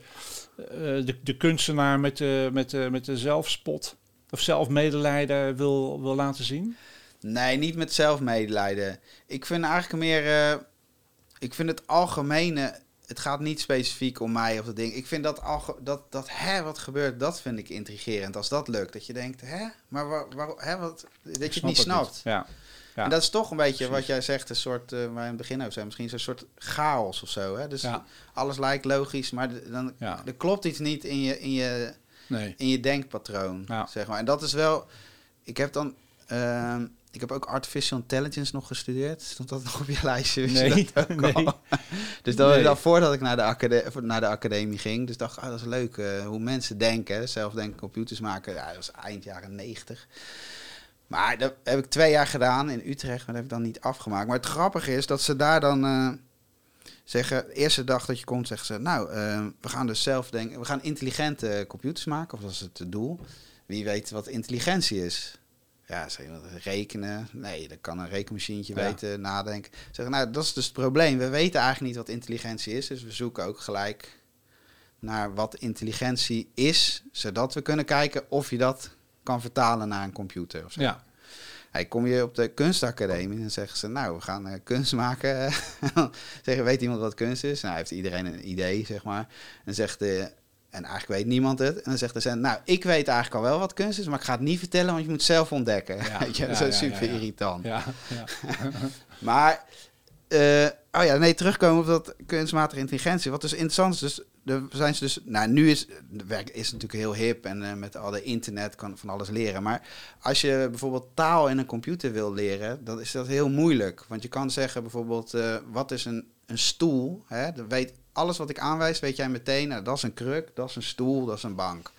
uh, de, de kunstenaar met de, met, de, met de zelfspot of zelfmedelijden wil, wil laten zien? Nee, niet met zelfmedelijden. Ik vind eigenlijk meer... Uh, ik vind het algemene het gaat niet specifiek om mij of dat ding. Ik vind dat, al, dat, dat hè, wat gebeurt, dat vind ik intrigerend. Als dat lukt, dat je denkt, hè, maar waar, waar, hè, wat, dat je het niet snapt. Ja. Ja. En dat is toch een beetje wat jij zegt, een soort, uh, waar in het begin over zijn, misschien zo'n soort chaos of zo. Hè? Dus ja. alles lijkt logisch, maar dan ja. er klopt iets niet in je, in je, nee. in je denkpatroon. Zeg maar. En dat is wel, ik heb dan, uh, ik heb ook artificial intelligence nog gestudeerd. Stond dat nog op je lijstje? Nee, nee. dus dat nee. was voordat ik naar de, academie, naar de academie ging. Dus dacht, ah, dat is leuk uh, hoe mensen denken. Zelf denken, computers maken. Ja, dat was eind jaren negentig. Maar dat heb ik twee jaar gedaan in Utrecht, maar dat heb ik dan niet afgemaakt. Maar het grappige is dat ze daar dan uh, zeggen, de eerste dag dat je komt, zeggen ze, nou, uh, we gaan dus zelf denken, we gaan intelligente computers maken, of dat is het doel. Wie weet wat intelligentie is. Ja, zeg rekenen? Nee, dat kan een rekenmachientje weten, nadenken. Zeg, nou, dat is dus het probleem. We weten eigenlijk niet wat intelligentie is, dus we zoeken ook gelijk naar wat intelligentie is, zodat we kunnen kijken of je dat kan vertalen naar een computer. Of zo. Ja. Hey, kom je op de kunstacademie en zeggen ze, nou, we gaan eh, kunst maken. zeggen, weet iemand wat kunst is? Nou, heeft iedereen een idee, zeg maar. En zegt de, en eigenlijk weet niemand het. En dan zegt de cent, nou, ik weet eigenlijk al wel wat kunst is, maar ik ga het niet vertellen, want je moet het zelf ontdekken. Ja, Weet je, dat is ja, zo ja, super ja, ja. irritant. Ja, ja. Maar, eh, oh ja, nee, terugkomen op dat kunstmatige intelligentie. Wat dus interessant is, dus, er zijn ze dus, nou, nu is, de werk is natuurlijk heel hip en eh, met al de internet kan van alles leren. Maar als je bijvoorbeeld taal in een computer wil leren, dan is dat heel moeilijk. Want je kan zeggen bijvoorbeeld, eh, wat is een, een stoel? Hè? Dan weet, alles wat ik aanwijs, weet jij meteen, nou, dat is een kruk, dat is een stoel, dat is een bank.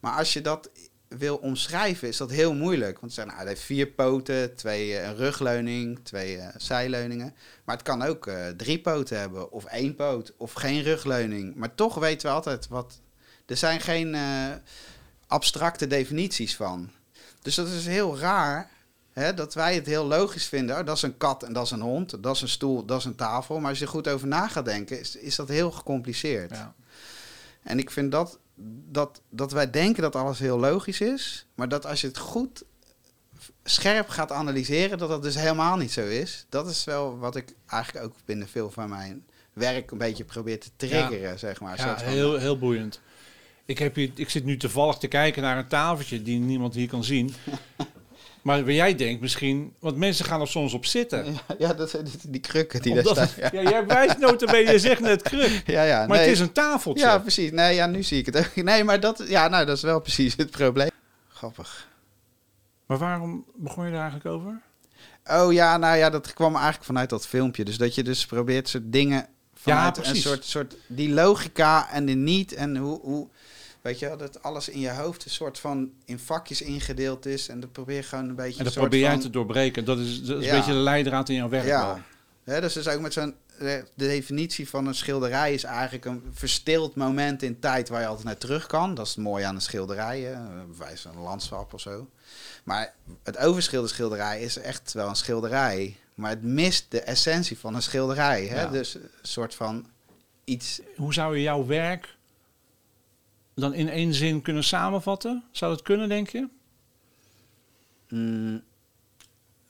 Maar als je dat wil omschrijven, is dat heel moeilijk. Want ze zeggen, nou, hij heeft vier poten, twee eh, een rugleuning, twee eh, zijleuningen. Maar het kan ook eh, drie poten hebben, of één poot, of geen rugleuning. Maar toch weten we altijd wat. Er zijn geen abstracte definities van. Dus dat is heel raar. Hè, dat wij het heel logisch vinden. Oh, dat is een kat en dat is een hond. Dat is een stoel, dat is een tafel. Maar als je er goed over na gaat denken, is, is dat heel gecompliceerd. Ja. En ik vind dat, dat, dat wij denken dat alles heel logisch is, maar dat als je het goed scherp gaat analyseren, dat dat dus helemaal niet zo is. Dat is wel wat ik eigenlijk ook binnen veel van mijn werk een beetje probeer te triggeren, zeg maar. Ja, heel, heel boeiend. Ik, heb hier, ik zit nu toevallig te kijken naar een tafeltje die niemand hier kan zien. maar waar jij denkt misschien... Want mensen gaan er soms op zitten. Ja, ja, dat die, die krukken die daar staan. Ja, ja. jij wijst notabene, je zegt net kruk. ja, ja, Maar nee. het is een tafeltje. Ja, precies. Nee, ja, nu zie ik het ook. Nee, maar dat, ja, nou, dat is wel precies het probleem. Grappig. Maar waarom begon je er eigenlijk over? Oh ja, nou ja, dat kwam eigenlijk vanuit dat filmpje. Dus dat je dus probeert soort dingen vanuit een soort, soort die logica en de niet en hoe, hoe weet je, wel, dat alles in je hoofd een soort van in vakjes ingedeeld is en dat probeer je gewoon een beetje En dat soort probeer jij van, te doorbreken. Dat is, dat is Ja. een beetje de leidraad in jouw werk Ja. dus, dus ook met zo'n eh, de definitie van een schilderij is eigenlijk een verstild moment in tijd waar je altijd naar terug kan. Dat is het mooie aan een schilderij, van een landschap of zo. Maar het overschilderde schilderij is echt wel een schilderij. Maar het mist de essentie van een schilderij. Hè? Ja. Dus een soort van iets. Hoe zou je jouw werk dan in één zin kunnen samenvatten? Zou dat kunnen, denk je? mm,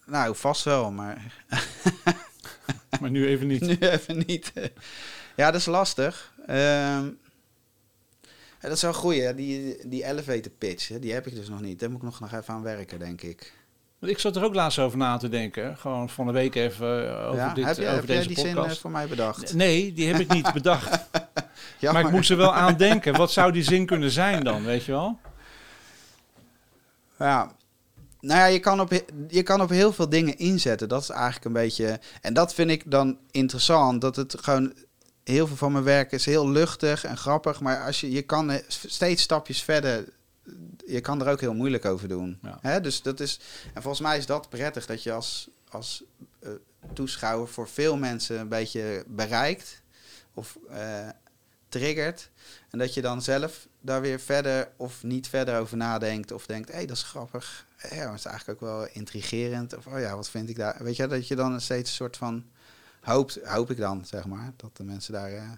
nou, vast wel, maar Maar nu even niet. nu even niet. ja, dat is lastig. Ehm, dat is wel goed, hè? Die, die elevator pitch, hè? die heb ik dus nog niet. Daar moet ik nog, nog even aan werken, denk ik. Want Ik zat er ook laatst over na te denken. Gewoon van de week even eh, over, ja? dit, heb, je, over heb jij deze die zin eh, podcast. voor mij bedacht? Nee, die heb ik niet bedacht. Ja, maar ik moest er wel aan denken. Wat zou die zin kunnen zijn dan, weet je wel? Ja. Nou ja, je kan, op, je kan op heel veel dingen inzetten. Dat is eigenlijk een beetje... En dat vind ik dan interessant. Dat het gewoon... Heel veel van mijn werk is heel luchtig en grappig. Maar als je, je kan steeds stapjes verder... Je kan er ook heel moeilijk over doen. Ja. Hè? Dus dat is... En volgens mij is dat prettig. Dat je als, als eh, toeschouwer voor veel mensen een beetje bereikt. Of eh, triggert. En dat je dan zelf daar weer verder of niet verder over nadenkt. Of denkt, hé, hey, dat is grappig. Ja, dat is eigenlijk ook wel intrigerend. Of, oh ja, wat vind ik daar? Weet je, dat je dan steeds een soort van... Hoopt, hoop ik dan, zeg maar, dat de mensen daar... eh,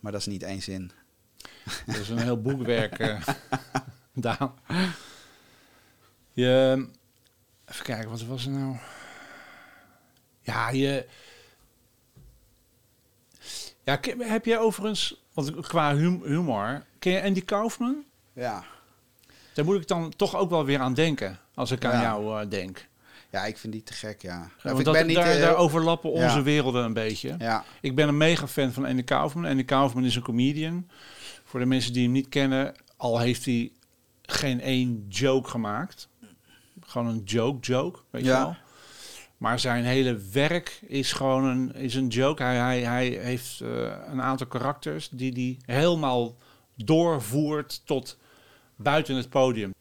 maar dat is niet één zin. Dat is een heel boekwerk, eh Daan. Je, even kijken, wat was er nou? Ja, je... Ja, heb jij overigens, want qua hum- humor, ken je Andy Kaufman? Ja. Daar moet ik dan toch ook wel weer aan denken, als ik aan jou eh, denk. ja, ik vind die te gek, ja. Of Want ik dat, ben niet... daar, eh, daar overlappen onze ja. werelden een beetje. ja, Ik ben een mega fan van Andy Kaufman. Andy Kaufman is een comedian. Voor de mensen die hem niet kennen, al heeft hij geen één joke gemaakt. Gewoon een joke, joke, weet je Ja. wel. Maar zijn hele werk is gewoon een, is een joke. Hij, hij, hij heeft eh, een aantal karakters die hij helemaal doorvoert tot buiten het podium.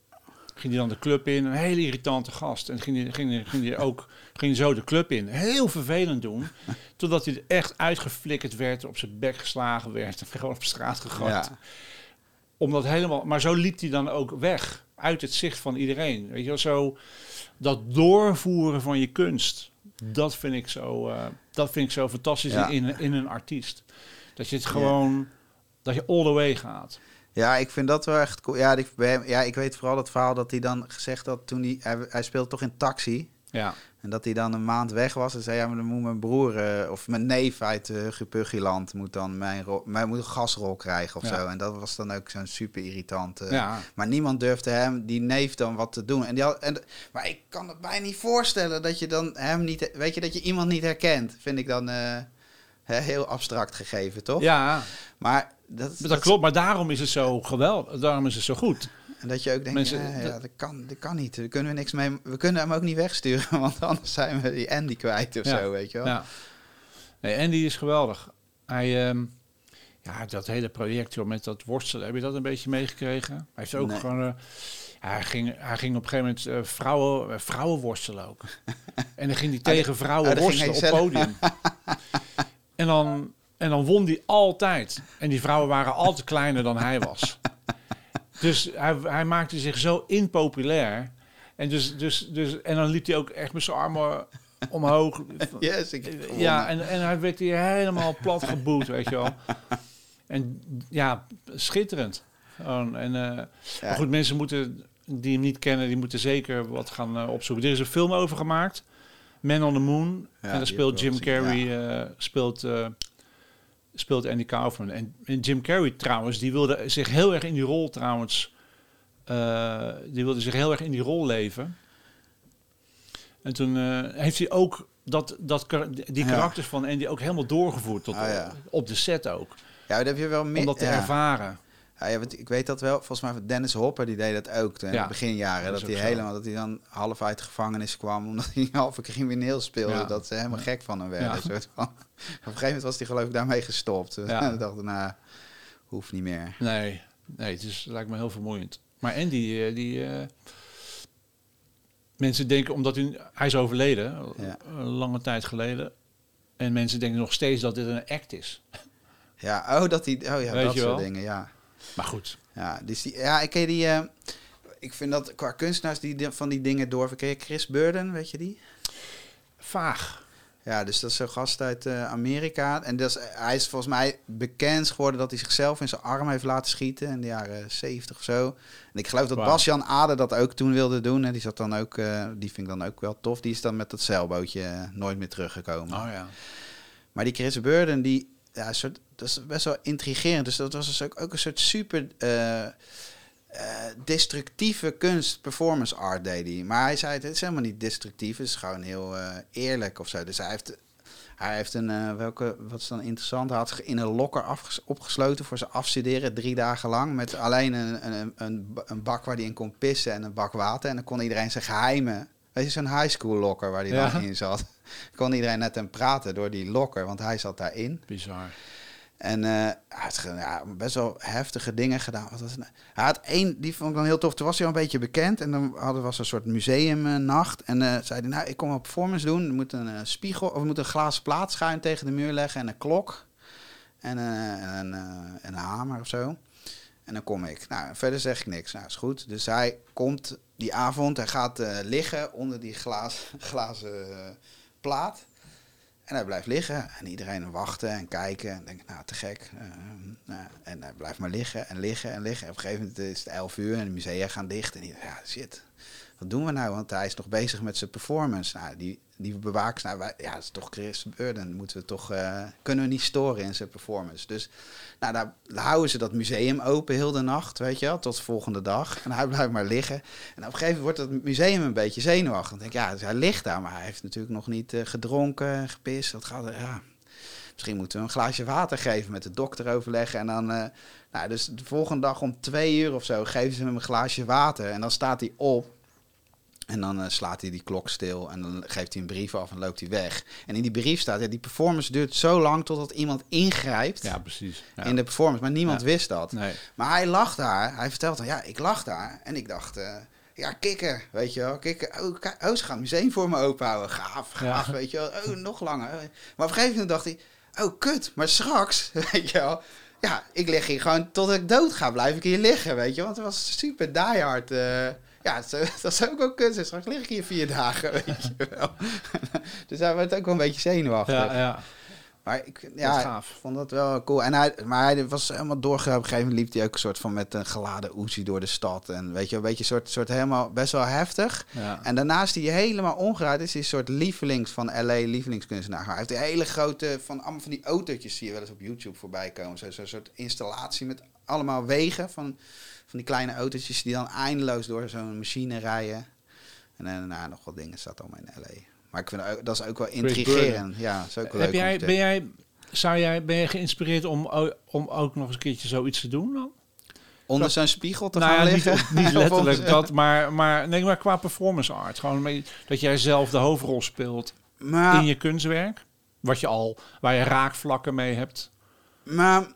Ging hij dan de club in, een hele irritante gast. En ging hij, ging hij, ging hij ook ging hij zo de club in. Heel vervelend doen. Totdat hij er echt uitgeflikkerd werd, op zijn bek geslagen werd en gewoon op straat gegooid. ja. Omdat helemaal, maar zo liep hij dan ook weg uit het zicht van iedereen. Weet je wel, zo dat doorvoeren van je kunst, dat vind ik zo, eh, dat vind ik zo fantastisch Ja. in, in een artiest. Dat je het gewoon, dat je all the way gaat. Ja, ik vind dat wel echt cool. Ja, die, ja, ik weet vooral het verhaal dat hij dan gezegd had toen hij... Hij, hij speelde toch in Taxi. Ja, En dat hij dan een maand weg was en zei... Ja, maar dan moet mijn broer eh, of mijn neef uit uh, moet dan mijn, mijn moet een gasrol krijgen of Ja. zo. En dat was dan ook zo'n super irritant... eh, ja. Maar niemand durfde hem, die neef, dan wat te doen. En die had, en, maar ik kan het mij niet voorstellen dat je dan hem niet... Weet je, dat je iemand niet herkent. Vind ik dan heel abstract gegeven, toch? ja Maar dat, dat, klopt. Maar daarom is het zo geweldig. Daarom is het zo goed. En dat je ook denkt, Mensen- ja, ja, dat- kan, dat kan niet. Daar kunnen we niks mee... We kunnen hem ook niet wegsturen, want anders zijn we die Andy kwijt of Ja. zo, weet je wel. Ja. Nee, Andy is geweldig. Hij, ehm, ja, dat hele project joh, met dat worstelen, heb je dat een beetje meegekregen? Hij heeft ook Nee. gewoon... eh, hij, ging, hij ging op een gegeven moment eh, vrouwen, eh, vrouwen worstelen ook. En dan ging hij tegen vrouwen ging worstelen op zelf- podium. en, dan, en dan won hij altijd. En die vrouwen waren altijd kleiner dan hij was. Dus hij, hij maakte zich zo impopulair. En, dus, dus, dus, en dan liep hij ook echt met zijn armen omhoog. Yes, ik Ja, en, en hij werd hier helemaal plat geboet, weet je wel. En ja, schitterend. Gewoon, en, eh, Maar goed, mensen moeten, die hem niet kennen, die moeten zeker wat gaan eh, opzoeken. Er is een film over gemaakt, Man on the Moon. Ja, en daar speelt Jim Carrey, eh, speelt, speelt Andy Kaufman. En, en Jim Carrey trouwens, die wilde zich heel erg in die rol trouwens... eh, die wilde zich heel erg in die rol leven. En toen eh, heeft hij ook dat, dat, die Ja. karakters van Andy ook helemaal doorgevoerd tot, Ah, ja. op de set ook. Ja, dat heb je wel meer... Om dat te ja. Ja, ja, want ik weet dat wel. Volgens mij Dennis Hopper die deed dat ook in Ja, de beginjaren. dat hij helemaal dat hij dan half uit de gevangenis kwam omdat hij half een crimineel speelde. Ja. Dat ze helemaal Ja. gek van hem werden. Ja. Soort van. Op een gegeven moment was hij geloof ik daarmee gestopt. Ja. En ik dacht, nou, hoeft niet meer. Nee, nee, het is, lijkt me heel vermoeiend. Maar Andy, eh, die... eh, mensen denken, omdat hij, hij is overleden, Ja. een lange tijd geleden. En mensen denken nog steeds dat dit een act is. Ja, oh, dat hij, oh ja, Weet dat soort wel? dingen, ja. Maar goed, Ja, dus die, ja, ik ken die. eh, ik vind dat qua kunstenaars die di- van die dingen door. Ken je Chris Burden, weet je die? vaag. Ja, dus dat is zo'n gast uit eh, Amerika. En dat is, hij is volgens mij bekend geworden dat hij zichzelf in zijn arm heeft laten schieten in de jaren 70 of zo. En ik geloof dat Wauw. Bas-Jan Ader dat ook toen wilde doen. En die zat dan ook, eh, die vind ik dan ook wel tof. Die is dan met dat zeilbootje nooit meer teruggekomen. Oh ja. Maar die Chris Burden, die, ja, een soort, dat is best wel intrigerend. Dus dat was dus ook, ook een soort super eh, eh, destructieve kunst, performance art deed hij. Maar hij zei, het is helemaal niet destructief, het is gewoon heel eh, eerlijk of zo. Dus hij heeft, hij heeft een, welke, wat is dan interessant, hij had in een lokker opgesloten voor zijn afstuderen, drie dagen lang. Met alleen een, een, een, een bak waar hij in kon pissen en een bak water. En dan kon iedereen zijn geheimen, weet je, zo'n high school locker waar hij Ja. dan in zat. kon iedereen net hem praten door die lokker, want hij zat daarin. Bizar. En hij had ja, best wel heftige dingen gedaan. Wat was het nou? Hij had één, die vond ik dan heel tof. Toen was hij al een beetje bekend. En dan hadden we een soort museumnacht. En eh zei hij, nou, ik kom een performance doen. Er moet een eh, spiegel, of we moeten een glazen plaat schuin tegen de muur leggen. En een klok. En, en een hamer of zo. En dan kom ik. Nou, verder zeg ik niks. Nou, is goed. Dus hij komt die avond. Hij gaat eh, liggen onder die glazen eh, plaat. En hij blijft liggen en iedereen wachten en kijken en denkt, nou, te gek. Eh, nou, en hij blijft maar liggen en liggen en liggen. En op een gegeven moment is het 11 uur en de musea gaan dicht. En die ja, shit, wat doen we nou? Want hij is nog bezig met zijn performance. Nou, die, die bewakers, nou, ja, dat is toch Chris Burden. Moeten we toch, eh, kunnen we niet storen in zijn performance. Dus, nou, daar houden ze dat museum open heel de nacht, weet je wel, tot de volgende dag. En hij blijft maar liggen. En op een gegeven moment wordt het museum een beetje zenuwachtig. Dan denk ik, ja, dus hij ligt daar, maar hij heeft natuurlijk nog niet eh, gedronken, gepist. Dat gaat, ja. Misschien moeten we een glaasje water geven, met de dokter overleggen. En dan, eh, nou, dus de volgende dag om twee uur of zo geven ze hem een glaasje water. En dan staat hij op. En dan eh, slaat hij die klok stil en dan geeft hij een brief af en loopt hij weg. En in die brief staat, ja, die performance duurt zo lang totdat iemand ingrijpt Ja, precies. Ja. in de performance. Maar niemand Ja. wist dat. Nee. Maar hij lag daar. Hij vertelt dan, ja, ik lag daar. En ik dacht, eh, ja, kikker, weet je wel. Kikker, oh, oh, ze gaan het museum voor me openhouden. Gaaf, gaaf, Ja. weet je wel. Oh, nog langer. Maar op een gegeven moment dacht hij, oh, kut. Maar straks, weet je wel. Ja, ik lig hier gewoon tot ik dood ga, blijf ik hier liggen, weet je. Want het was super diehard. eh ja, dat is ook wel kut. Straks lig ik hier vier dagen, weet je wel. dus hij werd ook wel een beetje zenuwachtig. Ja, ja. Maar ik, ja, gaaf. ik vond dat wel cool. En hij, maar hij was helemaal doorgegaan. Op een gegeven moment liep hij ook een soort van met een geladen Uzi door de stad. En weet je, een beetje soort, soort helemaal best wel heftig. Ja. En daarnaast die helemaal omgedraaid is, is een soort lievelings van LA, lievelingskunstenaar. Hij heeft een hele grote, van allemaal van die autootjes zie je wel eens op YouTube voorbij komen. Zo'n zo soort installatie met allemaal wegen van, van die kleine autootjes die dan eindeloos door zo'n machine rijden. En daarna nog wat dingen staat allemaal in LA. Maar ik vind ook, dat is ook wel intrigerend. Ja, dat is ook wel Heb leuk jij, te- ben jij, zou jij, ben je geïnspireerd om, om ook nog eens een keertje zoiets te doen dan? onder zo'n spiegel te nou gaan ja, liggen. niet letterlijk dat, maar, maar, nee, maar qua performance art. Gewoon dat jij zelf de hoofdrol speelt Maar, in je kunstwerk. Wat je al, waar je raakvlakken mee hebt. maar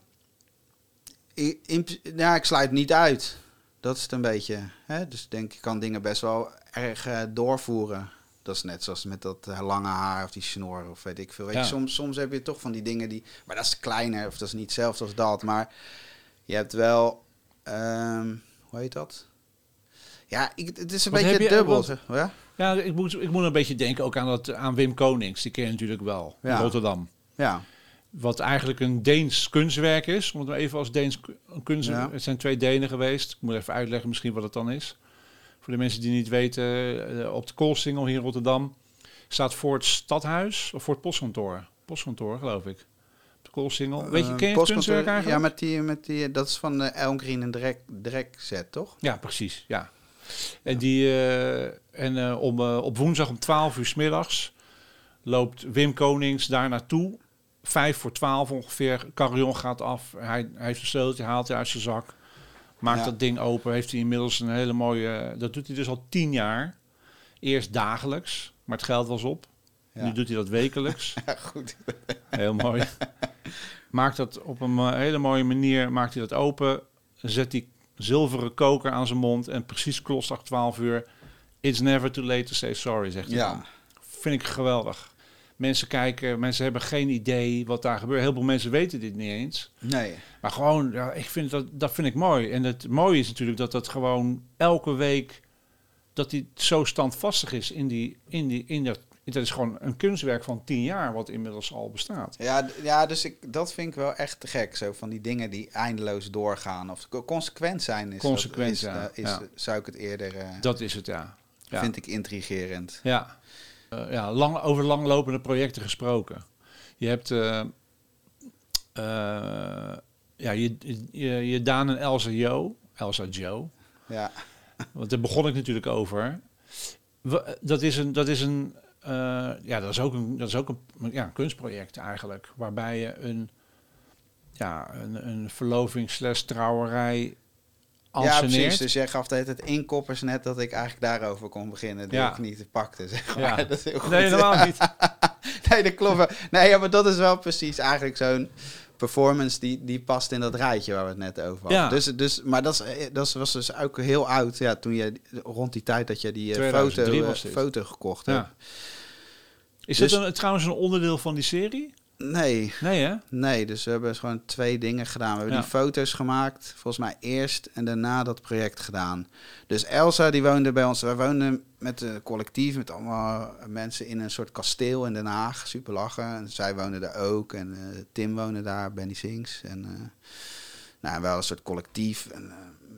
in, in- ja, ik sluit niet uit. Dat is het een beetje. Hè? Dus ik denk, ik kan dingen best wel erg eh, doorvoeren. Dat is net zoals met dat eh, lange haar of die snor of weet ik veel. Weet Ja. je, soms, soms heb je toch van die dingen die... Maar dat is kleiner of dat is niet hetzelfde als dat. Maar je hebt wel... ehm, hoe heet dat? Ja, ik, het is een Wat beetje dubbel. Ja? Ja, ik moet, ik moet een beetje denken ook aan, dat, aan Wim Konings. Die ken je natuurlijk wel, in Ja. Rotterdam. ja. Wat eigenlijk een Deens kunstwerk is. Om het even als Deens ku- een kunstwerk. Ja. Het zijn twee Denen geweest. Ik moet even uitleggen misschien wat het dan is. Voor de mensen die niet weten, eh, op de Koolsingel hier in Rotterdam staat voor het stadhuis of voor het postkantoor. Postkantoor, geloof ik. Op de Koolsingel. Weet je, Eh, ken je het kunstwerk eigenlijk? Ja, met die, met die, dat is van uh, Elmgreen en Drek, Drek set, toch? Ja, precies. Ja. En, die, eh, en eh, om, eh, op woensdag om 12 uur s middags loopt Wim Konings daar naartoe. Vijf voor twaalf ongeveer. Carillon gaat af. Hij, hij heeft een sleuteltje, haalt hij uit zijn zak. Maakt Ja. dat ding open. Heeft hij inmiddels een hele mooie... Dat doet hij dus al tien jaar. Eerst dagelijks, maar het geld was op. Ja. Nu doet hij dat wekelijks. Goed. Heel mooi. Maakt dat op een eh, hele mooie manier, maakt hij dat open. Zet die zilveren koker aan zijn mond en precies klosdag 12 uur. It's never too late to say sorry, zegt hij dan. Ja, Vind ik geweldig. Mensen kijken, mensen hebben geen idee wat daar gebeurt. Heel veel mensen weten dit niet eens. nee. Maar gewoon, ja, ik vind dat, dat vind ik mooi. En het mooie is natuurlijk dat dat gewoon elke week, dat die zo standvastig is in die, in die, in dat, dat is gewoon een kunstwerk van tien jaar wat inmiddels al bestaat. Ja, ja dus ik, dat vind ik wel echt te gek. Zo van die dingen die eindeloos doorgaan. Of co- consequent zijn. Is Consequent, dat, is, ja. eh, is, Ja. zou ik het eerder... eh, Dat is het, ja. Ja. Vind ik intrigerend. Ja, Eh, ja lang, over langlopende projecten gesproken. Je hebt eh, eh, ja, je, je, je Daan en Elsa Jo, Elsa Joe, Ja, want daar begon ik natuurlijk over. Dat is een, dat is een, ja, dat is ook een, dat is ook een, ja, kunstproject eigenlijk, waarbij je een, ja, een, een verloving slash trouwerij ja precies. Dus jij gaf het het inkoppers net dat ik eigenlijk daarover kon beginnen. Die Ja. ik niet pakte, zeg Ja. maar. Dat is heel goed. Nee, helemaal niet. nee, dat klopt. Nee, ja, maar dat is wel precies eigenlijk zo'n performance die, die past in dat rijtje waar we het net over hadden. Ja. Dus, dus, maar dat, is, eh, dat was dus ook heel oud. Ja, toen je rond die tijd dat je die eh, 2003 foto, eh, foto gekocht hebt. Is Dus- dat een, trouwens een onderdeel van die serie? Nee, Nee, hè? nee, dus we hebben gewoon twee dingen gedaan. We hebben Ja. die foto's gemaakt, volgens mij eerst en daarna dat project gedaan. Dus Elsa die woonde bij ons. Wij woonden met een collectief, met allemaal mensen in een soort kasteel in Den Haag. Super lachen. En zij woonde daar ook. En eh, Tim woonde daar, Benny Sings. En eh, nou, wel een soort collectief. En, eh,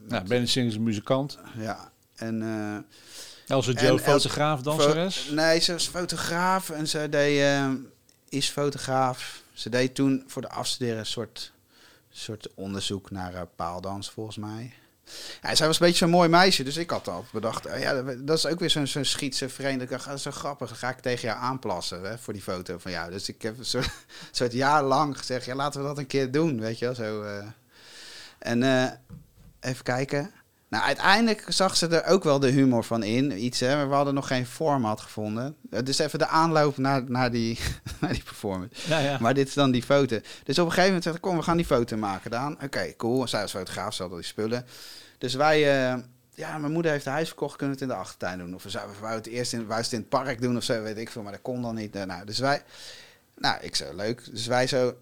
Ja, met- Ben Singh is een muzikant. ja. En, Elsa Joe, fotograaf, danseres. Nee, ze was fotograaf en ze deed, is fotograaf. Ze deed toen voor de afstuderen een soort, soort onderzoek naar eh, paaldans, volgens mij. Ja, zij was een beetje zo'n mooi meisje, dus ik had al bedacht, eh, ja, dat- is ook weer zo'n zo'n schietse vreemde. Dat is zo grappig, ga ik tegen jou aanplassen hè, voor die foto van jou. Dus ik heb een soort, soort jaar lang gezegd, ja, laten we dat een keer doen, weet je wel. Zo, eh. En even kijken. Nou, uiteindelijk zag ze er ook wel de humor van in. Iets, hè, we hadden nog geen format gevonden. Het is even de aanloop naar, naar, die, naar die performance. Ja, ja. Maar dit is dan die foto. Dus op een gegeven moment zegt kom, we gaan die foto maken, Daan. Oké, cool. Zij was fotograaf, ze had al die spullen. Dus wij, eh, ja, mijn moeder heeft een huis verkocht, kunnen we het in de achtertuin doen? Of we zouden het eerst in, het in het park doen of zo, weet ik veel. Maar dat kon dan niet. Eh, Nou, dus wij, nou, ik zo, leuk. Dus wij zo,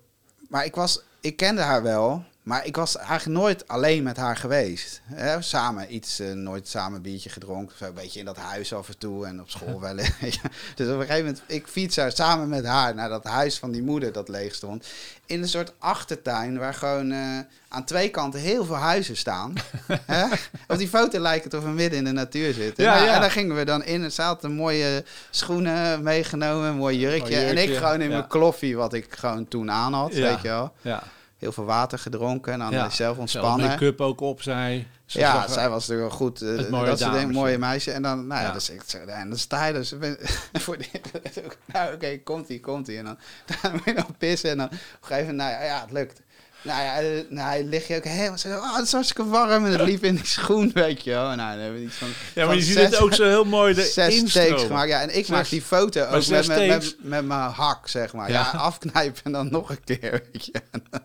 maar ik was ik kende haar wel, maar ik was eigenlijk nooit alleen met haar geweest. Hè? Samen iets, eh, nooit samen een biertje gedronken. Zo een beetje in dat huis af en toe en op school wel. dus op een gegeven moment, ik fiets daar samen met haar naar dat huis van die moeder dat leeg stond. In een soort achtertuin waar gewoon eh, aan twee kanten heel veel huizen staan. Hè? Op die foto lijkt het of we midden in de natuur zitten. Ja, Nou, ja. En daar gingen we dan in. Er zaten mooie schoenen meegenomen, een mooi jurkje. Mooi jurkje, En ik gewoon in ja. mijn kloffie, wat ik gewoon toen aan had, weet je wel. Ja. Heel veel water gedronken en dan Ja. zelf ontspannen. make-up ook op, zij. Ze Ja, zag- zij was natuurlijk wel goed. eh, Het mooie dat mooie meisje. En dan, nou ja, Ja. dus ik en dan sta je dus voor dit. Nou, oké, komt ie, komt ie. En dan, dan moet je nog pissen. En dan op een gegeven moment, nou ja, ja, het lukt. Nou ja, eh, nou, hij lig je ook helemaal zo, oh, het is hartstikke warm. En het liep in die schoen, weet je wel. En nou, dan hebben we iets van... Ja, maar je ziet zes- het ook zo heel mooi Zes erin takes stromen. gemaakt. Ja, en ik Zes- maak die foto ook zes met, met, met, mijn hak, zeg maar. Ja. Ja, afknijpen en dan nog een keer, weet je. Eh,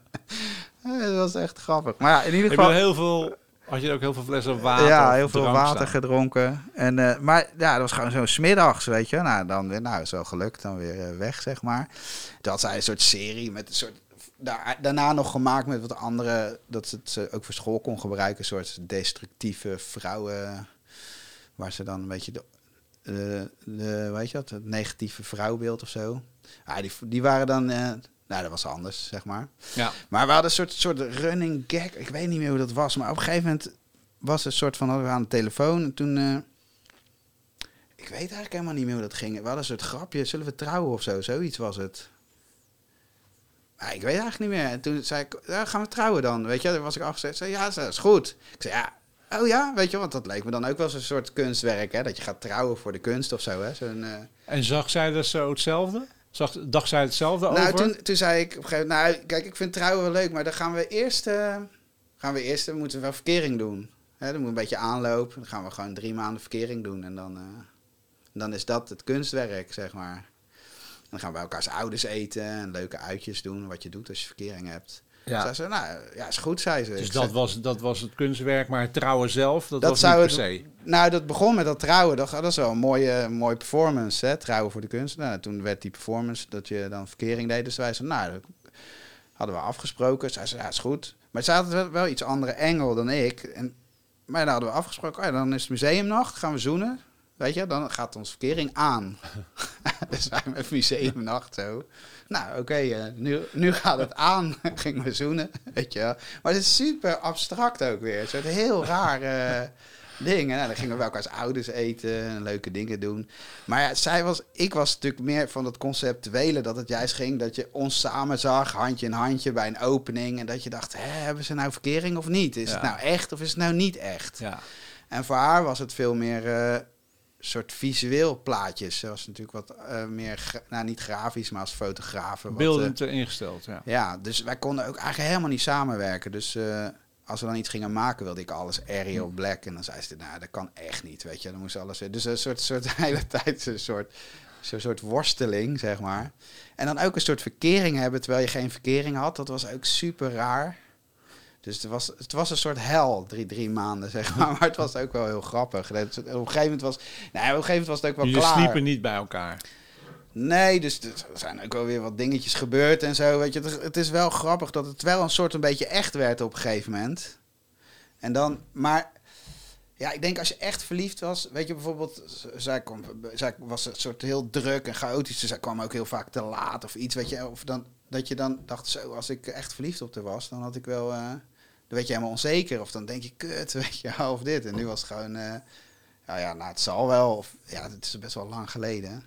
dat was echt grappig. Maar ja, in ieder geval... heel veel, had je ook heel veel flessen water Ja, heel veel water staan? gedronken. En, eh, maar ja, dat was gewoon zo smiddags, weet je. Nou, dan weer, nou, is wel gelukt, dan weer eh, weg, zeg maar. Had zij een soort serie met een soort... Daar, daarna nog gemaakt met wat andere... Dat ze het eh, ook voor school kon gebruiken. Een soort destructieve vrouwen... Waar ze dan een beetje de... de, de weet je wat? Het negatieve vrouwbeeld of zo. Ja, die, die waren dan... nou, dat was anders, zeg maar. Ja. Maar we hadden een soort, soort running gag. Ik weet niet meer hoe dat was. Maar op een gegeven moment was het een soort van... hadden we aan de telefoon. En toen... eh, ik weet eigenlijk helemaal niet meer hoe dat ging. We hadden een soort grapje. Zullen we trouwen of zo? Zoiets was het. Maar ik weet eigenlijk niet meer. En toen zei ik... Ja, gaan we trouwen dan? Weet je, daar was ik afgezet. Zei, ja, dat is goed. Ik zei, ja... Oh ja, weet je, want dat leek me dan ook wel eens een soort kunstwerk, hè? Dat je gaat trouwen voor de kunst of zo, hè? Zo'n... eh, En zag zij dus zo hetzelfde? Zag, dacht zij hetzelfde Nou, over? toen, toen zei ik op een gegeven moment, nou, kijk, ik vind trouwen wel leuk, maar dan gaan we eerst, eh, gaan we eerst, dan moeten we wel verkering doen. Hè, dan moet een beetje aanloop. Dan gaan we gewoon drie maanden verkering doen en dan, eh, dan is dat het kunstwerk, zeg maar. En dan gaan we bij elkaars ouders eten en leuke uitjes doen, wat je doet als je verkering hebt. Ja. Zei ze, nou, ja, is goed, zei ze. Dus Ik dat zei- was, dat was het kunstwerk, maar het trouwen zelf, dat, Dat was zou niet per het-. Nou, dat begon met dat trouwen. Dat, dat is wel een mooie, mooie performance, hè? Trouwen voor de kunst. Nou, toen werd die performance dat je dan verkering deed. Dus wij zeiden, nou, dat hadden we afgesproken. Zij zei, ja, is goed. Maar zij had wel, wel iets andere engel dan ik. En, maar dan hadden we afgesproken, oh ja, dan is het museumnacht, gaan we zoenen. Weet je, dan gaat onze verkering aan. dus wij met museumnacht zo. Nou, oké, eh, nu, nu gaat het aan. Gingen we zoenen, weet je wel. Maar het is super abstract ook weer. Een soort heel raar eh, ding. En nou, dan gingen we bij elkaars ouders eten en leuke dingen doen. Maar ja, zij was, ik was natuurlijk meer van het conceptuele. Dat het juist ging dat je ons samen zag, handje in handje bij een opening. En dat je dacht, hè, hebben ze nou verkering of niet? Is Ja. het nou echt of is het nou niet echt? Ja. En voor haar was het veel meer eh soort visueel plaatjes. Ze was natuurlijk wat eh, meer, nou niet grafisch, maar als fotograaf. eh, Beeldend eh, ingesteld, ja. ja, dus wij konden ook eigenlijk helemaal niet samenwerken. Dus eh, als we dan iets gingen maken, wilde ik alles aerial black. En dan zei ze, nou, dat kan echt niet, weet je. Dan moest alles... Dus een soort, soort hele tijd een soort, zo'n soort worsteling, zeg maar. En dan ook een soort verkering hebben, terwijl je geen verkering had. Dat was ook super raar. Dus het was, het was een soort hel, drie, drie maanden, zeg maar. Maar het was ook wel heel grappig. Op een gegeven moment was, nou, op een gegeven moment was het ook wel Jullie klaar. sliepen niet bij elkaar. Nee, dus er zijn ook wel weer wat dingetjes gebeurd en zo. Weet je, het, is wel grappig dat het wel een soort een beetje echt werd op een gegeven moment. En dan, maar ja, ik denk als je echt verliefd was, weet je bijvoorbeeld, zij, kwam, zij was een soort heel druk en chaotisch, dus zij kwam ook heel vaak te laat of iets, weet je, of dan dat je dan dacht, zo, als ik echt verliefd op haar was, dan had ik wel, eh, werd je helemaal onzeker of dan denk je, kut, weet je, of dit. En nu was het gewoon, eh, ja, ja, nou, het zal wel, of ja, het is best wel lang geleden.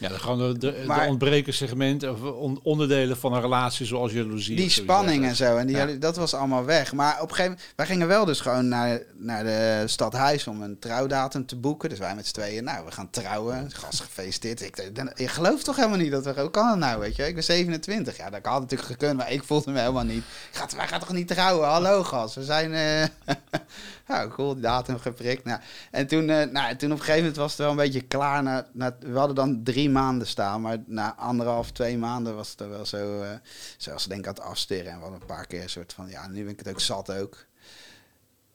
Ja, de, gewoon de, de, Maar- de ontbreken segmenten of on- onderdelen van een relatie zoals jaloezie. Die spanning en zo. En die, Ja. dat was allemaal weg. Maar op een gegeven moment... Wij gingen wel dus gewoon naar, naar de stadhuis om een trouwdatum te boeken. Dus wij met z'n tweeën, nou, we gaan trouwen. Gast gefeliciteerd. Ik, gelooft toch helemaal niet dat we... Hoe kan het nou, weet je? Ik ben 27. Ja, dat had natuurlijk gekund, maar ik voelde me helemaal niet. Ik ga, wij gaan toch niet trouwen? Hallo, gast. We zijn... eh nou, cool, datum geprikt. Nou, en toen, eh, nou, toen op een gegeven moment was het wel een beetje klaar. Na, na, we hadden dan drie maanden staan, maar na anderhalf, twee maanden was het er wel zo... eh zoals denk ik aan het afsteren. En hadden een paar keer een soort van, ja, nu ben ik het ook zat ook.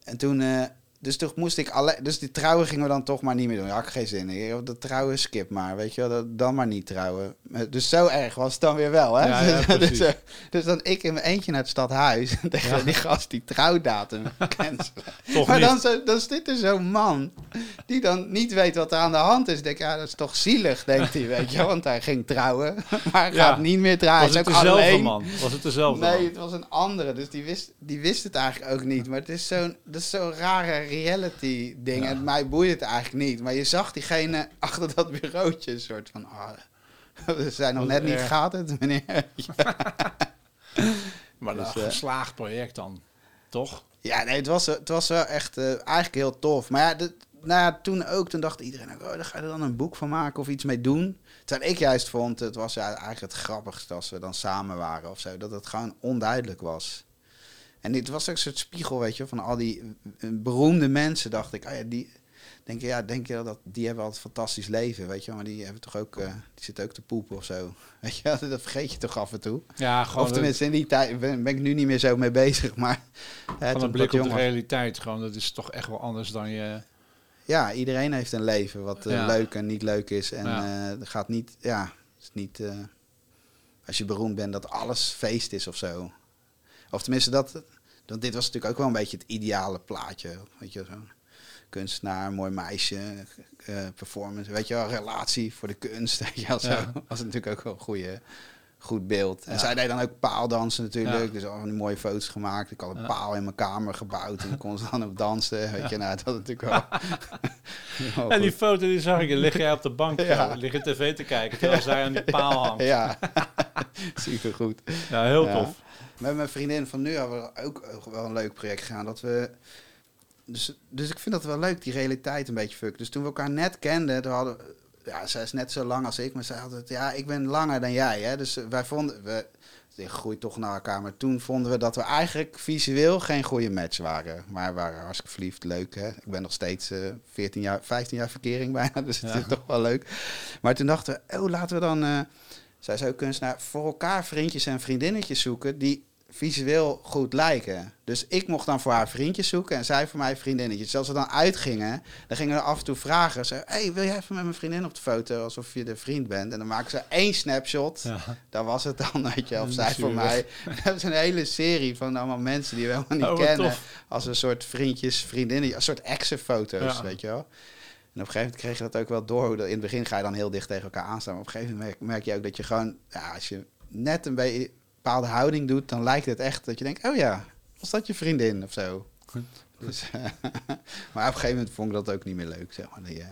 En toen, eh, dus toen moest ik alle, dus die trouwen gingen we dan toch maar niet meer doen. Had ik geen zin in. Dat trouwen skip maar, weet je wel, dat, dan maar niet trouwen. Eh, Dus zo erg was het dan weer wel, hè? Ja, ja, dus, eh, dus dan ik in mijn eentje naar het stadhuis en tegen Ja. die gast die trouwdatum. Toch maar dan, zo, dan zit er zo'n man die dan niet weet wat er aan de hand is. Denk, ja, dat is toch zielig, denkt hij, weet je. Want hij ging trouwen, maar Ja. gaat niet meer trouwen. Was het dezelfde alleen. man? Was het dezelfde Nee, man? het was een andere. Dus die wist, die wist het eigenlijk ook niet. Maar het is zo'n dat is zo'n rare reality ding. Ja. En mij boeide het eigenlijk niet. Maar je zag diegene achter dat bureautje een soort van... ah, we zijn nog net niet gaat het, meneer. Maar Dus, een eh, geslaagd project dan, toch? Ja, nee, het was, het was wel echt eh, eigenlijk heel tof. Maar ja, dit- nou ja, toen ook, toen dacht iedereen, ook, oh, daar ga je er dan een boek van maken of iets mee doen. Terwijl ik juist vond, het was ja, eigenlijk het grappigste als we dan samen waren of zo. Dat het gewoon onduidelijk was. En dit was ook een soort spiegel, weet je, van al die beroemde mensen, dacht ik. Oh ja, die, denk je, ja, denk je dat die hebben altijd een fantastisch leven, weet je, maar die hebben toch ook, eh, die zitten ook te poepen of zo. Weet je, dat vergeet je toch af en toe. Ja, gewoon Of tenminste, in die tijd ben, ben ik nu niet meer zo mee bezig, maar... van toen een ik blik op de realiteit. Gewoon, dat is toch echt wel anders dan je... Ja, iedereen heeft een leven wat eh, Ja. leuk en niet leuk is. En Ja. eh, gaat niet, ja, het is niet als je beroemd bent dat alles feest is of zo. Of tenminste, dat, dat, dit was natuurlijk ook wel een beetje het ideale plaatje. Weet je, zo'n kunstenaar, mooi meisje, eh, performance, weet je wel, relatie voor de kunst. Weet je wel, zo. Ja. was natuurlijk ook wel een goede, goed beeld. En Ja. zij deed dan ook paaldansen natuurlijk, Ja. dus al die mooie foto's gemaakt. Ik had een paal in mijn kamer gebouwd en kon ze dan op dansen. Weet je, nou, dat natuurlijk wel... wel En die foto die zag ik, lig jij op de bank, Ja. ja. lig je tv te kijken, terwijl zij aan die paal hangt. Ja, super goed. Ja, heel Ja. tof. Met mijn vriendin van nu hebben we ook wel een leuk project gedaan. Dat we, dus, dus ik vind dat wel leuk, die realiteit een beetje fuck. Dus toen we elkaar net kenden, toen hadden ja, zij is net zo lang als ik, maar zij had het, ja, ik ben langer dan jij. Hè? Dus wij vonden, we groeit toch naar elkaar. Maar toen vonden we dat we eigenlijk visueel geen goede match waren. Maar we waren hartstikke verliefd, leuk. Hè? Ik ben nog steeds eh 14 jaar, 15 jaar verkering bijna, dus het Ja. is toch wel leuk. Maar toen dachten we, oh, laten we dan... eh, zij zou kunstenaar voor elkaar vriendjes en vriendinnetjes zoeken die visueel goed lijken. Dus ik mocht dan voor haar vriendjes zoeken en zij voor mij vriendinnetjes. Dus als we dan uitgingen, dan gingen we af en toe vragen. Ze, hey, wil jij even met mijn vriendin op de foto, alsof je de vriend bent? En dan maken ze één snapshot. Ja. Daar was het dan, weet je, of Dat zij is voor mij. Hebben ze een hele serie van allemaal mensen die we helemaal niet Oh, kennen. tof. Als een soort vriendjes, vriendinnen, een soort exenfoto's, Ja. weet je wel. En op een gegeven moment kreeg je dat ook wel door. In het begin ga je dan heel dicht tegen elkaar aanstaan. Maar op een gegeven moment merk, merk je ook dat je gewoon... Ja, als je net een bepaalde houding doet... dan lijkt het echt dat je denkt... Oh ja, was dat je vriendin of zo? Dus, maar op een gegeven moment vond ik dat ook niet meer leuk, zeg maar. Die, eh,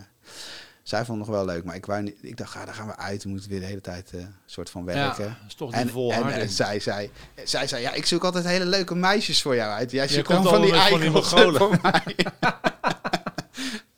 zij vond het nog wel leuk, maar ik, wou niet, ik dacht, ah, daar gaan we uit. We moeten weer de hele tijd eh soort van werken. Ja, dat is toch die En, en, volharding. en zij, zei, zij zei, ja, ik zoek altijd hele leuke meisjes voor jou uit. Jij Je zoekt komt dan van die Mongolen. voor mij.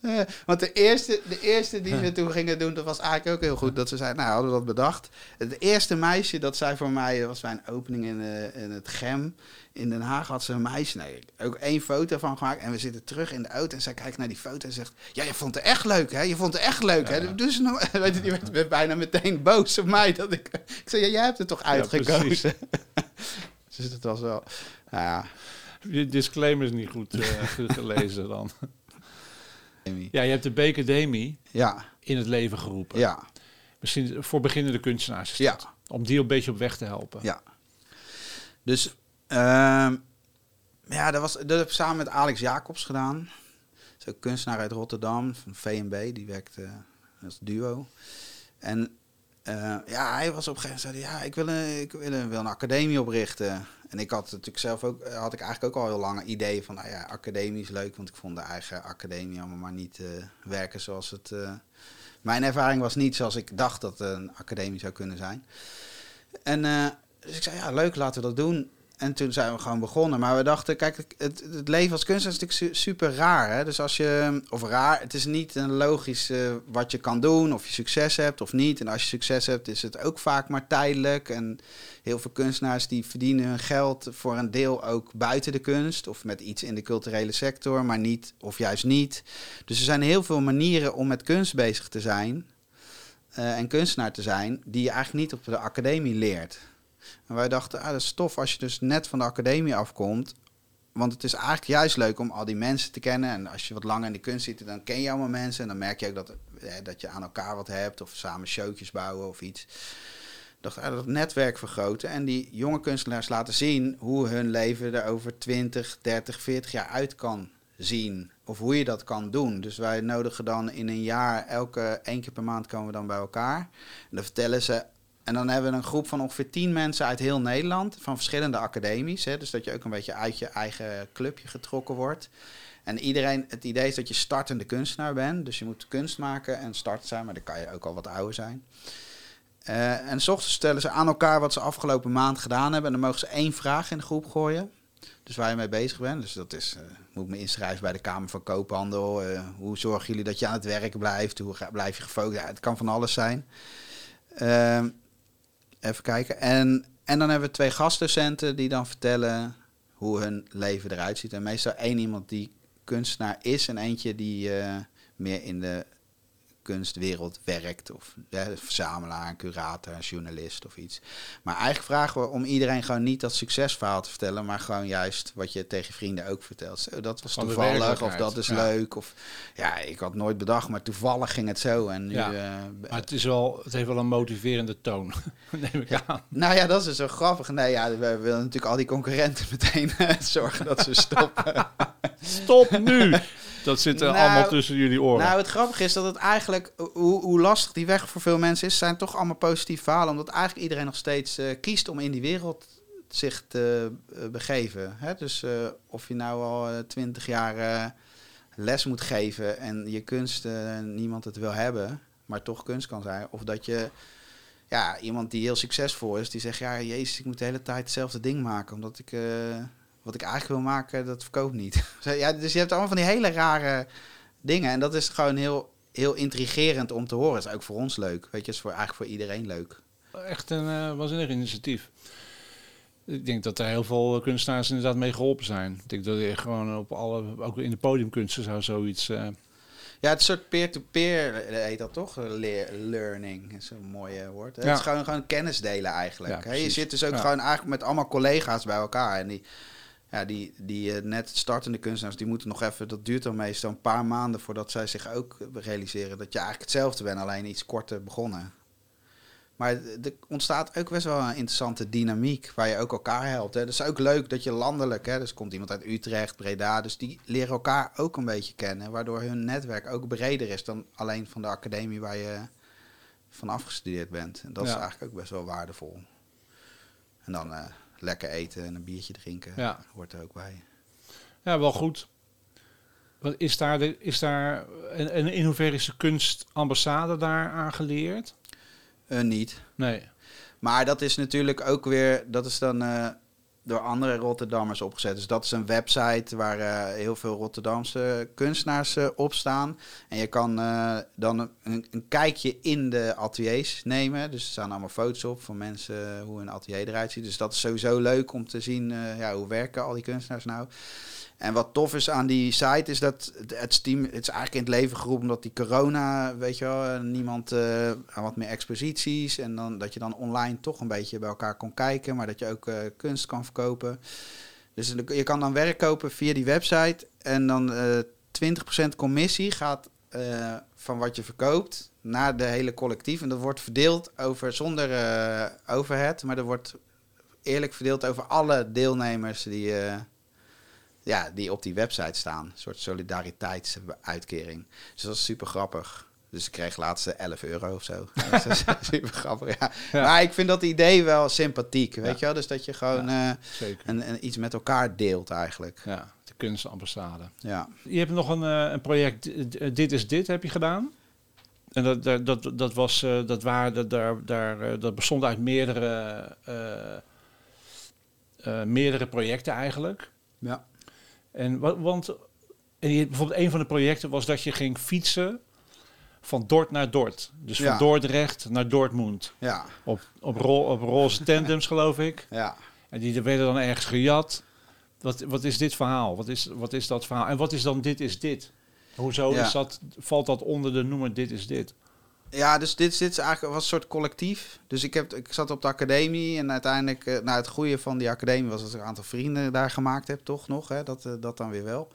Eh, want de eerste, de eerste die we toen gingen doen, dat was eigenlijk ook heel goed. Dat ze zei, nou, hadden we dat bedacht. Het eerste meisje dat zij voor mij, dat was bij een opening in, eh, in het GEM in Den Haag, had ze een meisje. Nee, ook één foto van gemaakt. En we zitten terug in de auto en zij kijkt naar die foto en zegt, ja, je vond het echt leuk, hè? Je vond het echt leuk, hè? Ja, ja. Dus nou, weet je, die werd bijna meteen boos op mij. Dat ik, ik zei, ja, jij hebt het toch uitgekozen? precies. dus het was wel, nou ja, Je disclaimer is niet goed eh, goed gelezen dan. Ja, je hebt de Becademie ja, in het leven geroepen. ja, Misschien voor beginnende kunstenaars ja. Om die een beetje op weg te helpen. Ja. Dus ehm, ja, dat, was, dat heb ik samen met Alex Jacobs gedaan. Dat is ook kunstenaar uit Rotterdam, van VNB. Die werkte als duo. En eh, ja, hij was op een gegeven moment, zei ja, ik wil een, ik wil een, wil een academie oprichten. En ik had natuurlijk zelf ook, had ik eigenlijk ook al heel lang een idee van, nou ja, academie is leuk, want ik vond de eigen academie allemaal maar niet eh, werken zoals het... eh, mijn ervaring was niet zoals ik dacht dat een academie zou kunnen zijn. En eh, dus ik zei, ja, leuk, laten we dat doen. En toen zijn we gewoon begonnen. Maar we dachten, kijk, het, het leven als kunstenaar is natuurlijk su- super raar. Hè? Dus als je, of raar, het is niet een logisch eh, wat je kan doen, of je succes hebt of niet. En als je succes hebt, is het ook vaak maar tijdelijk. En heel veel kunstenaars die verdienen hun geld voor een deel ook buiten de kunst. Of met iets in de culturele sector, maar niet, of juist niet. Dus er zijn heel veel manieren om met kunst bezig te zijn. eh, en kunstenaar te zijn, die je eigenlijk niet op de academie leert. En wij dachten, ah, dat is tof als je dus net van de academie afkomt. want het is eigenlijk juist leuk om al die mensen te kennen. En als je wat langer in de kunst zit, dan ken je allemaal mensen. En dan merk je ook dat, eh, dat je aan elkaar wat hebt. Of samen showtjes bouwen of iets. Dacht, ah, dat netwerk vergroten. En die jonge kunstenaars laten zien hoe hun leven er over 20, 30, 40 jaar uit kan zien. Of hoe je dat kan doen. Dus wij nodigen dan in een jaar, elke één keer per maand komen we dan bij elkaar. En dan vertellen ze en dan hebben we een groep van ongeveer tien mensen uit heel Nederland, van verschillende academies. Hè, dus dat je ook een beetje uit je eigen clubje getrokken wordt. En iedereen, het idee is dat je startende kunstenaar bent. Dus je moet kunst maken en start zijn, maar dan kan je ook al wat ouder zijn. Uh, en s ochtends stellen ze aan elkaar wat ze afgelopen maand gedaan hebben. En dan mogen ze één vraag in de groep gooien. Dus waar je mee bezig bent. Dus dat is, uh, moet ik me inschrijven bij de Kamer van Koophandel. Uh, hoe zorgen jullie dat je aan het werk blijft? Hoe blijf je gefocust? Het kan van alles zijn. Even kijken. En, en dan hebben we twee gastdocenten die dan vertellen hoe hun leven eruit ziet. En meestal één iemand die kunstenaar is en eentje die uh, meer in de kunstwereld werkt. Of ja, verzamelaar, curator, een journalist of iets. Maar eigenlijk vragen we om iedereen gewoon niet dat succesverhaal te vertellen. Maar gewoon juist wat je tegen vrienden ook vertelt. Zo, dat was Van toevallig of dat is leuk. Of ja, ik had nooit bedacht, maar toevallig ging het zo. En nu, Ja. eh, Maar het, is wel, het heeft wel een motiverende toon, neem ik aan. Nou ja, dat is zo grappig. Nee, ja, we willen natuurlijk al die concurrenten meteen eh, zorgen dat ze stoppen. Stop nu! Dat zit er Nou, allemaal tussen jullie oren. nou, het grappige is dat het eigenlijk, hoe, hoe lastig die weg voor veel mensen is, zijn toch allemaal positieve verhalen. Omdat eigenlijk iedereen nog steeds eh, kiest om in die wereld zich te eh, begeven. Hè? Dus eh, of je nou al twintig jaar les moet geven en je kunst niemand het wil hebben, maar toch kunst kan zijn. Of dat je ja, iemand die heel succesvol is, die zegt, ja, jezus, ik moet de hele tijd hetzelfde ding maken, omdat ik, wat ik eigenlijk wil maken, dat verkoopt niet. ja, dus je hebt allemaal van die hele rare dingen en dat is gewoon heel, heel intrigerend om te horen. Het is ook voor ons leuk, weet je, is voor, eigenlijk voor iedereen leuk. Echt een uh, waanzinnig initiatief. Ik denk dat er heel veel kunstenaars inderdaad mee geholpen zijn. Ik denk dat je gewoon op alle, ook in de podiumkunsten zou zoiets... eh, Ja, het soort peer-to-peer eh, heet dat toch? Leer, learning is een mooi eh, woord. Ja. Het is gewoon, gewoon kennis delen eigenlijk. Ja? Je zit dus ook Ja. gewoon eigenlijk met allemaal collega's bij elkaar. En die, ja, die, die eh, net startende kunstenaars, die moeten nog even... Dat duurt dan meestal een paar maanden voordat zij zich ook realiseren... dat je eigenlijk hetzelfde bent, alleen iets korter begonnen. Maar er ontstaat ook best wel een interessante dynamiek waar je ook elkaar helpt. Hè. Dat is ook leuk dat je landelijk, hè, dus komt iemand uit Utrecht, Breda, dus die leren elkaar ook een beetje kennen. Waardoor hun netwerk ook breder is dan alleen van de academie waar je van afgestudeerd bent. En dat is eigenlijk ook best wel waardevol. En dan eh, lekker eten en een biertje drinken Ja. hoort er ook bij. ja, wel goed. Wat is daar, de, is daar en, en in hoeverre is de kunstambassade daar aangeleerd? Eh, niet. Nee. Maar dat is natuurlijk ook weer, dat is dan eh, door andere Rotterdammers opgezet. Dus dat is een website waar eh, heel veel Rotterdamse kunstenaars eh, op staan. En je kan eh, dan een, een kijkje in de ateliers nemen. Dus er staan allemaal foto's op van mensen, hoe een atelier eruit ziet. Dus dat is sowieso leuk om te zien, ja, hoe werken al die kunstenaars nou. En wat tof is aan die site is dat het, team, het is eigenlijk in het leven geroepen omdat die corona, weet je wel, eh, niemand aan wat meer exposities en dan dat je dan online toch een beetje bij elkaar kon kijken, maar dat je ook eh, kunst kan verkopen. Dus je kan dan werk kopen via die website en dan eh 20% commissie gaat van wat je verkoopt naar de hele collectief en dat wordt verdeeld over zonder overhead, maar dat wordt eerlijk verdeeld over alle deelnemers die ja, die op die website staan. Een soort solidariteitsuitkering. Dus dat is super grappig. Dus ik kreeg laatst eh, 11 euro of zo. dat is super grappig, ja. Ja. Maar ik vind dat idee wel sympathiek, weet Ja. je wel? Dus dat je gewoon Zeker. een, een, iets met elkaar deelt eigenlijk. Ja, de kunstambassade. Ja. Je hebt nog een, eh, een project, eh, Dit is Dit, heb je gedaan. En dat, dat, dat, dat, was, dat, waren, dat, daar, daar, dat bestond uit meerdere, meerdere projecten eigenlijk. Ja. En wat, want en je, bijvoorbeeld een van de projecten was dat je ging fietsen van Dort naar Dort. Dus van Ja. Dordrecht naar Dortmund. Ja. Op, op, ro, op roze tandems, geloof ik. Ja. En die werden dan ergens gejat. Wat, wat is dit verhaal? Wat is, wat is dat verhaal? En wat is dan dit is dit? Hoezo Ja. is dat, valt dat onder de noemer dit is dit? Ja, dus dit, dit is eigenlijk een soort collectief. Dus ik, heb, ik zat op de academie en uiteindelijk, uh, nou het goede van die academie was dat ik een aantal vrienden daar gemaakt heb, toch nog, hè? Dat, uh, dat dan weer wel.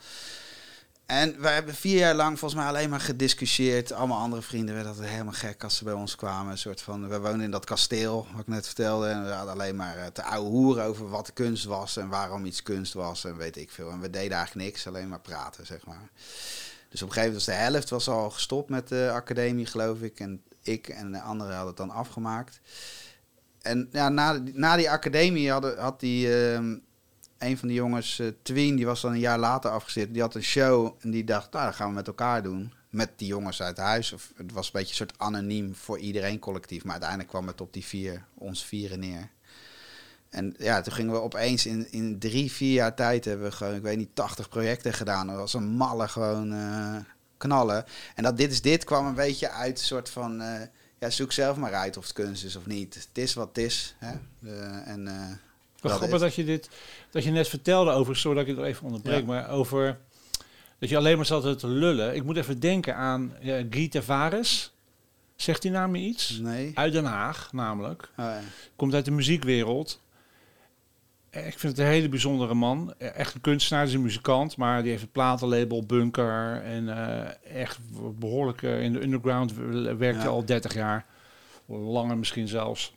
En we hebben vier jaar lang volgens mij alleen maar gediscussieerd. Allemaal andere vrienden werden dat helemaal gek als ze bij ons kwamen. Een soort van, we woonden in dat kasteel, wat ik net vertelde. En we hadden alleen maar uh, te ouwe hoeren over wat kunst was en waarom iets kunst was en weet ik veel. En we deden eigenlijk niks, alleen maar praten, zeg maar. Dus op een gegeven moment was de helft was al gestopt met de academie, geloof ik. En ik en de anderen hadden het dan afgemaakt. En ja, na, na die academie hadden, had die, uh, een van die jongens, uh, Tween, die was dan een jaar later afgezet. Die had een show en die dacht, nou, dat gaan we met elkaar doen. Met die jongens uit huis. Of, het was een beetje een soort anoniem voor iedereen collectief. Maar uiteindelijk kwam het op die vier, ons vieren neer. En ja, toen gingen we opeens in, in drie, vier jaar tijd hebben we gewoon, ik weet niet, 80 projecten gedaan. Dat was een malle gewoon uh, knallen. En dat dit is dit kwam een beetje uit een soort van, uh, ja, zoek zelf maar uit of het kunst is of niet. Het is wat het is. Hè? Uh, en, Wat grappig dat je dit, dat je net vertelde over, sorry dat ik het even onderbreek, ja. maar over dat je alleen maar zat te lullen. Ik moet even denken aan Guy Tavares. Zegt die naam je iets? Nee. Uit Den Haag, namelijk. Oh, ja. Komt uit de muziekwereld. Ik vind het een hele bijzondere man. Echt een kunstenaar, is een muzikant, maar die heeft het platenlabel Bunker. En uh, echt behoorlijk uh, in de underground werkte ja. al 30 jaar. Langer misschien zelfs.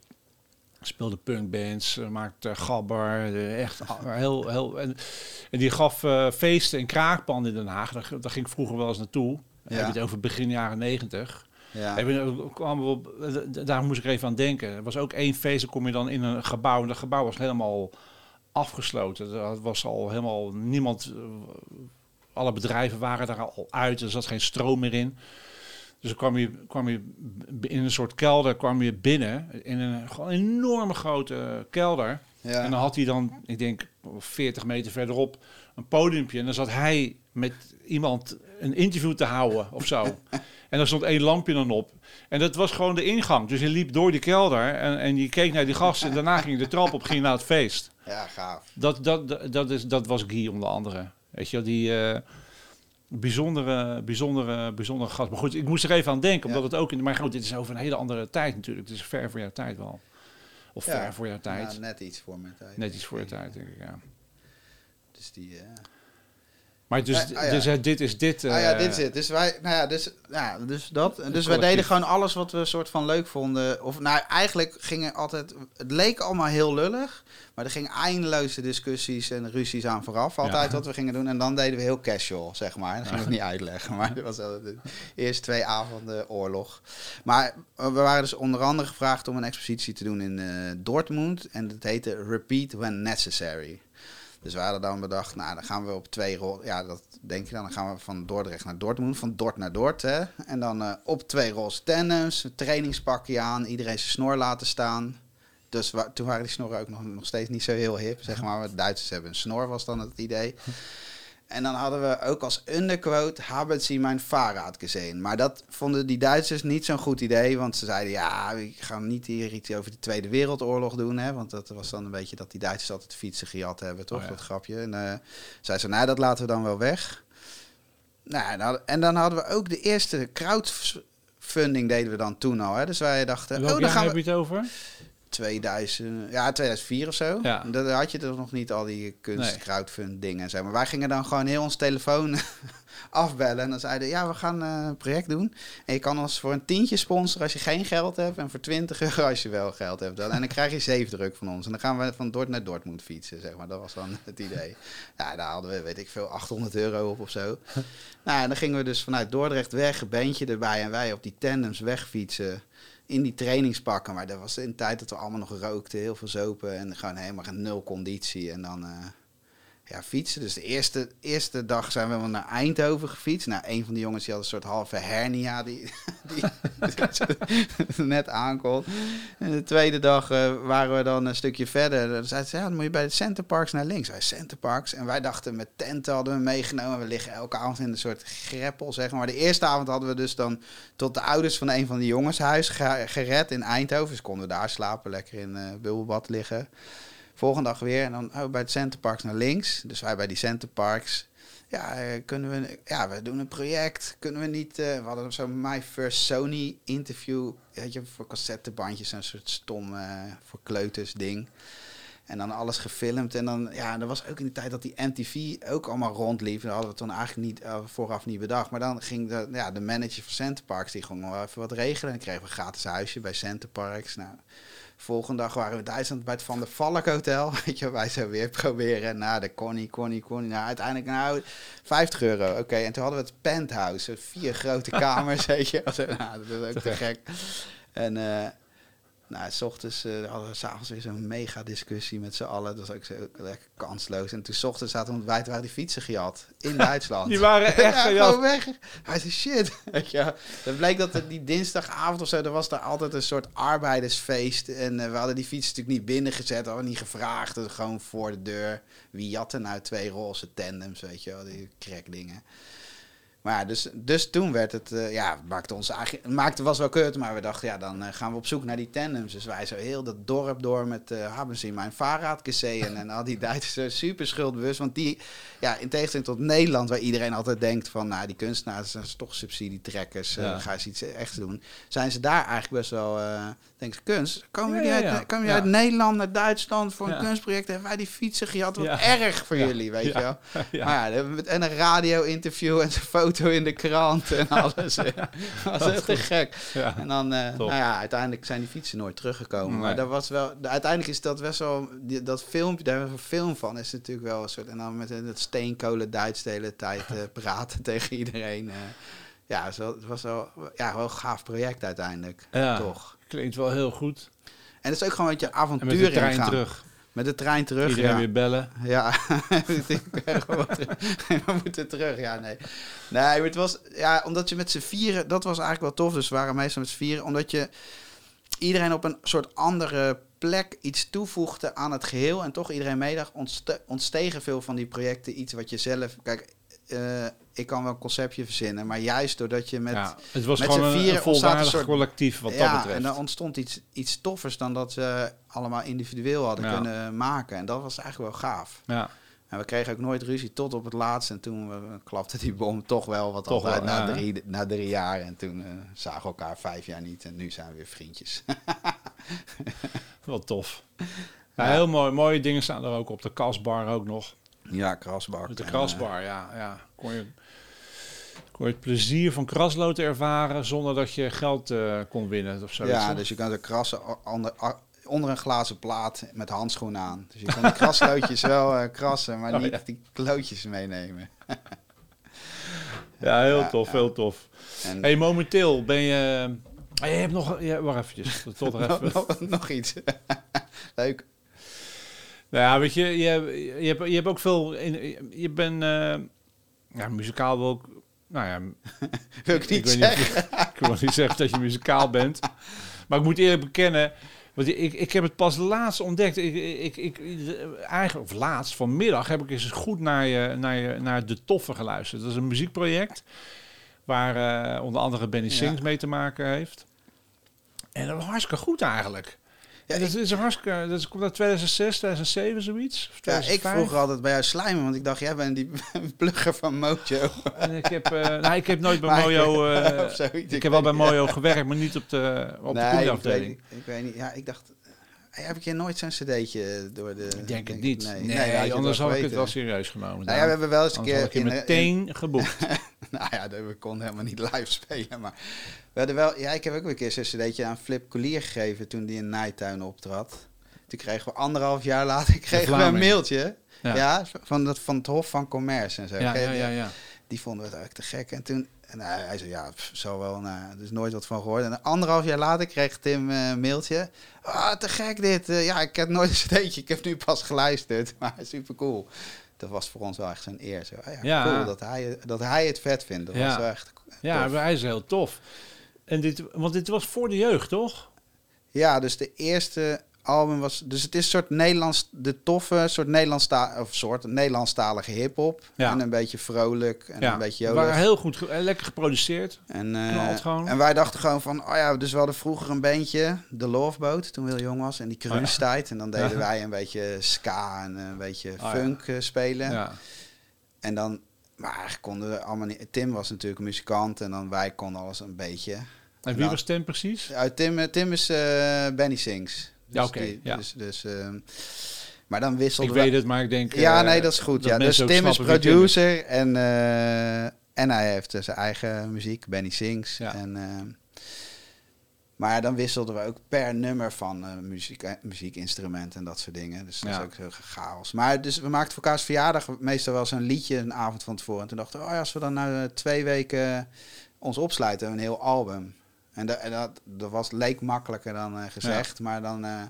Speelde punkbands, maakte gabber. Echt heel, heel. En, en die gaf uh, feesten in kraakpanden in Den Haag. Daar, daar ging ik vroeger wel eens naartoe. Ja. Heb je het over begin jaren 90. Ja. Daar moest ik even aan denken. Er was ook één feest, dan kom je dan in een gebouw. En dat gebouw was helemaal afgesloten. Er was al helemaal niemand. Alle bedrijven waren daar al uit. Er zat geen stroom meer in. Dus dan kwam je, kwam je in een soort kelder kwam je binnen. In een gewoon enorme grote kelder. Ja. En dan had hij dan, ik denk 40 meter verderop, een podiumpje. En dan zat hij met iemand een interview te houden of zo. en er stond één lampje dan op. En dat was gewoon de ingang. Dus je liep door die kelder en, en je keek naar die gasten. En daarna ging je de trap op, ging je naar het feest. Ja, gaaf. Dat, dat, dat, dat, is, dat was Guy onder andere. Weet je, die uh, bijzondere, bijzondere, bijzondere gast. Maar goed, ik moest er even aan denken, omdat ja. het ook in. Maar goed, dit is over een hele andere tijd natuurlijk. Het is ver voor jouw tijd wel. Of ja. ver voor jouw tijd. Ja, net iets voor mijn tijd. Net iets voor je tijd, denk ik, ja. Dus die. Uh... Maar dus, Ah, ah, ja. dus uh, dit is dit. Ah ja, eh, dit is het. Dus wij, nou ja, dus, ja, dus dat. Dus wij deden gewoon alles wat we een soort van leuk vonden. Of nou, eigenlijk gingen altijd, het leek allemaal heel lullig, maar er gingen eindeloze discussies en ruzies aan vooraf. Altijd Ja. wat we gingen doen. En dan deden we heel casual, zeg maar. Dat ging ik niet uitleggen, maar dat was de eerste twee avonden oorlog. Maar eh, we waren dus onder andere gevraagd om een expositie te doen in eh, Dortmund. En dat heette Repeat When Necessary. Dus we hadden dan bedacht, nou, dan gaan we op twee rollen. Ja, dat denk je dan. Dan gaan we van Dordrecht naar Dortmund, van Dort naar Dort. Hè? En dan eh, op twee roze een trainingspakje aan, iedereen zijn snor laten staan. Dus toen waren die snorren ook nog, nog steeds niet zo heel hip, zeg maar. De Duitsers hebben een snor, was dan het idee. En dan hadden we ook als underquote, hebben Sie mijn Fahrrad gezien. Maar dat vonden die Duitsers niet zo'n goed idee. Want ze zeiden, ja, we gaan niet hier iets over de Tweede Wereldoorlog doen. Hè? Want dat was dan een beetje dat die Duitsers altijd fietsen gejat hebben, toch? Oh ja. Dat grapje. En uh, zei ze, nou, dat laten we dan wel weg. Nou, en dan- en dan hadden we ook de eerste crowdfunding deden we dan toen al. Hè? Dus wij dachten, Welk oh, dan jaar gaan heb we... je het over? 2000, ja, 2004 of zo. Ja. Dan had je er nog niet al die kunst, Nee. crowdfund dingen en zo. Maar wij gingen dan gewoon heel ons telefoon afbellen. En dan zeiden ja, we gaan eh, een project doen. En je kan ons voor een tientje sponsoren als je geen geld hebt. En voor 20 euro als je wel geld hebt. En dan krijg je zeefdruk van ons. En dan gaan we van Dort naar Dortmund fietsen, zeg maar. Dat was dan het idee. Ja, daar hadden we, weet ik veel, 800 euro op of zo. nou, en dan gingen we dus vanuit Dordrecht weg, een bandje erbij. En wij op die tandems wegfietsen in die trainingspakken. Maar dat was in de tijd dat we allemaal nog rookten, heel veel zopen en gewoon helemaal geen nul conditie. En dan eh, ja, fietsen. Dus de eerste, eerste dag zijn we wel naar Eindhoven gefietst. Nou, een van de jongens die had een soort halve hernia die, die net aankomt. En de tweede dag eh, waren we dan een stukje verder. Dan zeiden ze, ja, dan moet je bij de Centerparks naar links. Wij Centerparks. En wij dachten, met tenten hadden we meegenomen. We liggen elke avond in een soort greppel, zeg maar. De eerste avond hadden we dus dan tot de ouders van een van de jongens huis ge- gered in Eindhoven. Dus konden we daar slapen, lekker in eh bubbelbad liggen. Volgende dag weer en dan oh, bij het Centerparks naar links. Dus wij bij die Centerparks. ja, eh, kunnen we, ja, we doen een project. Kunnen we niet, eh, we hadden zo'n My First Sony interview, weet je, voor cassettebandjes, een soort stom eh, voor kleuters ding. En dan alles gefilmd. En dan, ja, dat was ook in de tijd dat die MTV ook allemaal rondliep. Dat hadden we toen eigenlijk niet, vooraf niet bedacht. Maar dan ging de, ja, de manager van Centerparks, die ging wel even wat regelen. En kregen we een gratis huisje bij Centerparks. Nou, volgende dag waren we in Duitsland bij het Van der Valk Hotel. Weet je, wij zo weer proberen. Nou, de Connie, Connie, Connie. Nou, uiteindelijk, nou, 50 euro. Oké, en toen hadden we het penthouse. Vier grote kamers, weet je. Nou, dat is ook te gek. En... eh nou, s ochtends uh, hadden we s'avonds weer zo'n mega discussie met z'n allen. Dat was ook zo lekker kansloos. En toen s ochtends zaten we ontbijt, waren die fietsen gehad in Duitsland. Die waren echt ja, gejat. gewoon weg. Hij zei, shit. Wel. dan bleek dat het die dinsdagavond of zo, er was daar altijd een soort arbeidersfeest. En uh, we hadden die fietsen natuurlijk niet binnengezet, hadden niet gevraagd. Dus gewoon voor de deur. Wie jatte nou twee roze tandems, weet je wel, die crackdingen. Maar ja, dus, dus toen werd het, uh, ja, maakte ons eigenlijk, maakte was wel kut, maar we dachten, ja, dan uh, gaan we op zoek naar die tandems. Dus wij zo heel dat dorp door met, uh, hebben ze mijn vaarraad en, en al die Duitsers super schuldbewust. Want die, ja, in tegenstelling tot Nederland, waar iedereen altijd denkt van, nou, die kunstenaars zijn toch subsidietrekkers, ja. ga eens iets echt doen. Zijn ze daar eigenlijk best wel, denk ik, kunst. Komen jullie ja, ja, uit, komen ja. uit Nederland naar Duitsland voor een kunstproject? Hebben wij die fietsen gehad? Wat erg voor jullie, weet je wel. Maar ja, en een radio-interview en een foto in de krant en alles. dat was echt te gek. Ja. En dan, uh, nou ja, uiteindelijk zijn die fietsen nooit teruggekomen. Nee. Maar dat was wel, uiteindelijk is dat best wel, die, dat filmpje, daar hebben we een film van, is natuurlijk wel een soort, en dan met het steenkolen Duits de hele tijd uh, praten tegen iedereen. Uh, ja, het was, wel, het was wel, ja, wel een gaaf project uiteindelijk, ja, toch. Klinkt wel heel goed. En het is ook gewoon een beetje avontuur en met de trein ingaan. terug. Met de trein terug. Iedereen ja. weer bellen. Ja, we moeten terug. Ja, nee. Nee, het was, ja, omdat je met z'n vieren, dat was eigenlijk wel tof. Dus we waren meestal met z'n vieren, omdat je iedereen op een soort andere plek iets toevoegde aan het geheel. En toch iedereen meedag ontste ontstegen veel van die projecten iets wat je zelf. Kijk, uh, ik kan wel een conceptje verzinnen, maar juist doordat je met. Ja, het was met gewoon een, volwaardig soort- collectief wat ja, dat betreft. en dan ontstond iets, iets toffers dan dat ze allemaal individueel hadden Ja. kunnen maken. En dat was eigenlijk wel gaaf. ja. En we kregen ook nooit ruzie tot op het laatste. En toen eh, klapte die bom toch wel wat Toch altijd wel, na, ja. drie, na drie jaar. En toen eh, zagen we elkaar vijf jaar niet. En nu zijn we weer vriendjes. Wel tof. Heel mooi. Mooie dingen staan er ook op. De kasbar ook nog. ja, krasbak. Met de En, krasbar, ja. ja. Kon, je, kon je het plezier van krasloten ervaren zonder dat je geld eh, kon winnen of eh, zo. ja, dus je kan ze krassen onder, een glazen plaat met handschoenen aan. Dus je kan die kraslootjes wel eh, krassen, maar Oh, niet ja. die klootjes meenemen. ja, heel Ja, tof, ja. heel tof. En hey, momenteel ben je... Ah, je hebt nog... Ja, wacht eventjes. Tot er even. nog, iets. Leuk. Nou ja, weet je, je, je, hebt, je hebt ook veel... In, je bent... eh, ja, muzikaal ook- Nou ja, Wil ik niet weet zeggen. Niet, ik wil niet zeggen dat je muzikaal bent. Maar ik moet eerlijk bekennen... Want ik, ik heb het pas laatst ontdekt. Ik, ik, ik, eigenlijk, of laatst, vanmiddag heb ik eens goed naar, je, naar, je, naar De Toffe geluisterd. Dat is een muziekproject waar eh, onder andere Benny Ja. Sings mee te maken heeft. En dat was hartstikke goed eigenlijk. Ja, dat is een hartstikke, dat komt uit 2006, 2007 zoiets. Of Ja, ik 2005. vroeg altijd bij jou slijmen, want ik dacht, jij bent die plugger van Mojo. En ik heb, eh, nou, ik heb nooit bij Maar ik- Mojo... zoiets. ik heb wel bij Mojo gewerkt, maar niet op de, op de nee, ik kundeafdeling. weet, ik weet niet. Ja, ik dacht, heb ik je nooit zo'n cd'tje door de... Ik denk het niet. Nee, je wel anders had ik het wel serieus genomen. Nou ja, we hebben wel eens een keer... ik in- meteen geboekt. nou ja, we konden helemaal niet live spelen, maar... We hadden wel, ja, ik heb ook een keer zo'n cd'tje aan Flip Collier gegeven toen die in Nijtuin optrad. Toen kregen we anderhalf jaar later kregen we een mailtje. Ja. Ja, van, dat, van het Hof van Commerce en zo. Ja, ja, ja. Die vonden we het eigenlijk te gek. En toen, en hij, hij zei, ja, pff, zo wel, nou, er is nooit wat van gehoord. En anderhalf jaar later kreeg Tim eh, een mailtje. Ah, te gek dit. Eh, ja, ik heb nooit een steentje. Ik heb nu pas geluisterd. Maar super cool. Dat was voor ons wel echt zijn eer. Zo, ah, ja, Ja. cool dat hij, dat hij het vet vindt. Dat Ja. was wel echt Ja, tof. hij is heel tof. En dit, want dit was voor de jeugd, toch? Ja, dus de eerste album was... Dus het is een soort Nederlands... De toffe soort Nederlandsta of soort Nederlandstalige hiphop. Ja. En een beetje vrolijk. En ja. een beetje We jolig. waren heel goed, eh, lekker geproduceerd. En, eh, en wij dachten gewoon van, oh ja, dus we hadden vroeger een bandje, de Love Boat, toen Wil jong was, en die crunch-tijd. En dan deden wij een beetje ska en een beetje Oh funk eh, spelen. Ja. En dan, maar eigenlijk konden we allemaal niet... Tim was natuurlijk een muzikant en dan wij konden alles een beetje. En wie was Tim precies? Uit Tim, Tim is Benny Sings. Ja, oké, ja. Dus, dus, ehm, maar dan Ik wisselden we... weet het, maar ik denk... Ja, eh, nee, dat is goed. dat ja. Dus Tim is producer en, eh, en hij heeft dus zijn eigen muziek, Benny Sings. Ja. En, ehm, maar dan wisselden we ook per nummer van eh, muziek, eh, muziekinstrumenten en dat soort dingen. Dus dat Ja. is ook zo chaos. Maar dus we maakten voor elkaars verjaardag meestal wel zo'n liedje een avond van tevoren. En toen dachten we, oh ja, als we dan eh, twee weken ons opsluiten, een heel album. En, dat- dat, dat was, leek makkelijker dan eh, gezegd, maar dan... eh,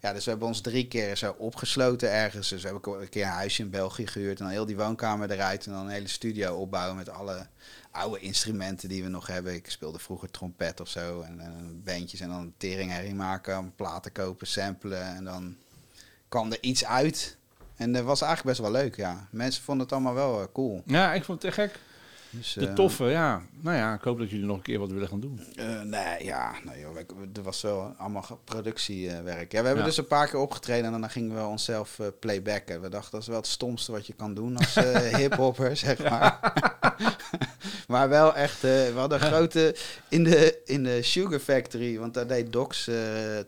ja, dus we hebben ons drie keer zo opgesloten ergens. Dus we hebben een keer een huisje in België gehuurd. En dan heel die woonkamer eruit. En dan een hele studio opbouwen met alle oude instrumenten die we nog hebben. Ik speelde vroeger trompet of zo. En, en bandjes. En dan teringherrie maken. Platen kopen, samplen. En dan kwam er iets uit. En dat was eigenlijk best wel leuk, ja. Mensen vonden het allemaal wel eh, cool. Ja, ik vond het te gek. Dus, De eh, toffe, ja. Nou ja, ik hoop dat jullie nog een keer wat willen gaan doen. Eh, nee, ja, nou joh, er was wel allemaal productiewerk. Ja, we hebben Ja. dus een paar keer opgetreden en dan gingen we onszelf eh, playbacken. We dachten, dat is wel het stomste wat je kan doen als hiphopper, zeg maar. maar wel echt, we hadden een grote, in de, in de Sugar Factory, want daar deed Docs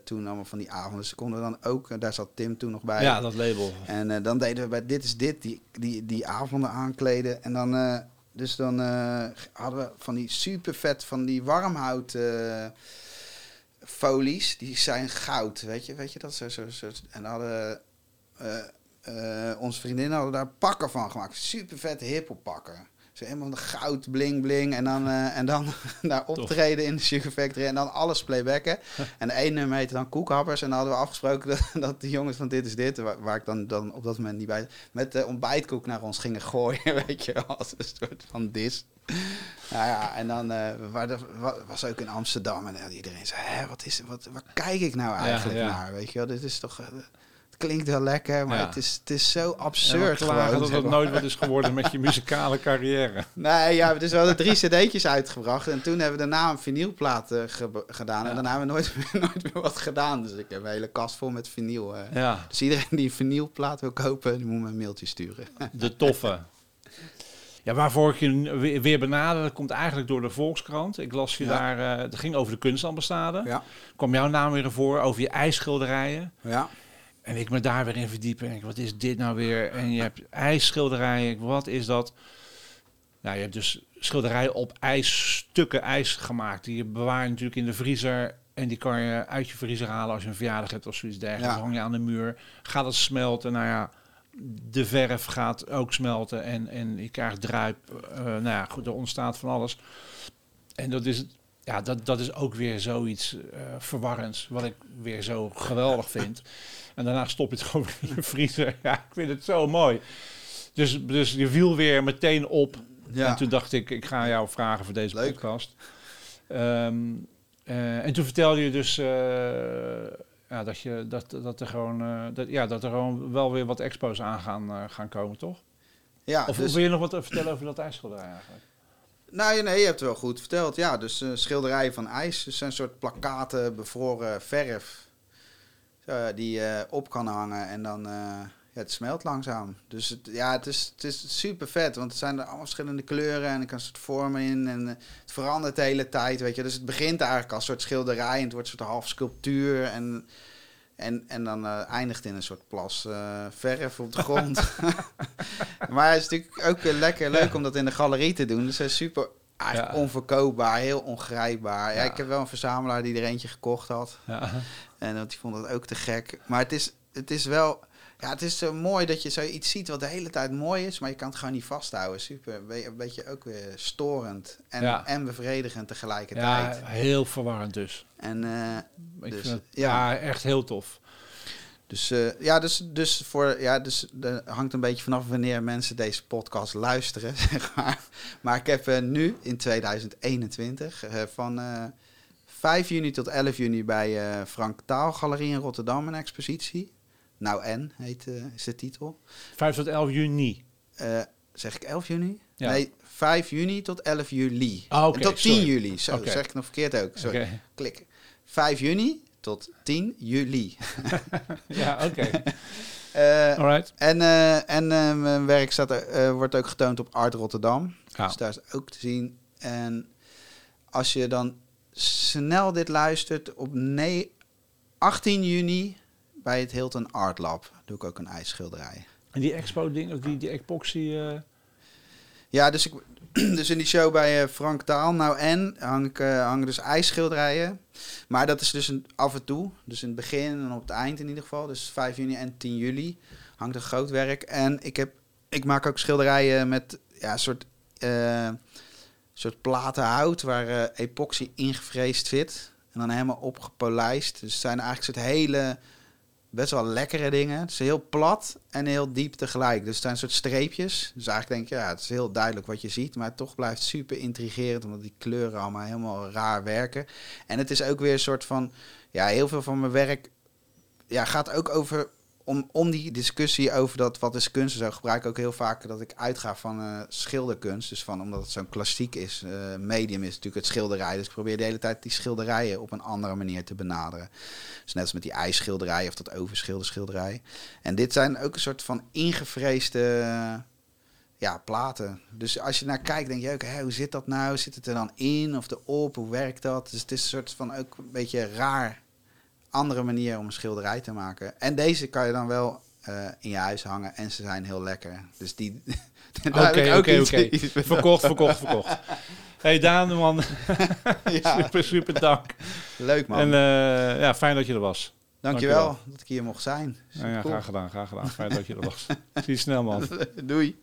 toen allemaal van die avonden. Dus konden dan ook, daar zat Tim toen nog bij. Ja, dat label. En dan deden we bij Dit is Dit die, die, die avonden aankleden. En dan, dus dan eh, hadden we van die super vet, van die warmhout eh, folies. Die zijn goud, weet je, weet je dat? Zo, zo, zo. En hadden eh, onze vriendinnen hadden daar pakken van gemaakt. Super vet hiphop pakken. Zo helemaal de goud, bling, bling. En dan, eh, en dan daar optreden in de Sugar Factory. En dan alles playbacken. En de ene nummer heette dan Koekhappers. En dan hadden we afgesproken dat, dat de jongens van Dit is Dit, waar, waar ik dan, dan op dat moment niet bij... met de ontbijtkoek naar ons gingen gooien, weet je. Als een soort van dis. Nou ja, en dan wa- was ook in Amsterdam. En iedereen zei, hè, wat is, wat, waar kijk ik nou eigenlijk ja. naar? Weet je wel, dit is toch... eh, klinkt wel lekker, maar Ja. het, is, het is zo absurd klagen gewoon. dat het nooit wat is geworden met je muzikale carrière. Nee, ja, dus we hadden drie cd'tjes uitgebracht. En toen hebben we daarna een vinylplaat eh, ge- gedaan. Ja. En daarna hebben we nooit, meer- nooit meer wat gedaan. Dus ik heb een hele kast vol met vinyl. eh. Ja, Dus iedereen die een vinylplaat wil kopen, die moet me een mailtje sturen. de toffe. Ja, waarvoor ik je weer- benaderde, komt eigenlijk door de Volkskrant. Ik las je Ja. daar, het ging over de kunstambastade. Ja. Kwam jouw naam weer voor, over je ijsschilderijen. Ja. En ik me daar weer in verdiepen. En ik, wat is dit nou weer? En je hebt ijsschilderijen. Wat is dat? Nou, je hebt dus schilderijen op ijs, stukken ijs gemaakt. Die je bewaart natuurlijk in de vriezer. En die kan je uit je vriezer halen als je een verjaardag hebt of zoiets dergelijks. Ja. Dan hang je aan de muur. Gaat het smelten? Nou ja, de verf gaat ook smelten. En, en je krijgt druip. Eh, nou ja, goed, er ontstaat van alles. En dat is, ja, dat, dat is ook weer zoiets eh verwarrends. Wat ik weer zo geweldig vind. En daarna stop je het gewoon in je vriezer. Ja, ik vind het zo mooi. Dus, dus je viel weer meteen op. Ja. En toen dacht ik, ik ga jou vragen voor deze Leuk. podcast. Eh, en toen vertelde je dus eh, ja, dat, je, dat, dat, er gewoon, eh, dat, ja, dat er gewoon wel weer wat expos aan gaan, gaan komen, toch? ja, Of dus, wil je nog wat vertellen over dat ijsschilderij eigenlijk? nou, nee, je hebt het wel goed verteld. Ja, dus schilderijen van ijs. Dus zijn soort plakaten, bevroren verf. Eh, die je op kan hangen en dan... eh, ja, het smelt langzaam. Dus het, ja, het is, het is super vet. Want het zijn er allemaal verschillende kleuren en er kan soort vormen in. En eh, het verandert de hele tijd, weet je. Dus het begint eigenlijk als een soort schilderij. En het wordt een soort half sculptuur. En, en, en dan eh, eindigt in een soort plas eh, verf op de grond. maar het is natuurlijk ook eh, lekker leuk om dat in de galerie te doen. Dus het is super eigenlijk Ja. onverkoopbaar, heel ongrijpbaar. Ja. Ja. ik heb wel een verzamelaar die er eentje gekocht had. Ja. En want die vond het ook te gek. Maar het is, het is wel... Ja, het is zo mooi dat je zoiets ziet wat de hele tijd mooi is, maar je kan het gewoon niet vasthouden. Super. Een be- Een beetje ook weer storend en, Ja. en bevredigend tegelijkertijd. ja, heel verwarrend dus. En eh, Ik Dus, vind het ja. ja. echt heel tof. dus, eh, ja, dus, dus, voor, ja, dus er hangt een beetje vanaf wanneer mensen deze podcast luisteren, zeg maar. Maar ik heb eh, nu in 2021 eh, van 5 juni tot 11 juni bij eh Frank Taal Galerie in Rotterdam een expositie. Nou en, heet, eh, is de titel. 5 tot 11 juni. Eh, zeg ik 11 juni? Ja. Nee, 5 juni tot 11 juli. Ah, oké, en tot 10 sorry. juli. Zo, Oké. zeg ik nog verkeerd ook. Sorry. Klik. 5 juni tot 10 juli. Ja, oké. Eh, Alright. en eh, en mijn werk staat, er- wordt ook getoond op Art Rotterdam. Ja. Dus daar is ook te zien. En als je dan snel dit luistert, op ne 18 juni bij het Hilton Art Lab doe ik ook een ijsschilderij. En die expo-ding, of die, die epoxy... eh, Ja, dus, ik, dus in die show bij eh, Frank Taal, nou en, hang ik, eh, hangen dus ijsschilderijen. Maar dat is dus een, af en toe, dus in het begin en op het eind in ieder geval. Dus 5 juni en 10 juli hangt een groot werk. En ik, heb, ik maak ook schilderijen met ja, soort, soort platen hout waar eh, epoxy ingevreesd zit. En dan helemaal opgepolijst. Dus het zijn eigenlijk soort hele, best wel lekkere dingen. Het is heel plat en heel diep tegelijk. Dus het zijn soort streepjes. Dus eigenlijk denk je, ja, het is heel duidelijk wat je ziet. Maar toch blijft super intrigerend, omdat die kleuren allemaal helemaal raar werken. En het is ook weer een soort van, ja, heel veel van mijn werk ja, gaat ook over, om, om die discussie over dat wat is kunst en zo, gebruik ik ook heel vaak dat ik uitga van eh, schilderkunst. Dus van, omdat het zo'n klassiek is, eh, medium is natuurlijk het schilderij. Dus ik probeer de hele tijd die schilderijen op een andere manier te benaderen. Dus net als met die ijsschilderij of dat overschilderschilderij. En dit zijn ook een soort van ingevreesde ja, platen. Dus als je naar kijkt, denk je ook, hoe zit dat nou? Zit het er dan in of erop? Hoe werkt dat? Dus het is een soort van ook een beetje raar andere manier om een schilderij te maken. En deze kan je dan wel eh, in je huis hangen en ze zijn heel lekker. Dus die... Oké, oké, oké. Verkocht, verkocht, verkocht. hey Daan, man. Ja, Super, super dank. leuk man. En eh, ja, fijn dat je er was. Dankjewel dankjewel. dat ik hier mocht zijn. Nou ja, Cool. graag gedaan, graag gedaan. Fijn dat je er was. Zie je snel, man. Doei.